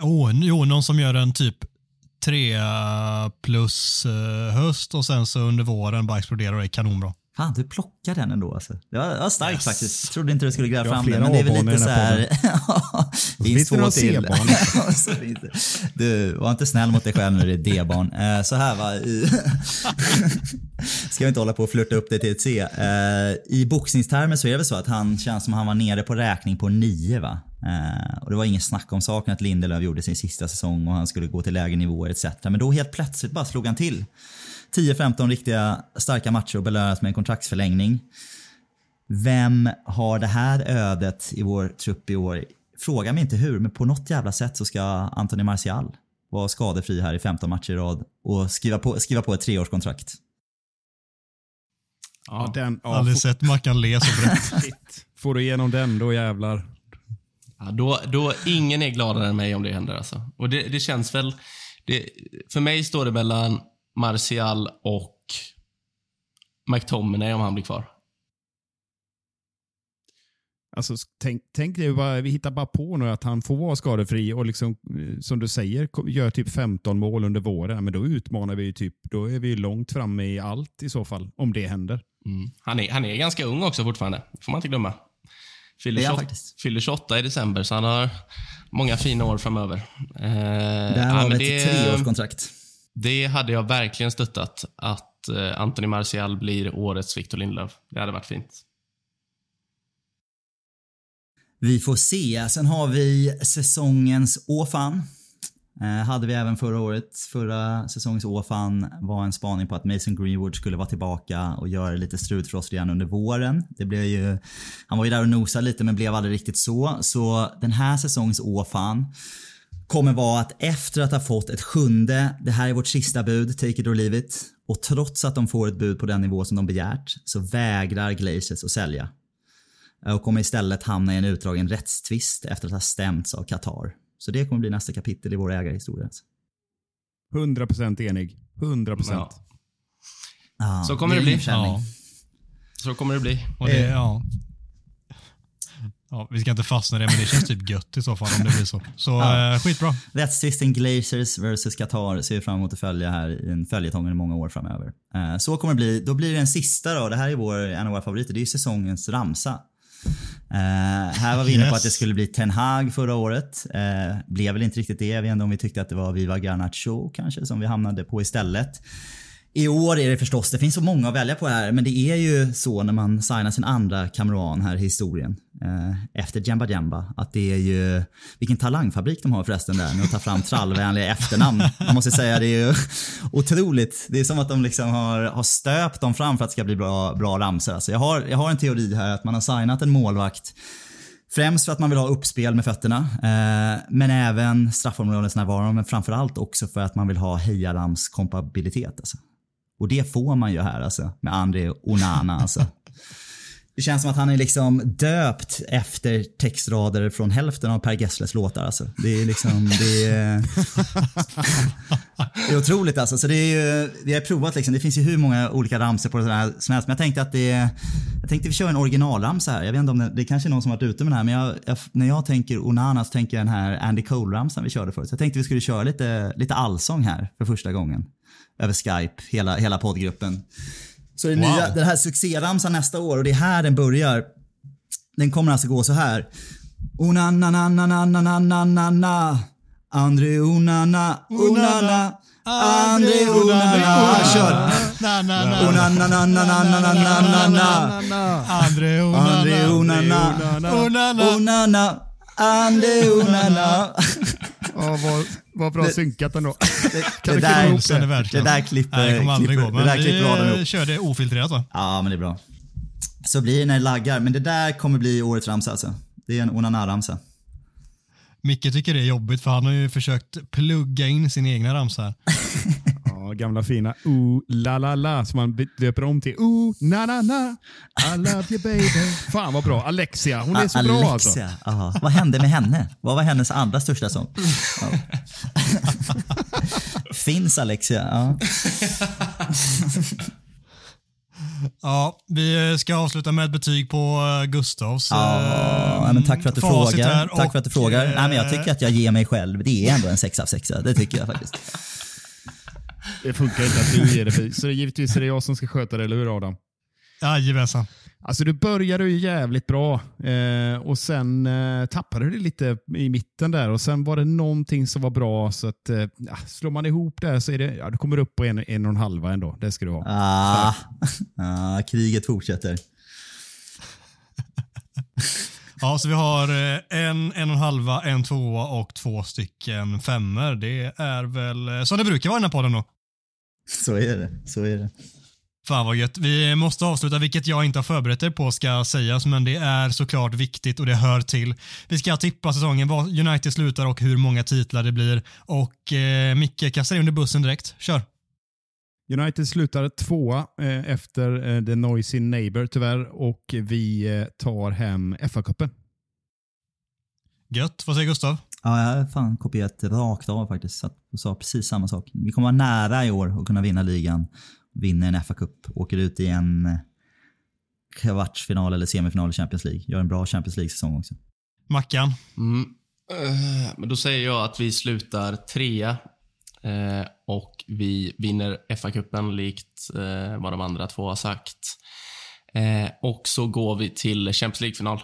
Oh, jo, någon som gör en typ trea plus eh, höst och sen så under våren bara exploderar och är kanonbra. Fan, du plockar den ändå alltså. Det var, det var starkt Yes. faktiskt. Jag trodde inte du skulle gräva fram den. Men det är väl lite så här så finns det två till. Det. Du, var inte snäll mot dig själv när det är D-barn. Eh, så här va. I... Ska vi inte hålla på och flirta upp det till ett C. Eh, I boxningstermer så är det väl så att han känns som han var nere på räkning på nio va. Eh, och det var ingen snack om saken att Lindelöf gjorde sin sista säsong och han skulle gå till lägre nivåer etc. Men då helt plötsligt bara slog han till. 10-15 riktiga starka matcher och belönas med en kontraktsförlängning. Vem har det här ödet i vår trupp i år? Fråga mig inte hur, men på något jävla sätt så ska Anthony Martial vara skadefri här i 15 matcher i rad och skriva på, skriva på ett treårskontrakt. Ja, den, ja, Aldrig får, sett Mackan le så brett. får du igenom den, då jävlar. Ja, då, då, ingen är gladare än mig om det händer alltså. Och det, det känns väl... Det, för mig står det mellan Martial och McTominay om han blir kvar. Alltså, tänk, tänk dig bara, vi hittar bara på nu att han får vara skadefri och liksom, eh, som du säger, gör typ 15 mål under våren. Men då utmanar vi ju typ, då är vi ju långt framme i allt i så fall, om det händer. Mm. Han, är, han är ganska ung också fortfarande. får man inte glömma. Fyller Det är han 28, faktiskt. fyller 28 i december, så han har många fina år framöver. Eh, Där ja, har men vi ett det- treårskontrakt. Det hade jag verkligen stöttat, att eh, Anthony Martial blir årets Victor Lindelöf. Det hade varit fint. Vi får se. Sen har vi säsongens Åfan. Eh, hade vi även förra året. Förra säsongens Åfan var en spaning på att Mason Greenwood skulle vara tillbaka och göra lite strut för oss redan under våren. Det blev ju, han var ju där och nosade lite men blev aldrig riktigt så. Så den här säsongens Åfan kommer vara att efter att ha fått ett sjunde, det här är vårt sista bud, take it or leave it. Och trots att de får ett bud på den nivå som de begärt så vägrar Glazers att sälja och kommer istället hamna i en utdragen rättstvist efter att ha stämts av Qatar. Så det kommer bli nästa kapitel i vår ägarhistoria. alltså. 100% enig. 100%. Ja. Ja, Så kommer det är bli. Ja. Så kommer det bli. Och det, Eh. ja. Ja, vi ska inte fastna i det, men det känns typ gött i så fall om det blir så. Så Ja. eh, skitbra. Rättstvisten Glazers vs Qatar ser vi fram emot att följa här i en följetong i många år framöver. Eh, Så kommer det bli. Då blir det den sista då. Det här är vår, en av våra favoriter. Det är säsongens ramsa. Eh, här var vi inne på Yes. att det skulle bli Ten Hag förra året. Eh, blev väl inte riktigt det. Jag vet inte om vi tyckte att det var Viva Garnacho kanske som vi hamnade på istället. I år är det förstås, det finns så många att välja på här, men det är ju så när man signar sin andra kamran här i historien. Eh, efter Jamba Jamba. Att det är ju, vilken talangfabrik de har förresten där med att ta fram trallvänliga efternamn. Man måste säga det är ju otroligt. Det är som att de liksom har, har stöpt dem fram för att det ska bli bra, bra ramsor. Alltså jag, har, jag har en teori här att man har signat en målvakt Främst för att man vill ha uppspel med fötterna, eh, men även straffområdets närvaro, men framförallt också för att man vill ha hejarams kompabilitet. Alltså. Och det får man ju här alltså, med André Onana. Alltså. Det känns som att han är liksom döpt efter textrader från hälften av Per Gessles låtar. Alltså. Det är liksom, det är, det är otroligt alltså. Så det är ju, vi har provat liksom, det finns ju hur många olika ramsor på det här som helst. Men jag tänkte att det jag tänkte vi kör en originalramsa här. Jag vet inte om det, det är kanske är någon som varit ute med den här men jag, jag, när jag tänker Onana så tänker jag den här Andy Cole-ramsan vi körde förut. Så jag tänkte vi skulle köra lite, lite allsång här för första gången. Över Skype, hela, hela poddgruppen. Så det är Wow. nya, den här succéramsan nästa år och det är här den börjar. Den kommer alltså gå så här. Onana-na-na-na-na-na-na-na. André Onana, Onana, André Onana. Kör! Na, na, na. Onana-na-na-na-na-na-na. André Onana. André Onana, Onana. Onana, André Onana. Vad, bra synkat ändå. Kan Det vi klippa där, ihop det? det verkligen. där klipper, Nej, det kommer aldrig klipper, gå. det Men där klipper Adam vi ihop. eh, kör det ofiltrerat va? Ja, men det är bra. Så blir det när det laggar. Men det där kommer bli årets ramsa alltså. Det är en Onana-ramsa. Micke tycker det är jobbigt för han har ju försökt plugga in sin egna ramsa. Ja, gamla fina ooh la la la som man döper om till ooh na na na I love you baby. Fan vad bra. Alexia, hon är så bra alltså. Alexia. Aha. Vad hände med henne? Vad var hennes andra största sång? Ja. Finns Alexia? Ja. Ja, vi ska avsluta med ett betyg på eh, Gustavs Ja, eh, men tack för att du frågar. Tack för att du frågar. eh, Nej, men jag tycker att jag ger mig själv. Det är ändå en sexa av sexa. Det tycker jag faktiskt. Det funkar inte att du ger det. Så det, givetvis är det jag som ska sköta det, eller hur Adam? Jajamensan. Alltså du började ju jävligt bra eh, och sen eh, tappade du det lite i mitten där och sen var det någonting som var bra så att eh, slår man ihop det så är det, ja, du kommer upp på en, en och en halva ändå. Det ska du ha. Ah, ah, kriget fortsätter. Ja, så vi har eh, en, en och en halva, en tvåa och två stycken femmer. Det är väl eh, som det brukar vara i den här podden då. Så är det. Så är det. Fan vad gött. Vi måste avsluta, vilket jag inte har förberett er på ska sägas, men det är såklart viktigt och det hör till. Vi ska tippa säsongen, var United slutar och hur många titlar det blir. Och eh, Micke kastar in under bussen direkt. Kör. United slutar tvåa eh, efter eh, The Noisy Neighbor tyvärr och vi eh, tar hem FA-cupen. Gött. Vad säger Gustav? Ja, jag har fan kopierat rakt av faktiskt. Jag sa precis samma sak. Vi kommer vara nära i år att kunna vinna ligan. Vinna en FA-cup. Åker ut i en kvartsfinal eller semifinal i Champions League. Gör en bra Champions League-säsong också. Mackan? Mm. Eh, Men då säger jag att vi slutar trea eh, och vi vinner FA-cupen likt eh, vad de andra två har sagt. Eh, och så går vi till Champions League-final.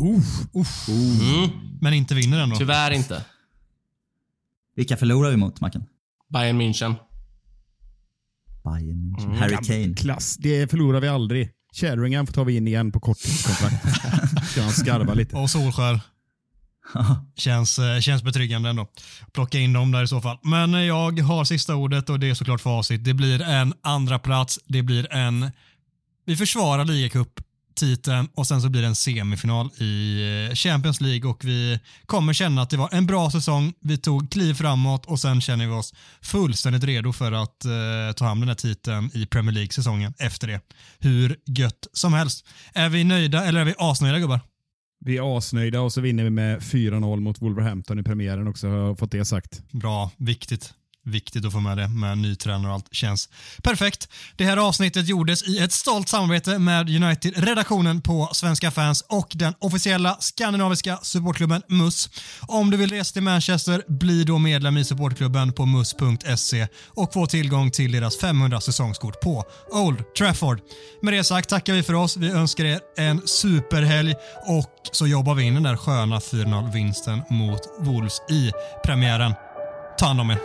Uff. Mm. Men inte vinner ändå. Tyvärr inte. Vilka förlorar vi mot, Macken? Bayern München. Bayern München. Mm. Harry Kane. Klass, det förlorar vi aldrig. Sheringham får ta vi in igen på korttidskontrakt. Ska han skarva lite. Och Solskär. Känns, eh, känns betryggande ändå. Plocka in dem där i så fall. Men eh, jag har sista ordet och det är såklart facit. Det blir en andra plats. Det blir en... Vi försvarar ligacup-titeln och sen så blir det en semifinal i eh, Champions League och vi kommer känna att det var en bra säsong. Vi tog kliv framåt och sen känner vi oss fullständigt redo för att eh, ta hand den här titeln i Premier League-säsongen efter det. Hur gött som helst. Är vi nöjda eller är vi asnöjda gubbar? Vi är asnöjda och så vinner vi med 4-0 mot Wolverhampton i premiären också. Har jag fått det sagt. Bra, viktigt. Viktigt att få med det med ny tränare och allt. Känns perfekt. Det här avsnittet gjordes i ett stolt samarbete med United-redaktionen på Svenska fans och den officiella skandinaviska supportklubben MUS. Om du vill resa till Manchester, bli då medlem i supportklubben på mus.se och få tillgång till deras 500 säsongskort på Old Trafford. Med det sagt tackar vi för oss. Vi önskar er en superhelg och så jobbar vi in den där sköna 4-0-vinsten mot Wolves i premiären. Ta hand om er.